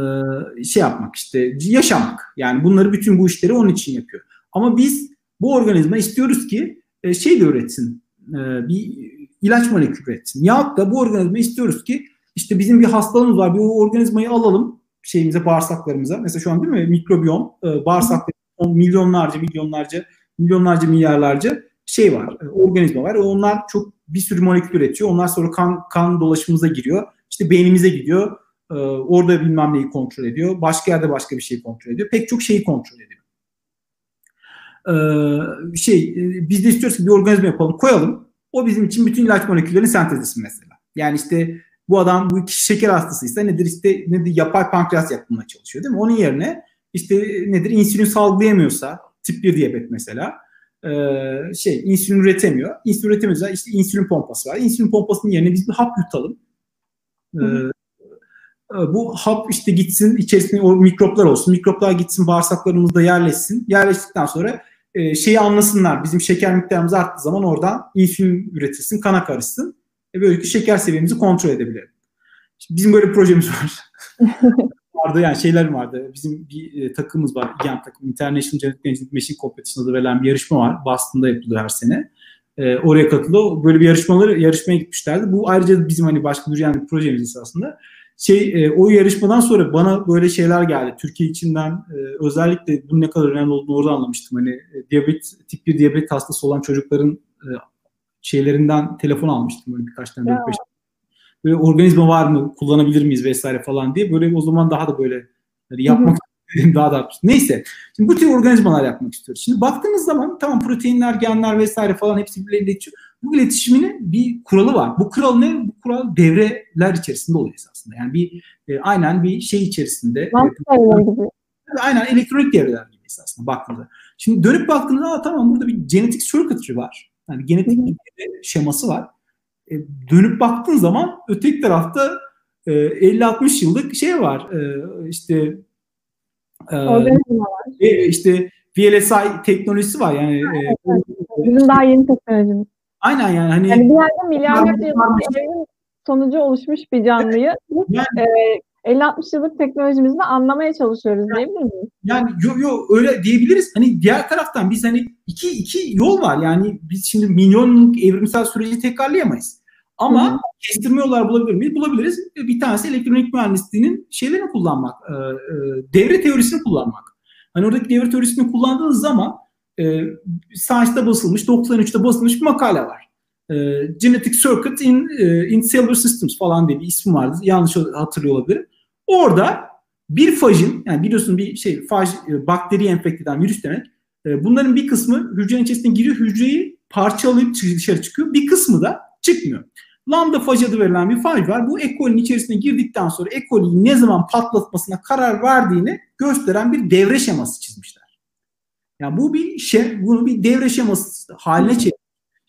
şey yapmak işte yaşamak. Yani bunları bütün bu işleri onun için yapıyor. Ama biz bu organizma istiyoruz ki e, şey de üretsin. E, bir ilaç molekülü üretsin. Ya da bu organizma istiyoruz ki işte bizim bir hastalığımız var. Bir o organizmayı alalım şeyimize bağırsaklarımıza. Mesela şu an değil mi mikrobiyom e, bağırsaklarımızda milyonlarca milyonlarca milyonlarca milyarlarca şey var. E, organizma var. Onlar çok bir sürü molekül üretiyor. Onlar sonra kan kan dolaşımımıza giriyor. İşte beynimize gidiyor. E, orada bilmem neyi kontrol ediyor. Başka yerde başka bir şeyi kontrol ediyor. Pek çok şeyi kontrol ediyor. Ee, şey e, biz de istiyoruz ki bir organizma yapalım koyalım. O bizim için bütün ilaç moleküllerini sentezlesin mesela. Yani işte bu adam bu kişi şeker hastasıysa nedir işte nedir yapay pankreas yapmaya çalışıyor değil mi? Onun yerine işte nedir insülin salgılayamıyorsa tip 1 diyabet mesela ee, şey insülin üretemiyor. İnsülin üretemiyorsa işte insülin pompası var. İnsülin pompasının yerine biz bir hap yutalım. Ee, e, bu hap işte gitsin içerisinde o mikroplar olsun. Mikroplar gitsin bağırsaklarımızda yerleşsin. Yerleştikten sonra e, şeyi anlasınlar. Bizim şeker miktarımız arttığı zaman oradan insülin üretilsin, kana karışsın. E, böylelikle şeker seviyemizi kontrol edebilelim. Şimdi bizim böyle bir projemiz var. [laughs] vardı yani şeyler vardı. Bizim bir e, takımımız var. İGEM takım. International Genetic Engineering Machine Competition adı verilen bir yarışma var. Boston'da yapılıyor her sene. E, oraya katılıyor. Böyle bir yarışmaları yarışmaya gitmişlerdi. Bu ayrıca bizim hani başka yürüyen bir projemiz esasında şey e, o yarışmadan sonra bana böyle şeyler geldi. Türkiye içinden e, özellikle bunun ne kadar önemli olduğunu orada anlamıştım. Hani e, diyabet tip 1 diyabet hastası olan çocukların e, şeylerinden telefon almıştım böyle birkaç tane. Böyle, böyle organizma var mı? Kullanabilir miyiz vesaire falan diye. Böyle o zaman daha da böyle hani yapmak istedim daha da Neyse. Şimdi bu tür organizmalar yapmak istiyoruz. Şimdi baktığınız zaman tamam proteinler, genler vesaire falan hepsi birbirleriyle geçiyor. Bu iletişiminin bir kuralı var. Bu kural ne? Bu kural devreler içerisinde oluyor esasında. Yani bir e, aynen bir şey içerisinde. E, aynen elektronik devreler gibi esasında baktığınızda. Şimdi dönüp baktığınızda Aa, tamam burada bir genetik circuitry var. Yani genetik bir şeması var. E, dönüp baktığın zaman öteki tarafta e, 50-60 yıllık şey var. E, işte e, işte VLSI teknolojisi var yani. Evet, evet. Bizim daha yeni teknolojimiz. Aynen yani hani yani bir yerde milyarlarca yıllık sonucu oluşmuş bir canlıyı [laughs] yani, e, 50-60 yıllık teknolojimizle anlamaya çalışıyoruz yani, diyebilir miyiz? Yani yo yo öyle diyebiliriz. Hani diğer taraftan biz hani iki iki yol var. Yani biz şimdi milyonluk evrimsel süreci tekrarlayamayız. Ama Hı-hı. kestirme yollar bulabilir miyiz? Bulabiliriz. Bir tanesi elektronik mühendisliğinin şeylerini kullanmak. E, e, devre teorisini kullanmak. Hani oradaki devre teorisini kullandığınız zaman e, Science'da basılmış, 93'te basılmış bir makale var. E, Genetic Circuit in, e, in Cellular Systems falan diye bir ismi vardı. Yanlış hatırlıyor olabilirim. Orada bir fajın, yani biliyorsun bir şey faj, e, bakteri enfekte eden virüs demek. E, bunların bir kısmı hücrenin içerisine giriyor, hücreyi parçalayıp dışarı çıkıyor. Bir kısmı da çıkmıyor. Lambda faj adı verilen bir faj var. Bu E. coli'nin içerisine girdikten sonra E. coli'yi ne zaman patlatmasına karar verdiğini gösteren bir devre şeması çizmişler. Yani bu bir şey, bunu bir devre şeması haline çevir.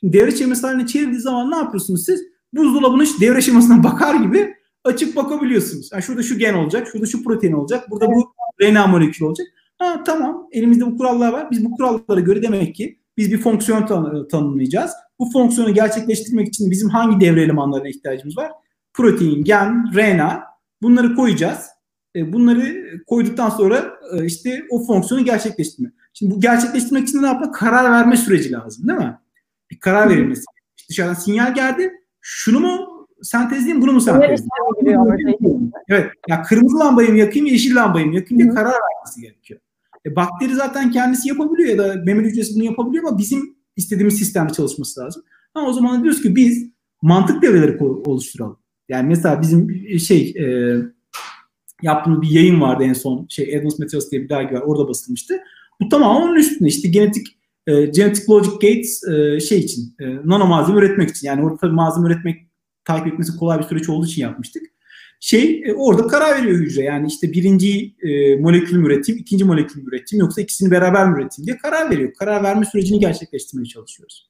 devre şeması haline çevirdiği zaman ne yapıyorsunuz siz? Buzdolabının devre şemasına bakar gibi açıp bakabiliyorsunuz. Yani şurada şu gen olacak, şurada şu protein olacak, burada bu RNA molekülü olacak. Ha tamam, elimizde bu kurallar var. Biz bu kurallara göre demek ki biz bir fonksiyon tan- tanımlayacağız. Bu fonksiyonu gerçekleştirmek için bizim hangi devre elemanlarına ihtiyacımız var? Protein, gen, RNA bunları koyacağız. E, bunları koyduktan sonra e, işte o fonksiyonu gerçekleştirme. Şimdi bu gerçekleştirmek için ne yapmak? Karar verme süreci lazım değil mi? Bir karar verilmesi. İşte dışarıdan sinyal geldi. Şunu mu sentezleyeyim, bunu mu sentezleyeyim? Evet. Ya kırmızı lambayı mı yakayım, yeşil lambayı mı yakayım diye karar vermesi gerekiyor. E, bakteri zaten kendisi yapabiliyor ya da memeli hücresi bunu yapabiliyor ama bizim istediğimiz sistemde çalışması lazım. Ha, o zaman diyoruz ki biz mantık devreleri oluşturalım. Yani mesela bizim şey e, yaptığımız bir yayın vardı en son şey Advanced Materials diye bir dergi var orada basılmıştı. Bu tamamen onun üstünde işte genetik e, genetic logic gates e, şey için e, nano malzeme üretmek için yani orada tabii malzeme üretmek takip etmesi kolay bir süreç olduğu için yapmıştık. Şey e, orada karar veriyor hücre yani işte birinci e, molekül mü üreteyim, ikinci molekül mü üreteyim yoksa ikisini beraber mi üreteyim diye karar veriyor. Karar verme sürecini gerçekleştirmeye çalışıyoruz.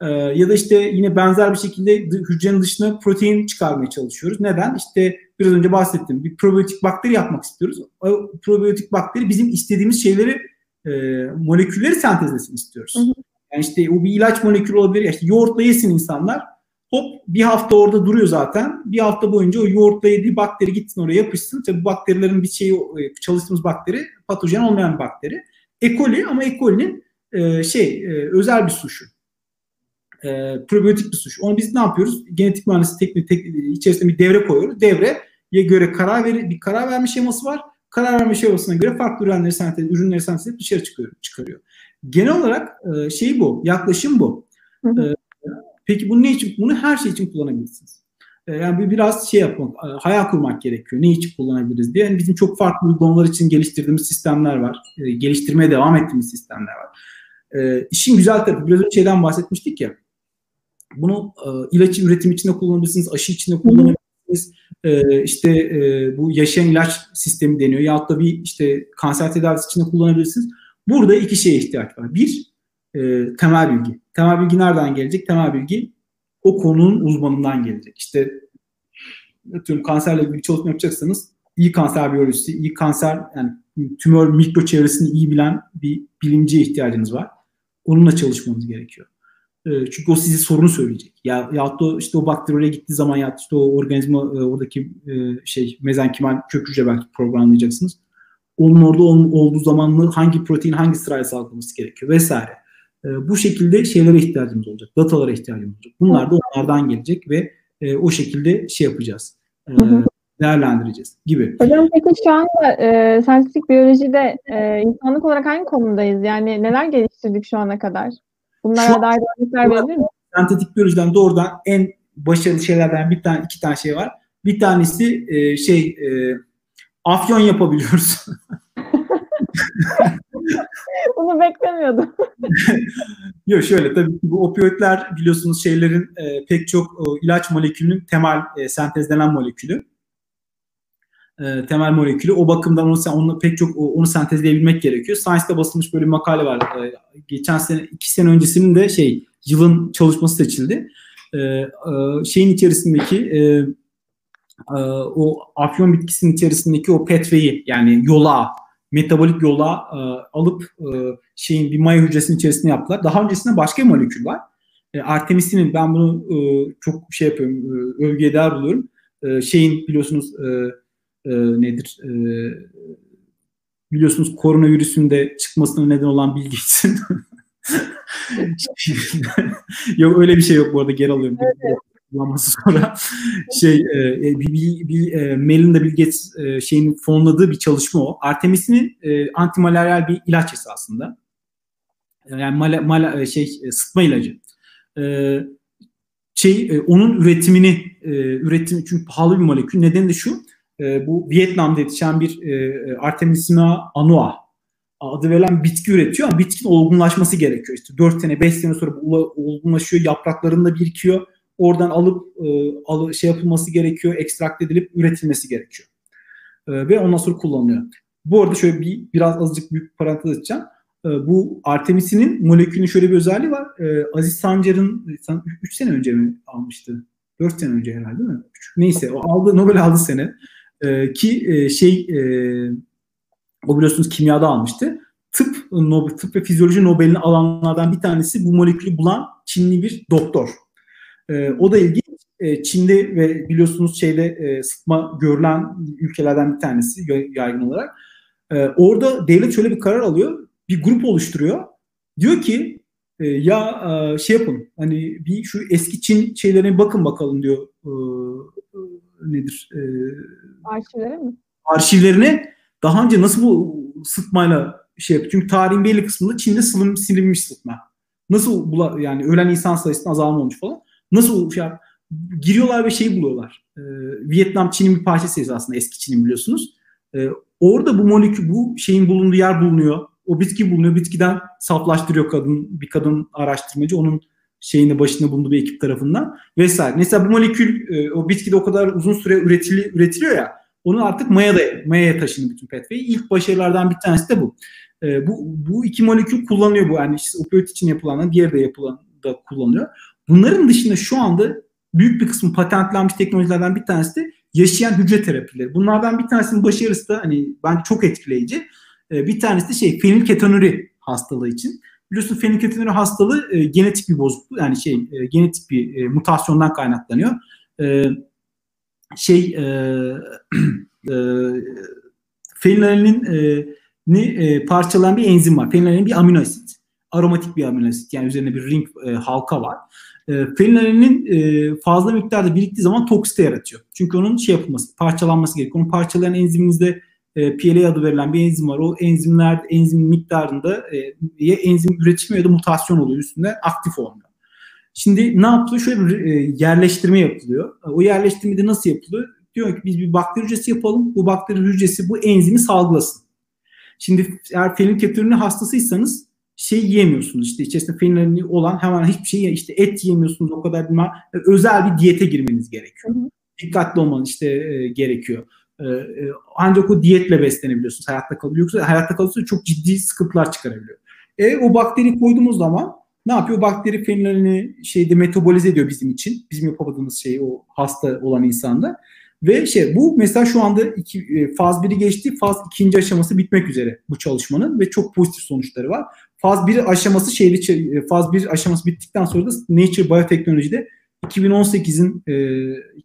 E, ya da işte yine benzer bir şekilde hücrenin dışına protein çıkarmaya çalışıyoruz. Neden? İşte biraz önce bahsettim. Bir probiyotik bakteri yapmak istiyoruz. O probiyotik bakteri bizim istediğimiz şeyleri e, molekülleri sentezlesin istiyoruz. Hı hı. Yani işte o bir ilaç molekülü olabilir. İşte yoğurtla yesin insanlar. Hop bir hafta orada duruyor zaten. Bir hafta boyunca o yoğurtla yediği bakteri gitsin oraya yapışsın. Tabi bu bakterilerin bir şeyi e, çalıştığımız bakteri patojen olmayan bir bakteri. E. coli ama E. coli'nin e, şey e, özel bir suşu. E, probiyotik bir suç. Onu biz ne yapıyoruz? Genetik mühendisliği teknik, teknik içerisinde bir devre koyuyoruz. Devreye göre karar ver, bir karar verme şeması var karar verme şemasına göre farklı ürünleri sentez, ürünleri sentez edip dışarı çıkıyor, çıkarıyor. Genel olarak e, şey bu, yaklaşım bu. Hı hı. E, peki bunu ne için? Bunu her şey için kullanabilirsiniz. E, yani biraz şey yapmak, e, hayal kurmak gerekiyor. Ne için kullanabiliriz diye. Yani bizim çok farklı uygulamalar için geliştirdiğimiz sistemler var. E, geliştirmeye devam ettiğimiz sistemler var. E, işin güzel tarafı, biraz önce şeyden bahsetmiştik ya. Bunu e, ilaç üretimi içinde kullanabilirsiniz, aşı içinde kullanabilirsiniz e, işte bu yaşayan ilaç sistemi deniyor. Ya da bir işte kanser tedavisi için de kullanabilirsiniz. Burada iki şeye ihtiyaç var. Bir, e, temel bilgi. Temel bilgi nereden gelecek? Temel bilgi o konunun uzmanından gelecek. İşte atıyorum kanserle ilgili çalışma yapacaksanız iyi kanser biyolojisi, iyi kanser yani tümör mikro çevresini iyi bilen bir bilimciye ihtiyacınız var. Onunla çalışmanız gerekiyor. E, çünkü o size sorunu söyleyecek. Ya ya da işte o bakteri oraya gittiği zaman ya işte o organizma e, oradaki e, şey mezenkimal kök hücre belki programlayacaksınız. Onun orada ol, olduğu zamanlı hangi protein hangi sırayla salgılaması gerekiyor vesaire. bu şekilde şeylere ihtiyacımız olacak. Datalara ihtiyacımız olacak. Bunlar da onlardan gelecek ve o şekilde şey yapacağız. değerlendireceğiz gibi. Hocam peki şu anda e, sentetik biyolojide e, insanlık olarak hangi konumdayız? Yani neler geliştirdik şu ana kadar? Bunlara dair örnekler verebilir mi? Sentetik biyolojiden doğrudan en başarılı şeylerden bir tane iki tane şey var. Bir tanesi e, şey e, afyon yapabiliyoruz. [laughs] Bunu beklemiyordum. [laughs] Yok şöyle tabii bu opioidler biliyorsunuz şeylerin e, pek çok e, ilaç molekülünün temel e, sentezlenen molekülü e, temel molekülü. O bakımdan onu, onu pek çok onu sentezleyebilmek gerekiyor. Science'da basılmış böyle bir makale var. E, geçen sene, iki sene öncesinin de şey yılın çalışması seçildi. E, şeyin içerisindeki o afyon bitkisinin içerisindeki o pathway'i yani yola metabolik yola alıp şeyin bir maya hücresinin içerisine yaptılar. Daha öncesinde başka bir molekül var. Artemisinin ben bunu çok şey yapıyorum, e, övgüye değer buluyorum. Şeyin biliyorsunuz e, e, nedir? E, biliyorsunuz koronavirüsün de çıkmasına neden olan Bill Gates'in [laughs] yok öyle bir şey yok bu arada geri alıyorum. Evet. Kullanması sonra şey e, bir, bir, e, Melinda Bill Gates e, şeyin fonladığı bir çalışma o. Artemisinin e, antimalaryal bir ilaç esasında. Yani mala, mala, e, şey e, sıtma ilacı. E, şey e, onun üretimini e, üretim çünkü pahalı bir molekül. Nedeni de şu e, bu Vietnam'da yetişen bir e, Artemisia annua adı verilen bitki üretiyor ama bitkinin olgunlaşması gerekiyor. İşte 4 sene 5 sene sonra bu olgunlaşıyor yapraklarında birikiyor. Oradan alıp e, alı, şey yapılması gerekiyor, ekstrakt edilip üretilmesi gerekiyor. E, ve ondan sonra kullanılıyor. Bu arada şöyle bir biraz azıcık büyük parantez açacağım. E, bu Artemisinin molekülünün şöyle bir özelliği var. E, Aziz Sancar'ın 3 sene önce mi almıştı? 4 sene önce herhalde değil mi? Neyse o aldı Nobel aldı sene. E, ki e, şey e, o biliyorsunuz kimyada almıştı. Tıp, Nobel, tıp ve fizyoloji Nobel'ini alanlardan bir tanesi bu molekülü bulan Çinli bir doktor. E, o da ilginç. E, Çin'de ve biliyorsunuz şeyde e, sıtma görülen ülkelerden bir tanesi yaygın olarak. E, orada devlet şöyle bir karar alıyor. Bir grup oluşturuyor. Diyor ki ya şey yapın hani bir şu eski Çin şeylerine bakın bakalım diyor nedir? E, Arşivlere mi? Arşivlerine daha önce nasıl bu sıtmayla şey yapıyor? Çünkü tarihin belli kısmında Çin'de silim, silinmiş sıtma. Nasıl bula, yani ölen insan sayısında azalma olmuş falan. Nasıl şey yap? Giriyorlar ve şeyi buluyorlar. Ee, Vietnam Çin'in bir parçası aslında eski Çin'in biliyorsunuz. Ee, orada bu molekül bu şeyin bulunduğu yer bulunuyor. O bitki bulunuyor. Bitkiden saflaştırıyor kadın bir kadın araştırmacı. Onun şeyini başında bulunduğu bir ekip tarafından vesaire. Mesela bu molekül e, o bitkide o kadar uzun süre üretili, üretiliyor ya onu artık mayada mayaya taşındı bütün petroli. İlk başarılardan bir tanesi de bu. E, bu bu iki molekül kullanıyor bu yani işte opioid için yapılan diğer de yapılan da kullanıyor. Bunların dışında şu anda büyük bir kısmı patentlenmiş teknolojilerden bir tanesi de yaşayan hücre terapileri. Bunlardan bir tanesinin başarısı da hani bence çok etkileyici. E, bir tanesi de şey fenilketonuri hastalığı için. Biliyorsun fenilketonuri hastalığı e, genetik bir bozukluk yani şey e, genetik bir e, mutasyondan kaynaklanıyor. E, şey e, [clears throat] e, fenilalanin e, ni e, parçalayan bir enzim var. Fenilalanin bir amino asit. Aromatik bir amino asit. Yani üzerinde bir ring e, halka var. E, fenilalaninin e, fazla miktarda biriktiği zaman toksite yaratıyor. Çünkü onun şey yapılması, parçalanması gerekiyor. Onu parçalayan enzimimizde e, PLA adı verilen bir enzim var. O enzimler enzim miktarında e, ya enzim üretimi ya da mutasyon oluyor üstünde aktif olmuyor. Şimdi ne yapılıyor? Şöyle bir e, yerleştirme yapılıyor. O yerleştirme de nasıl yapılıyor? Diyor ki biz bir bakteri hücresi yapalım. Bu bakteri hücresi bu enzimi salgılasın. Şimdi eğer fenilketonurin hastasıysanız şey yiyemiyorsunuz. İşte içerisinde fenilalanin olan hemen hiçbir şey işte et yiyemiyorsunuz o kadar bilmem. Özel bir diyete girmeniz gerekiyor. Dikkatli olmanız işte e, gerekiyor. E, e, ancak o diyetle beslenebiliyorsunuz. Hayatta kalıyor. Yoksa hayatta kalırsa çok ciddi sıkıntılar çıkarabiliyor. E, o bakteri koyduğumuz zaman ne yapıyor? Bakteri fenilalini şeyde metabolize ediyor bizim için. Bizim yapamadığımız şey o hasta olan insanda. Ve şey bu mesela şu anda iki, e, faz 1'i geçti. Faz ikinci aşaması bitmek üzere bu çalışmanın ve çok pozitif sonuçları var. Faz 1 aşaması şeyli e, faz 1 aşaması bittikten sonra da Nature Biotechnology'de 2018'in e,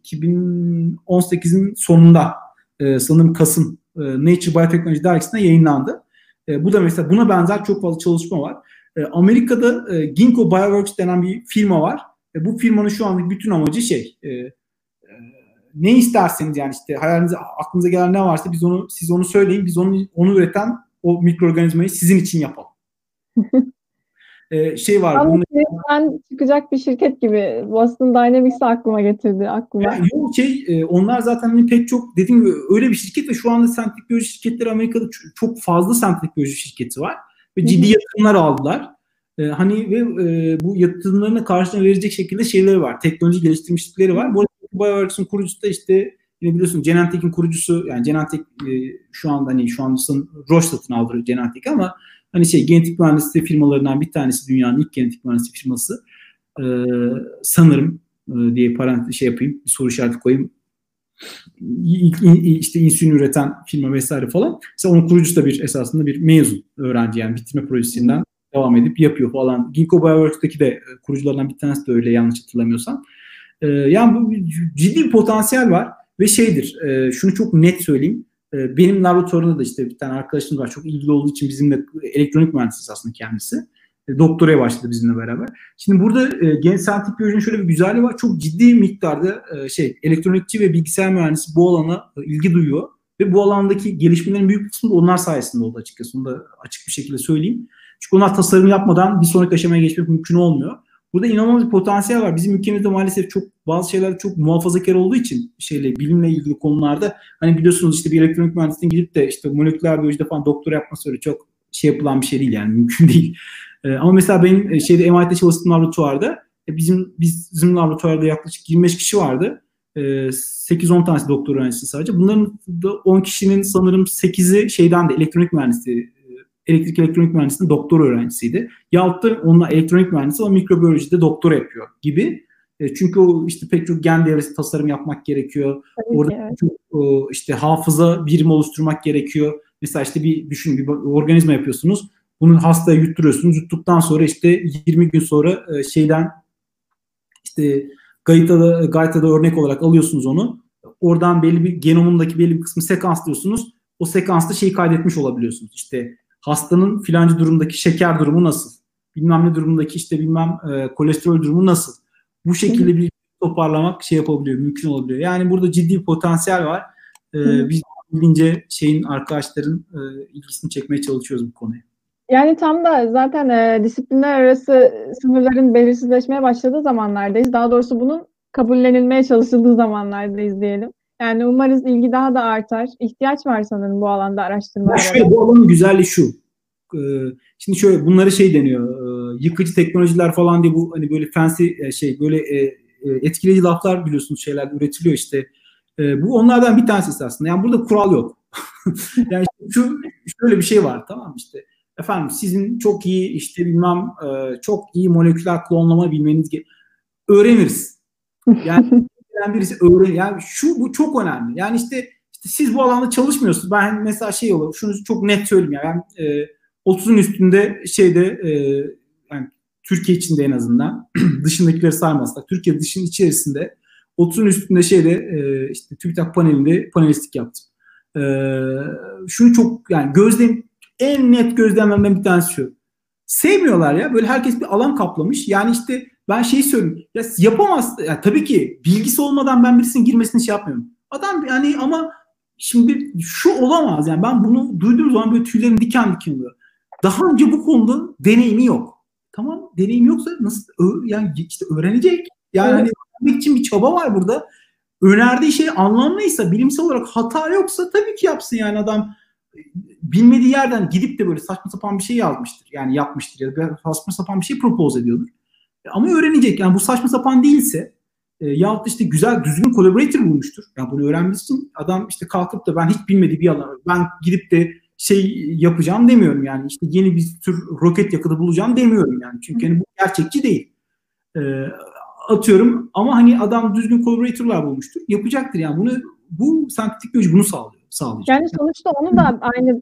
2018'in sonunda e, sanırım Kasım e, Nature Biotechnology dergisinde yayınlandı. E, bu da mesela buna benzer çok fazla çalışma var. E, Amerika'da e, Ginkgo Bioworks denen bir firma var. E, bu firmanın şu anlık bütün amacı şey e, e, ne isterseniz yani işte hayalinize aklınıza gelen ne varsa biz onu siz onu söyleyin biz onu onu üreten o mikroorganizmayı sizin için yapalım. [laughs] ee, şey var. Ama bunu... çıkacak bir şirket gibi Boston Dynamics'i aklıma getirdi aklıma. Yani yok şey e, onlar zaten hani pek çok dediğim gibi öyle bir şirket ve şu anda sentetik biyoloji şirketleri Amerika'da çok fazla sentetik biyoloji şirketi var ve ciddi yatırımlar aldılar. E, hani ve e, bu yatırımlarına karşılığını verecek şekilde şeyleri var. Teknoloji geliştirmişlikleri var. Bu arada BioWorks'un kurucusu da işte Yine biliyorsun Genentech'in kurucusu yani Genentech e, şu anda hani şu anda Roche satın aldı Genentech ama hani şey genetik mühendisliği firmalarından bir tanesi dünyanın ilk genetik mühendisliği firması e, sanırım e, diye parantez şey yapayım bir soru işareti koyayım işte insülin üreten firma vesaire falan. Mesela onun kurucusu da bir esasında bir mezun öğrenci yani bitirme projesinden devam edip yapıyor falan. Ginkgo Bioworks'taki de e, kurucularından bir tanesi de öyle yanlış hatırlamıyorsam. Ee, yani bu ciddi bir potansiyel var ve şeydir e, şunu çok net söyleyeyim. E, benim laboratuvarımda da işte bir tane arkadaşımız var. Çok ilgili olduğu için bizimle elektronik mühendisi aslında kendisi. E, doktoraya başladı bizimle beraber. Şimdi burada e, genç sentik biyolojinin şöyle bir güzelliği var. Çok ciddi miktarda e, şey elektronikçi ve bilgisayar mühendisi bu alana e, ilgi duyuyor. Ve bu alandaki gelişmelerin büyük kısmı onlar sayesinde oldu açıkçası. Onu da açık bir şekilde söyleyeyim. Çünkü onlar tasarım yapmadan bir sonraki aşamaya geçmek mümkün olmuyor. Burada inanılmaz bir potansiyel var. Bizim ülkemizde maalesef çok bazı şeyler çok muhafazakar olduğu için şeyle bilimle ilgili konularda hani biliyorsunuz işte bir elektronik mühendisliğine gidip de işte moleküler biyolojide falan doktor yapması öyle çok şey yapılan bir şey değil yani [laughs] mümkün değil. Ee, ama mesela benim e, şeyde MIT'de çalıştığım laboratuvarda e, bizim bizim laboratuvarda yaklaşık 25 kişi vardı. E, 8-10 tanesi doktor öğrencisi sadece. Bunların da 10 kişinin sanırım 8'i şeyden de elektronik mühendisliği elektrik elektronik mühendisliğinde doktor öğrencisiydi. Yahut da onunla elektronik mühendisi ama mikrobiyolojide doktora yapıyor gibi. E, çünkü o işte pek çok gen devresi tasarım yapmak gerekiyor. Tabii Orada ki, evet. çok işte hafıza birim oluşturmak gerekiyor. Mesela işte bir düşün bir organizma yapıyorsunuz. Bunu hastaya yutturuyorsunuz. Yuttuktan sonra işte 20 gün sonra e, şeyden işte Gaita'da, Gaita'da örnek olarak alıyorsunuz onu. Oradan belli bir genomundaki belli bir kısmı sekanslıyorsunuz. O sekansta şeyi kaydetmiş olabiliyorsunuz. İşte hastanın filancı durumdaki şeker durumu nasıl? Bilmem ne durumundaki işte bilmem e, kolesterol durumu nasıl? Bu şekilde bir toparlamak şey yapabiliyor, mümkün olabiliyor. Yani burada ciddi potansiyel var. Ee, biz bildiğince şeyin arkadaşların e, ilgisini çekmeye çalışıyoruz bu konuya. Yani tam da zaten e, disiplinler arası sınırların belirsizleşmeye başladığı zamanlardayız. Daha doğrusu bunun kabullenilmeye çalışıldığı zamanlardayız diyelim. Yani umarız ilgi daha da artar. İhtiyaç var sanırım bu alanda araştırmalara. Şöyle, bu alanın güzelliği şu. Ee, şimdi şöyle bunları şey deniyor. E, yıkıcı teknolojiler falan diye bu hani böyle fancy e, şey böyle e, etkileyici laflar biliyorsunuz şeyler üretiliyor işte. Bu onlardan bir tanesi aslında. Yani burada kural yok. [laughs] yani şu şöyle bir şey var tamam işte. Efendim sizin çok iyi işte bilmem çok iyi moleküler klonlama bilmeniz öğreniriz. Yani [laughs] birisi öğren yani şu bu çok önemli. Yani işte, işte siz bu alanda çalışmıyorsunuz. Ben mesela şey olur şunu çok net söyleyeyim ya. Yani ben e, 30'un üstünde şeyde e, yani Türkiye içinde en azından [clears throat] dışındakileri saymazsak Türkiye dışının içerisinde 30'un üstünde şeyde e, işte TÜBİTAK panelinde panelistlik yaptım. E, şunu çok yani gözlem en net gözlemlerden bir tanesi şu. Sevmiyorlar ya böyle herkes bir alan kaplamış. Yani işte ben şeyi söyleyeyim. Ya yapamaz. Ya tabii ki bilgisi olmadan ben birisinin girmesini şey yapmıyorum. Adam yani ama şimdi şu olamaz yani ben bunu duyduğum zaman böyle tüylerim diken diken oluyor. Daha önce bu konuda deneyimi yok. Tamam deneyim yoksa nasıl yani işte öğrenecek. Yani evet. hani öğrenmek için bir çaba var burada. Önerdiği şey anlamlıysa, bilimsel olarak hata yoksa tabii ki yapsın yani adam bilmediği yerden gidip de böyle saçma sapan bir şey yazmıştır. Yani yapmıştır ya da saçma sapan bir şey propose ediyordur. Ama öğrenecek. Yani bu saçma sapan değilse e, yahut işte güzel düzgün collaborator bulmuştur. Yani bunu öğrenmesi için adam işte kalkıp da ben hiç bilmediği bir alan ben gidip de şey yapacağım demiyorum yani işte yeni bir tür roket yakıtı bulacağım demiyorum yani. Çünkü hani bu gerçekçi değil. E, atıyorum ama hani adam düzgün collaborator'lar bulmuştur. Yapacaktır yani bunu bu sentetik biyoloji bunu sağlıyor. Sağlayacak. Yani sonuçta onu da aynı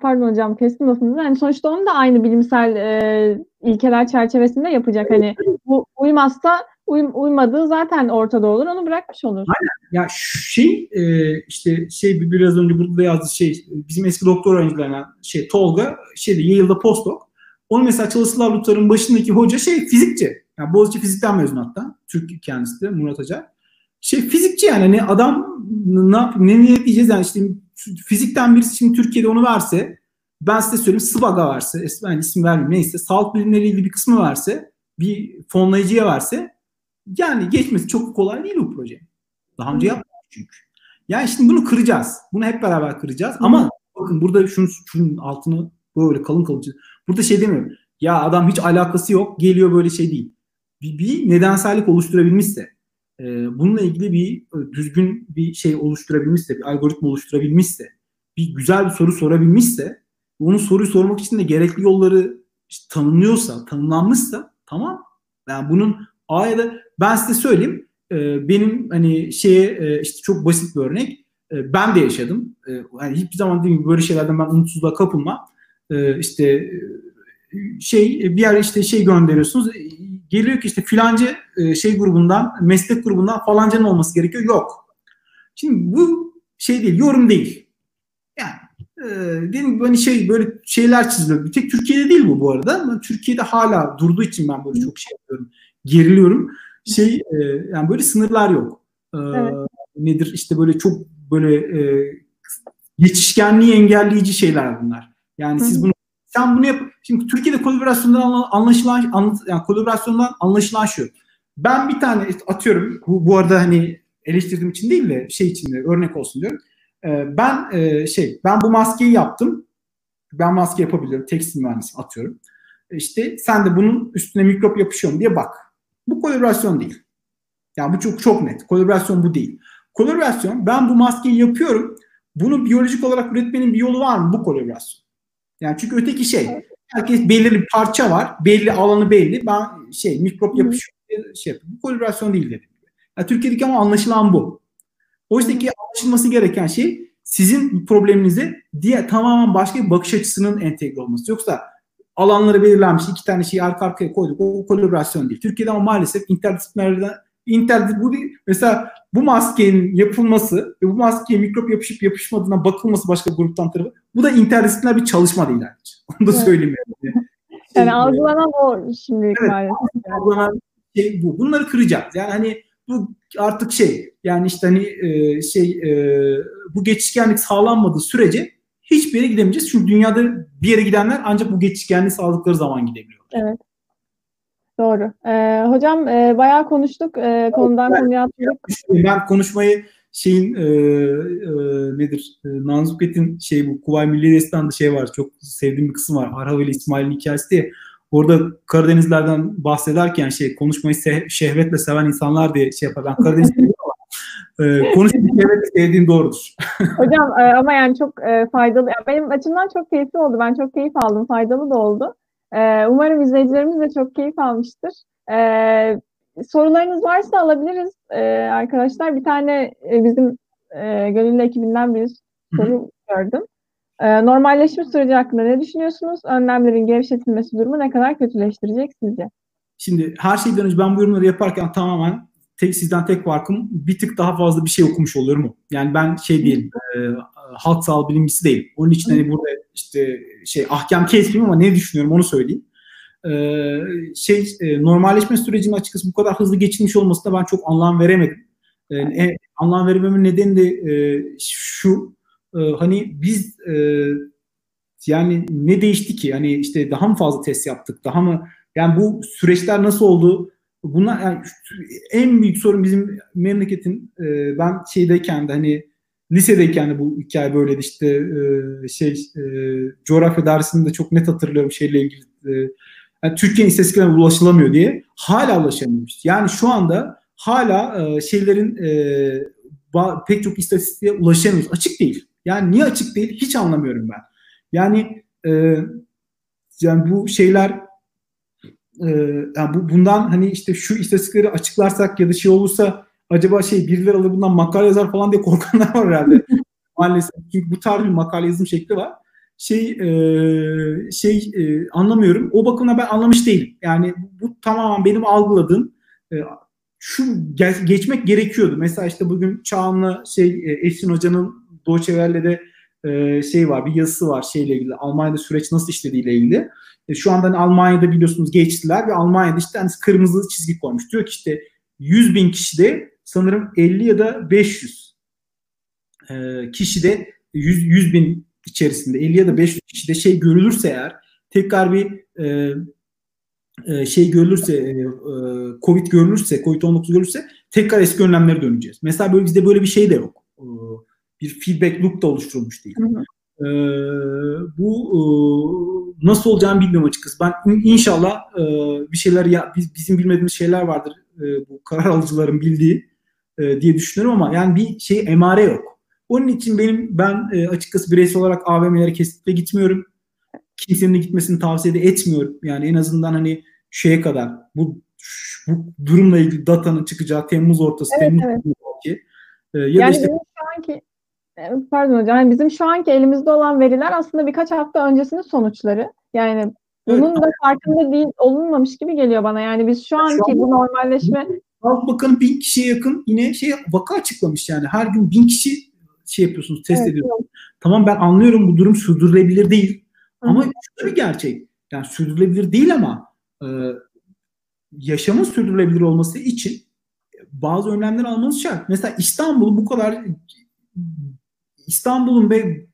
pardon hocam kestim lafınızı. Yani sonuçta onu da aynı bilimsel e, ilkeler çerçevesinde yapacak. Hani bu uymazsa uym, uymadığı zaten ortada olur. Onu bırakmış olur. Aynen. Ya şey e, işte şey biraz önce burada da yazdı şey bizim eski doktor öğrencilerinden şey Tolga şeyde Yale'da postdoc. Onun mesela çalışma laboratuvarının başındaki hoca şey fizikçi. Yani Boğaziçi fizikten mezun hatta. Türk kendisi de Murat Acar. Şey fizikçi yani hani adam ne yap ne niyet diyeceğiz yani işte fizikten birisi şimdi Türkiye'de onu verse ben size söyleyeyim SWAG'a verse ben isim vermeyeyim neyse sağlık bilimleriyle ilgili bir kısmı verse bir fonlayıcıya verse yani geçmesi çok kolay değil bu proje. Daha önce yapmadık çünkü. Yani şimdi bunu kıracağız. Bunu hep beraber kıracağız. Ama bakın burada şunun, şunun altını böyle kalın kalın Burada şey demiyorum. Ya adam hiç alakası yok. Geliyor böyle şey değil. Bir, bir nedensellik oluşturabilmişse e, bununla ilgili bir e, düzgün bir şey oluşturabilmişse, bir algoritma oluşturabilmişse, bir güzel bir soru sorabilmişse, onun soruyu sormak için de gerekli yolları işte tanımlıyorsa, tanımlanmışsa tamam. Yani bunun A ya da ben size söyleyeyim e, benim hani şeye e, işte çok basit bir örnek. E, ben de yaşadım. E, yani hiçbir zaman değil böyle şeylerden ben umutsuzluğa kapılmam. E, işte e, şey bir yer işte şey gönderiyorsunuz geliyor ki işte filancı e, şey grubundan, meslek grubundan falancanın olması gerekiyor. Yok. Şimdi bu şey değil, yorum değil. Yani e, gibi hani şey böyle şeyler çiziliyor. Bir tek Türkiye'de değil bu bu arada. Ama Türkiye'de hala durduğu için ben böyle çok şey yapıyorum. Geriliyorum. Şey e, yani böyle sınırlar yok. E, evet. Nedir işte böyle çok böyle e, geçişkenliği engelleyici şeyler bunlar. Yani siz bunu sen bunu yap. Şimdi Türkiye'de kolaborasyondan anlaşılan anla, yani kolaborasyondan anlaşılan şu. Ben bir tane atıyorum bu, bu arada hani eleştirdiğim için değil de şey için de örnek olsun diyorum. Ee, ben e, şey ben bu maskeyi yaptım. Ben maske yapabiliyorum. Tekstil mühendisi atıyorum. İşte sen de bunun üstüne mikrop yapışıyor mu diye bak. Bu kolaborasyon değil. Yani bu çok çok net. Kolaborasyon bu değil. Kolaborasyon ben bu maskeyi yapıyorum. Bunu biyolojik olarak üretmenin bir yolu var mı? Bu kolaborasyon. Yani çünkü öteki şey herkes belirli bir parça var. Belli alanı belli. Ben şey mikrop yapışıyor şey yapıyor. Bu kolaborasyon değil dedim. Yani Türkiye'deki ama anlaşılan bu. Oysa ki anlaşılması gereken şey sizin probleminize diye tamamen başka bir bakış açısının entegre olması. Yoksa alanları belirlenmiş iki tane şeyi arka arkaya koyduk. O kolaborasyon değil. Türkiye'de ama maalesef interdisiplinerden internet bu değil. Mesela bu maskenin yapılması ve bu maskeye mikrop yapışıp yapışmadığına bakılması başka gruptan tarafı bu da interdisipliner bir çalışma değil ayrıca. [laughs] Onu da evet. söyleyeyim yani. [laughs] yani algılanan o şimdi evet, maalesef. Algılanan şey bu. Bunları kıracağız. Yani hani bu artık şey yani işte hani e, şey e, bu geçişkenlik sağlanmadığı sürece hiçbir yere gidemeyeceğiz. Çünkü dünyada bir yere gidenler ancak bu geçişkenliği sağladıkları zaman gidebiliyor. Evet. Doğru. Ee, hocam e, bayağı konuştuk. E, konudan ben, konuya atladık. Ben konuşmayı şeyin e, e, nedir? E, Nanzuket'in şey bu Kuvay Milli Destan'da şey var. Çok sevdiğim bir kısım var. Arhav ile İsmail'in hikayesi diye. Orada Karadenizlerden bahsederken şey konuşmayı se- şehvetle seven insanlar diye şey yapar. Ben Karadeniz [laughs] e, konuşmayı şehvetle sevdiğim doğrudur. [laughs] Hocam e, ama yani çok e, faydalı. Yani benim açımdan çok keyifli oldu. Ben çok keyif aldım. Faydalı da oldu. E, umarım izleyicilerimiz de çok keyif almıştır. E, sorularınız varsa alabiliriz e, arkadaşlar. Bir tane e, bizim e, gönüllü ekibinden bir soru Hı-hı. gördüm. Normalleşme süreci hakkında ne düşünüyorsunuz? Önlemlerin gevşetilmesi durumu ne kadar kötüleştirecek sizce? Şimdi her şeyden önce ben bu yorumları yaparken tamamen tek sizden tek farkım bir tık daha fazla bir şey okumuş oluyorum? Yani ben şey değilim, e, halk sağlığı bilimcisi değilim. Onun için hani burada işte şey ahkam kesmeyeyim ama ne düşünüyorum onu söyleyeyim. Ee, şey e, normalleşme sürecinin açıkçası bu kadar hızlı geçilmiş olmasına ben çok anlam veremedim. Ee, anlam verememin nedeni de e, şu e, hani biz e, yani ne değişti ki? Hani işte daha mı fazla test yaptık? Daha mı yani bu süreçler nasıl oldu? Bunlar yani en büyük sorun bizim memleketin e, ben şeydeyken de hani lisedeyken de bu hikaye böyleydi işte e, şey e, coğrafya dersinde çok net hatırlıyorum şeyle ilgili e, yani Türkiye'nin istatistiklerine ulaşılamıyor diye hala ulaşamıyoruz. Yani şu anda hala e, şeylerin e, ba, pek çok istatistiğe ulaşamıyoruz. Açık değil. Yani niye açık değil hiç anlamıyorum ben. Yani e, yani bu şeyler e, yani bu, bundan hani işte şu istatistikleri açıklarsak ya da şey olursa acaba şey birileri alır bundan makale yazar falan diye korkanlar var herhalde. [laughs] Maalesef. Çünkü bu tarz bir makale yazım şekli var şey e, şey e, anlamıyorum. O bakımda ben anlamış değilim. Yani bu tamamen benim algıladığım e, şu ge- geçmek gerekiyordu. Mesela işte bugün Çağan'la şey e, Esin Hoca'nın Doğu Welle'de e, şey var, bir yazısı var şeyle ilgili. Almanya'da süreç nasıl işlediğiyle ilgili. E, şu anda hani Almanya'da biliyorsunuz geçtiler ve Almanya'da işte hani kırmızı çizgi koymuş. Diyor ki işte 100 bin kişide sanırım 50 ya da 500 e, kişide 100, 100 bin içerisinde 50 ya da 500 kişide şey görülürse eğer tekrar bir e, e, şey görülürse e, e Covid görülürse Covid-19 görülürse tekrar eski önlemlere döneceğiz. Mesela böyle bizde böyle bir şey de yok. E, bir feedback loop da oluşturulmuş değil. Hı hı. E, bu e, nasıl olacağını bilmiyorum açıkçası. Ben inşallah e, bir şeyler ya biz, bizim bilmediğimiz şeyler vardır e, bu karar alıcıların bildiği e, diye düşünüyorum ama yani bir şey emare yok. Onun için benim ben e, açıkçası bireysel olarak AVM'lere kesinlikle gitmiyorum. Kimsenin de gitmesini tavsiye de etmiyorum. Yani en azından hani şeye kadar bu bu durumla ilgili datanın çıkacağı Temmuz ortası, evet, Temmuz evet. belki. E, ya yani da işte, şu anki e, pardon hocam yani bizim şu anki elimizde olan veriler aslında birkaç hafta öncesinin sonuçları. Yani bunun evet. da farkında değil olunmamış gibi geliyor bana. Yani biz şu anki şu an, bu normalleşme [laughs] Sağlık Bakanı bin kişiye yakın yine şey vaka açıklamış yani. Her gün bin kişi şey yapıyorsunuz, test evet, ediyorsunuz. Evet. Tamam ben anlıyorum bu durum sürdürülebilir değil. Hı. Ama şu bir gerçek. Yani sürdürülebilir değil ama e, yaşamın sürdürülebilir olması için bazı önlemler almanız şart. Mesela İstanbul bu kadar İstanbul'un ve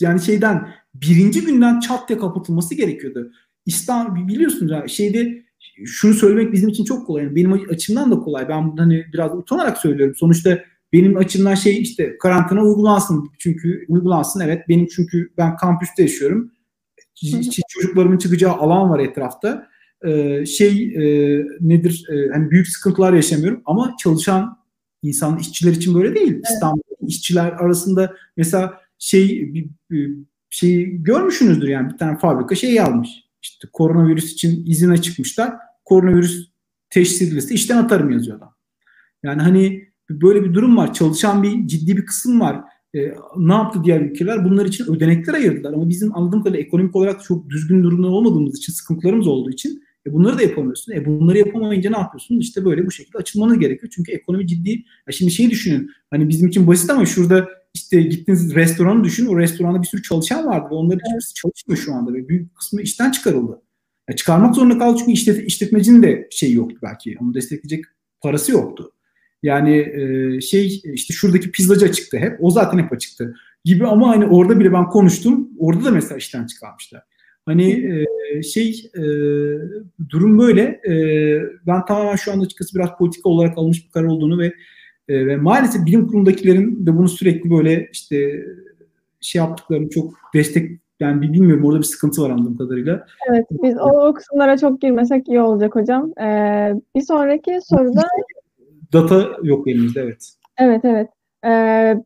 yani şeyden birinci günden çat diye kapatılması gerekiyordu. İstanbul biliyorsunuz ya şeyde şunu söylemek bizim için çok kolay. Yani benim açımdan da kolay. Ben hani biraz utanarak söylüyorum. Sonuçta benim açımdan şey işte karantina uygulansın. Çünkü uygulansın evet. Benim çünkü ben kampüste yaşıyorum. Çocuklarımın çıkacağı alan var etrafta. Ee, şey e, nedir? E, hani büyük sıkıntılar yaşamıyorum ama çalışan insan işçiler için böyle değil. Evet. İstanbul işçiler arasında mesela şey bir, bir şey görmüşsünüzdür yani bir tane fabrika şey yazmış. İşte koronavirüs için izine çıkmışlar. Koronavirüs teşhis edilirse işten atarım yazıyor adam. Yani hani böyle bir durum var. Çalışan bir ciddi bir kısım var. E, ne yaptı diğer ülkeler? Bunlar için ödenekler ayırdılar. Ama bizim anladığım kadarıyla ekonomik olarak çok düzgün durumda olmadığımız için, sıkıntılarımız olduğu için e, bunları da yapamıyorsun. E, bunları yapamayınca ne yapıyorsun? İşte böyle bu şekilde açılmanız gerekiyor. Çünkü ekonomi ciddi. Ya şimdi şeyi düşünün. Hani bizim için basit ama şurada işte gittiğiniz restoranı düşün. O restoranda bir sürü çalışan vardı ve onların hiçbirisi çalışmıyor şu anda ve büyük kısmı işten çıkarıldı. Ya çıkarmak zorunda kaldı çünkü işlet, işletmecinin de şeyi yoktu belki. Onu destekleyecek parası yoktu. Yani e, şey işte şuradaki pizzacı açıktı hep. O zaten hep açıktı gibi ama hani orada bile ben konuştum. Orada da mesela işten çıkarmışlar. Hani e, şey e, durum böyle. E, ben tamamen şu anda açıkçası biraz politika olarak alınmış bir karar olduğunu ve e, ve maalesef bilim kurulundakilerin de bunu sürekli böyle işte şey yaptıklarını çok destek yani bilmiyorum orada bir sıkıntı var anladığım kadarıyla. Evet biz o kısımlara çok girmesek iyi olacak hocam. Ee, bir sonraki soruda data yok elimizde evet. Evet evet. Ee,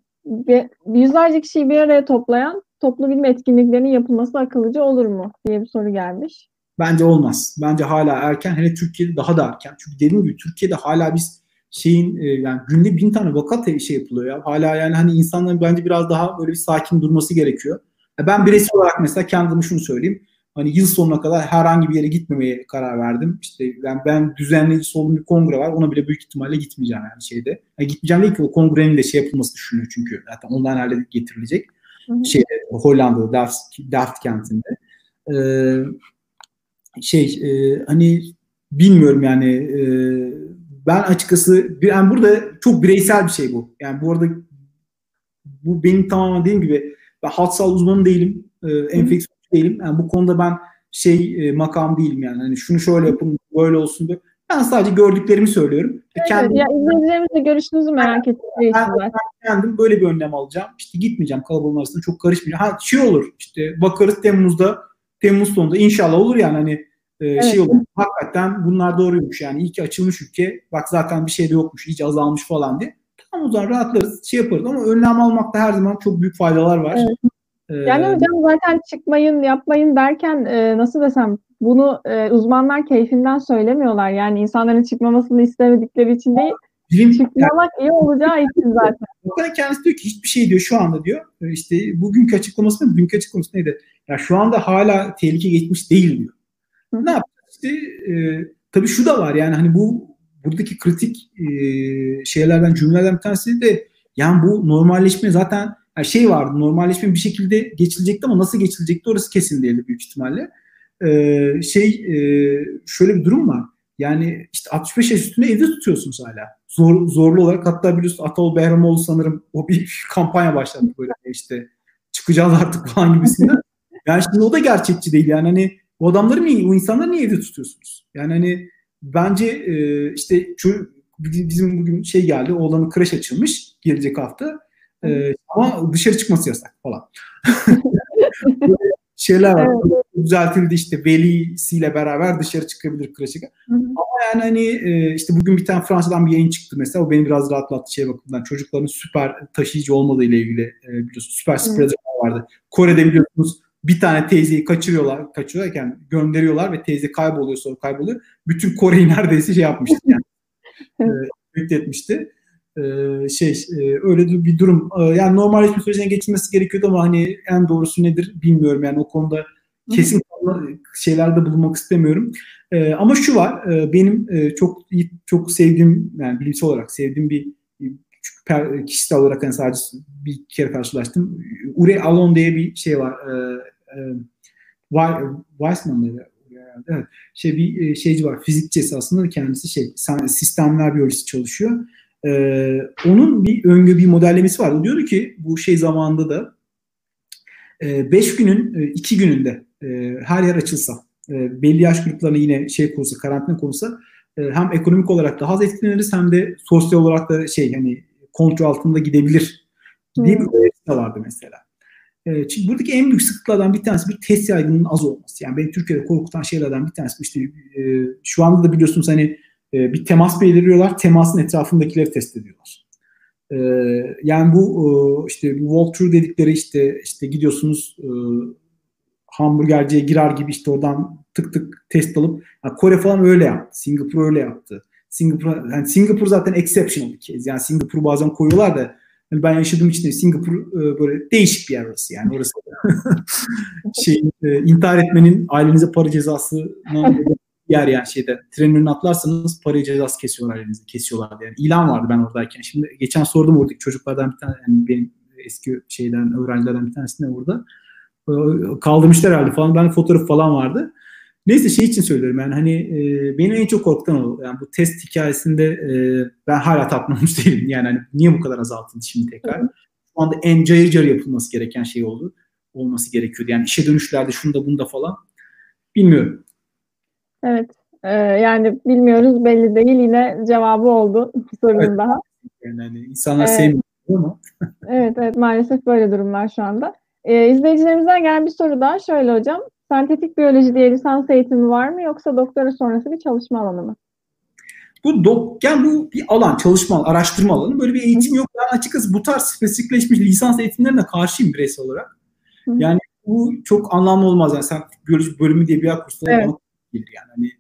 yüzlerce kişiyi bir araya toplayan toplu bilim etkinliklerinin yapılması akıllıca olur mu diye bir soru gelmiş. Bence olmaz. Bence hala erken. Hele Türkiye'de daha da erken. Çünkü dediğim gibi Türkiye'de hala biz şeyin e, yani günde bin tane vaka şey yapılıyor ya. Hala yani hani insanların bence biraz daha böyle bir sakin durması gerekiyor. Ben bireysel olarak mesela kendime şunu söyleyeyim. Hani yıl sonuna kadar herhangi bir yere gitmemeye karar verdim. İşte ben, ben düzenleyici olduğum bir kongre var. Ona bile büyük ihtimalle gitmeyeceğim yani şeyde. Yani gitmeyeceğim değil ki o kongrenin de şey yapılması düşünüyor çünkü. Zaten ondan herhalde getirilecek. Şeyde, Hollanda'da, Delft, Delft kentinde. Ee, şey e, hani bilmiyorum yani e, ben açıkçası yani burada çok bireysel bir şey bu. Yani bu arada bu benim tamamen dediğim gibi ben halk sağlığı uzmanı değilim. E, enfeksiyon değilim. Yani bu konuda ben şey e, makam değilim yani. Hani şunu şöyle yapın, böyle olsun diye. Ben sadece gördüklerimi söylüyorum. Evet, kendim, ya izleyicilerimiz de görüşünüzü merak ettikleri ben, ben kendim böyle bir önlem alacağım. İşte gitmeyeceğim kalabalığın arasında çok karışmayacağım. Ha şey olur işte bakarız Temmuz'da Temmuz sonunda inşallah olur yani hani e, evet. şey olur. Hakikaten bunlar doğruymuş yani. İyi ki açılmış ülke. Bak zaten bir şey de yokmuş. Hiç azalmış falan diye. Tamam o zaman rahatlarız. Şey yaparız ama önlem almakta her zaman çok büyük faydalar var. Evet. Yani hocam zaten çıkmayın, yapmayın derken e, nasıl desem bunu e, uzmanlar keyfinden söylemiyorlar. Yani insanların çıkmamasını istemedikleri için değil. Bilim, çıkmamak yani, iyi olacağı için [laughs] zaten. Bakan kendisi diyor ki hiçbir şey diyor şu anda diyor. E, işte bugünkü açıklaması mı? Bugünkü açıklaması neydi? Ya şu anda hala tehlike geçmiş değil diyor. Ne yapacağız? İşte e, tabii şu da var yani hani bu buradaki kritik e, şeylerden cümlelerden bir tanesi de yani bu normalleşme zaten yani şey vardı normalleşme bir şekilde geçilecekti ama nasıl geçilecekti orası kesin değildi büyük ihtimalle. Ee, şey e, şöyle bir durum var. Yani işte 65 yaş üstünde evde tutuyorsunuz hala. Zor, zorlu olarak hatta biliyorsun Atol Behramoğlu sanırım o bir [laughs] kampanya başlattı böyle işte çıkacağız artık falan gibisinden. Yani şimdi o da gerçekçi değil yani hani o adamları niye, o insanları niye evde tutuyorsunuz? Yani hani bence e, işte şu, bizim bugün şey geldi oğlanın kreş açılmış gelecek hafta. E, ama dışarı çıkması yasak falan. [laughs] şeyler var. Evet. Düzeltildi işte velisiyle beraber dışarı çıkabilir klasik. Ama yani hani e, işte bugün bir tane Fransa'dan bir yayın çıktı mesela. O beni biraz rahatlattı şey bakımından. Çocukların süper taşıyıcı olmadığı ile ilgili e, biliyorsunuz süper spreader vardı. Kore'de biliyorsunuz bir tane teyzeyi kaçırıyorlar, kaçırıyorken gönderiyorlar ve teyze kayboluyor sonra kayboluyor. Bütün Kore'yi [laughs] neredeyse şey yapmıştı yani. [laughs] e, etmişti e, şey e, öyle bir durum. E, yani normalleşme sürecine geçilmesi gerekiyordu ama hani en doğrusu nedir bilmiyorum yani o konuda kesin şeylerde bulunmak istemiyorum. E, ama şu var e, benim e, çok çok sevdiğim yani bilimsel olarak sevdiğim bir kişisel olarak hani sadece bir kere karşılaştım. Ure Alon diye bir şey var. E, e, Weissman mıydı? Evet. Şey bir şeyci var. Fizikçi esasında kendisi şey sistemler biyolojisi çalışıyor. Ee, onun bir öngörü, bir modellemesi vardı. Diyordu ki bu şey zamanında da 5 e, günün 2 e, gününde e, her yer açılsa, e, belli yaş gruplarına yine şey kursa, karantina konulsa e, hem ekonomik olarak daha az etkileniriz hem de sosyal olarak da şey hani kontrol altında gidebilir diye bir önerisi de vardı mesela. E, çünkü buradaki en büyük sıkıntılardan bir tanesi bir test yaygınlığının az olması. Yani beni Türkiye'de korkutan şeylerden bir tanesi işte e, şu anda da biliyorsunuz hani e, bir temas belirliyorlar. Temasın etrafındakileri test ediyorlar. E, yani bu e, işte walkthrough dedikleri işte işte gidiyorsunuz e, hamburgerciye girer gibi işte oradan tık tık test alıp yani Kore falan öyle yaptı. Singapur öyle yaptı. Singapur yani Singapur zaten exceptional bir kez. Yani Singapur bazen koyuyorlar da yani ben yaşadığım için de Singapur e, böyle değişik bir yer orası yani orası [laughs] şey e, intihar etmenin ailenize para cezası yer yani şeyde. Trenin önüne atlarsanız para cezası kesiyorlar elinizi kesiyorlar yani ilan vardı ben oradayken. Şimdi geçen sordum oradaki çocuklardan bir tane yani benim eski şeyden öğrencilerden bir tanesine orada. Ee, kaldırmışlar herhalde falan. Ben fotoğraf falan vardı Neyse şey için söylüyorum yani hani e, beni en çok korkutan o. Yani bu test hikayesinde e, ben hala tatmamış [laughs] değilim. Yani hani niye bu kadar azaltıldı şimdi tekrar? Şu anda en cayır cayır yapılması gereken şey oldu. Olması gerekiyordu. Yani işe dönüşlerde şunda bunda falan. Bilmiyorum. Evet. E, yani bilmiyoruz belli değil. Yine cevabı oldu sorunun evet. daha. Yani hani insanlar evet. sevmiyor ama. evet evet maalesef böyle durumlar şu anda. E, izleyicilerimizden gelen bir soru daha şöyle hocam. Sentetik biyoloji diye lisans eğitimi var mı yoksa doktora sonrası bir çalışma alanı mı? Bu dok, yani bu bir alan, çalışma, araştırma alanı. Böyle bir eğitim yok. Ben açıkçası bu tarz spesifikleşmiş lisans eğitimlerine karşıyım bireysel olarak. Hı. Yani bu çok anlamlı olmaz. Yani sen biyoloji bölümü diye bir yer kursları evet. yani. Hani,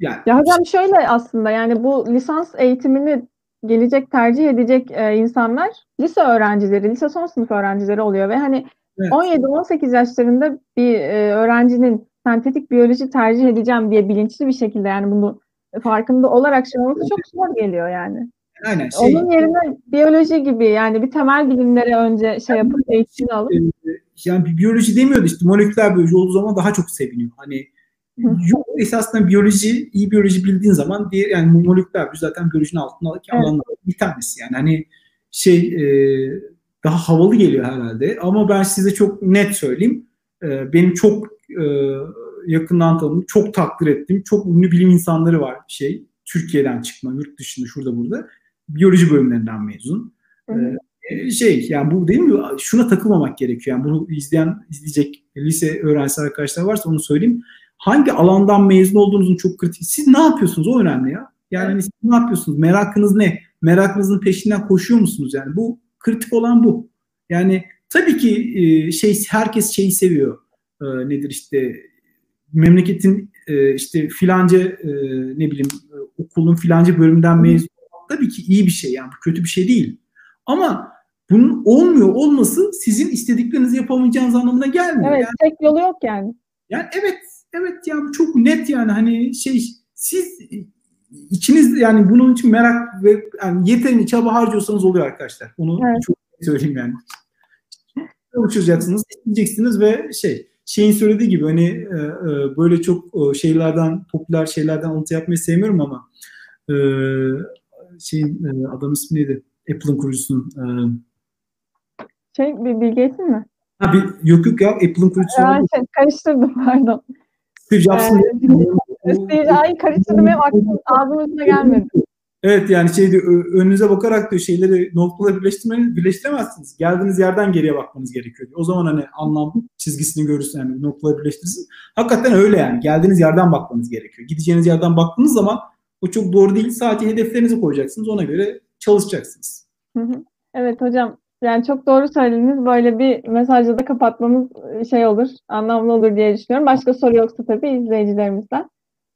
yani. Ya hocam şöyle aslında yani bu lisans eğitimini gelecek tercih edecek e, insanlar lise öğrencileri, lise son sınıf öğrencileri oluyor ve hani Evet. 17-18 yaşlarında bir e, öğrencinin sentetik biyoloji tercih edeceğim diye bilinçli bir şekilde yani bunu farkında olarak şey olması çok zor geliyor yani. Aynen. Şey, Onun yerine biyoloji gibi yani bir temel bilimlere önce şey yapıp eğitim alıp. Yani biyoloji demiyordu işte moleküler biyoloji olduğu zaman daha çok seviniyor. Hani yok esasında biyoloji, iyi biyoloji bildiğin zaman diğer yani moleküler biyoloji zaten biyolojinin altındaki evet. alanlar bir tanesi yani hani şey e, daha havalı geliyor herhalde. Ama ben size çok net söyleyeyim. E, benim çok e, yakından tanıdığım, çok takdir ettiğim, çok ünlü bilim insanları var şey. Türkiye'den çıkma, yurt dışında, şurada burada. Biyoloji bölümlerinden mezun. Ee, şey yani bu değil mi? Şuna takılmamak gerekiyor. Yani bunu izleyen, izleyecek lise öğrencisi arkadaşlar varsa onu söyleyeyim. Hangi alandan mezun olduğunuzun çok kritik. Siz ne yapıyorsunuz? O önemli ya. Yani evet. siz ne yapıyorsunuz? Merakınız ne? Merakınızın peşinden koşuyor musunuz? Yani bu kritik olan bu. Yani tabii ki e, şey herkes şeyi seviyor. E, nedir işte memleketin e, işte filanca ne bileyim okulun filanca bölümünden mezun tabii ki iyi bir şey yani kötü bir şey değil. Ama bunun olmuyor olması sizin istediklerinizi yapamayacağınız anlamına gelmiyor. Evet, yani, tek yolu yok yani. Yani evet, evet yani çok net yani hani şey siz içiniz yani bunun için merak ve yani yeterince çaba harcıyorsanız oluyor arkadaşlar. Onu evet. çok söyleyeyim yani. Uçacaksınız, isteyeceksiniz ve şey şeyin söylediği gibi hani e, e, böyle çok e, şeylerden popüler şeylerden alıntı yapmayı sevmiyorum ama e, şeyin e, adam ismi neydi? Apple'ın kurucusunun e, şey bir Bill Gates'in mi? Ha, bir, yok yok ya Apple'ın kurucusu. Ben şey, karıştırdım pardon. Steve Jobs'ın Steve ay karıştırdım hep aklım ağzımın gelmedi. Evet yani şeydi önünüze bakarak diyor şeyleri noktaları birleştirmeniz birleştiremezsiniz. Geldiğiniz yerden geriye bakmanız gerekiyor. Diyor. O zaman hani anlam çizgisini görürsün yani noktaları birleştirirsin. Hakikaten öyle yani. Geldiğiniz yerden bakmanız gerekiyor. Gideceğiniz yerden baktığınız zaman o çok doğru değil. Sadece hedeflerinizi koyacaksınız. Ona göre çalışacaksınız. Evet hocam. Yani çok doğru söylediniz. Böyle bir mesajla da kapatmamız şey olur, anlamlı olur diye düşünüyorum. Başka soru yoksa tabii izleyicilerimizden.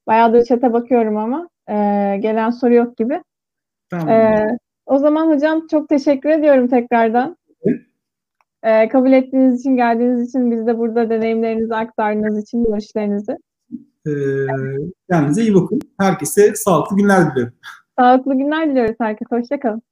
Bayağıdır çete bakıyorum ama e, gelen soru yok gibi. Tamam. E, o zaman hocam çok teşekkür ediyorum tekrardan. E, kabul ettiğiniz için, geldiğiniz için, biz de burada deneyimlerinizi aktardığınız için, görüşlerinizi. E, kendinize iyi bakın. Herkese sağlıklı günler diliyorum. Sağlıklı günler diliyoruz herkese. Hoşçakalın.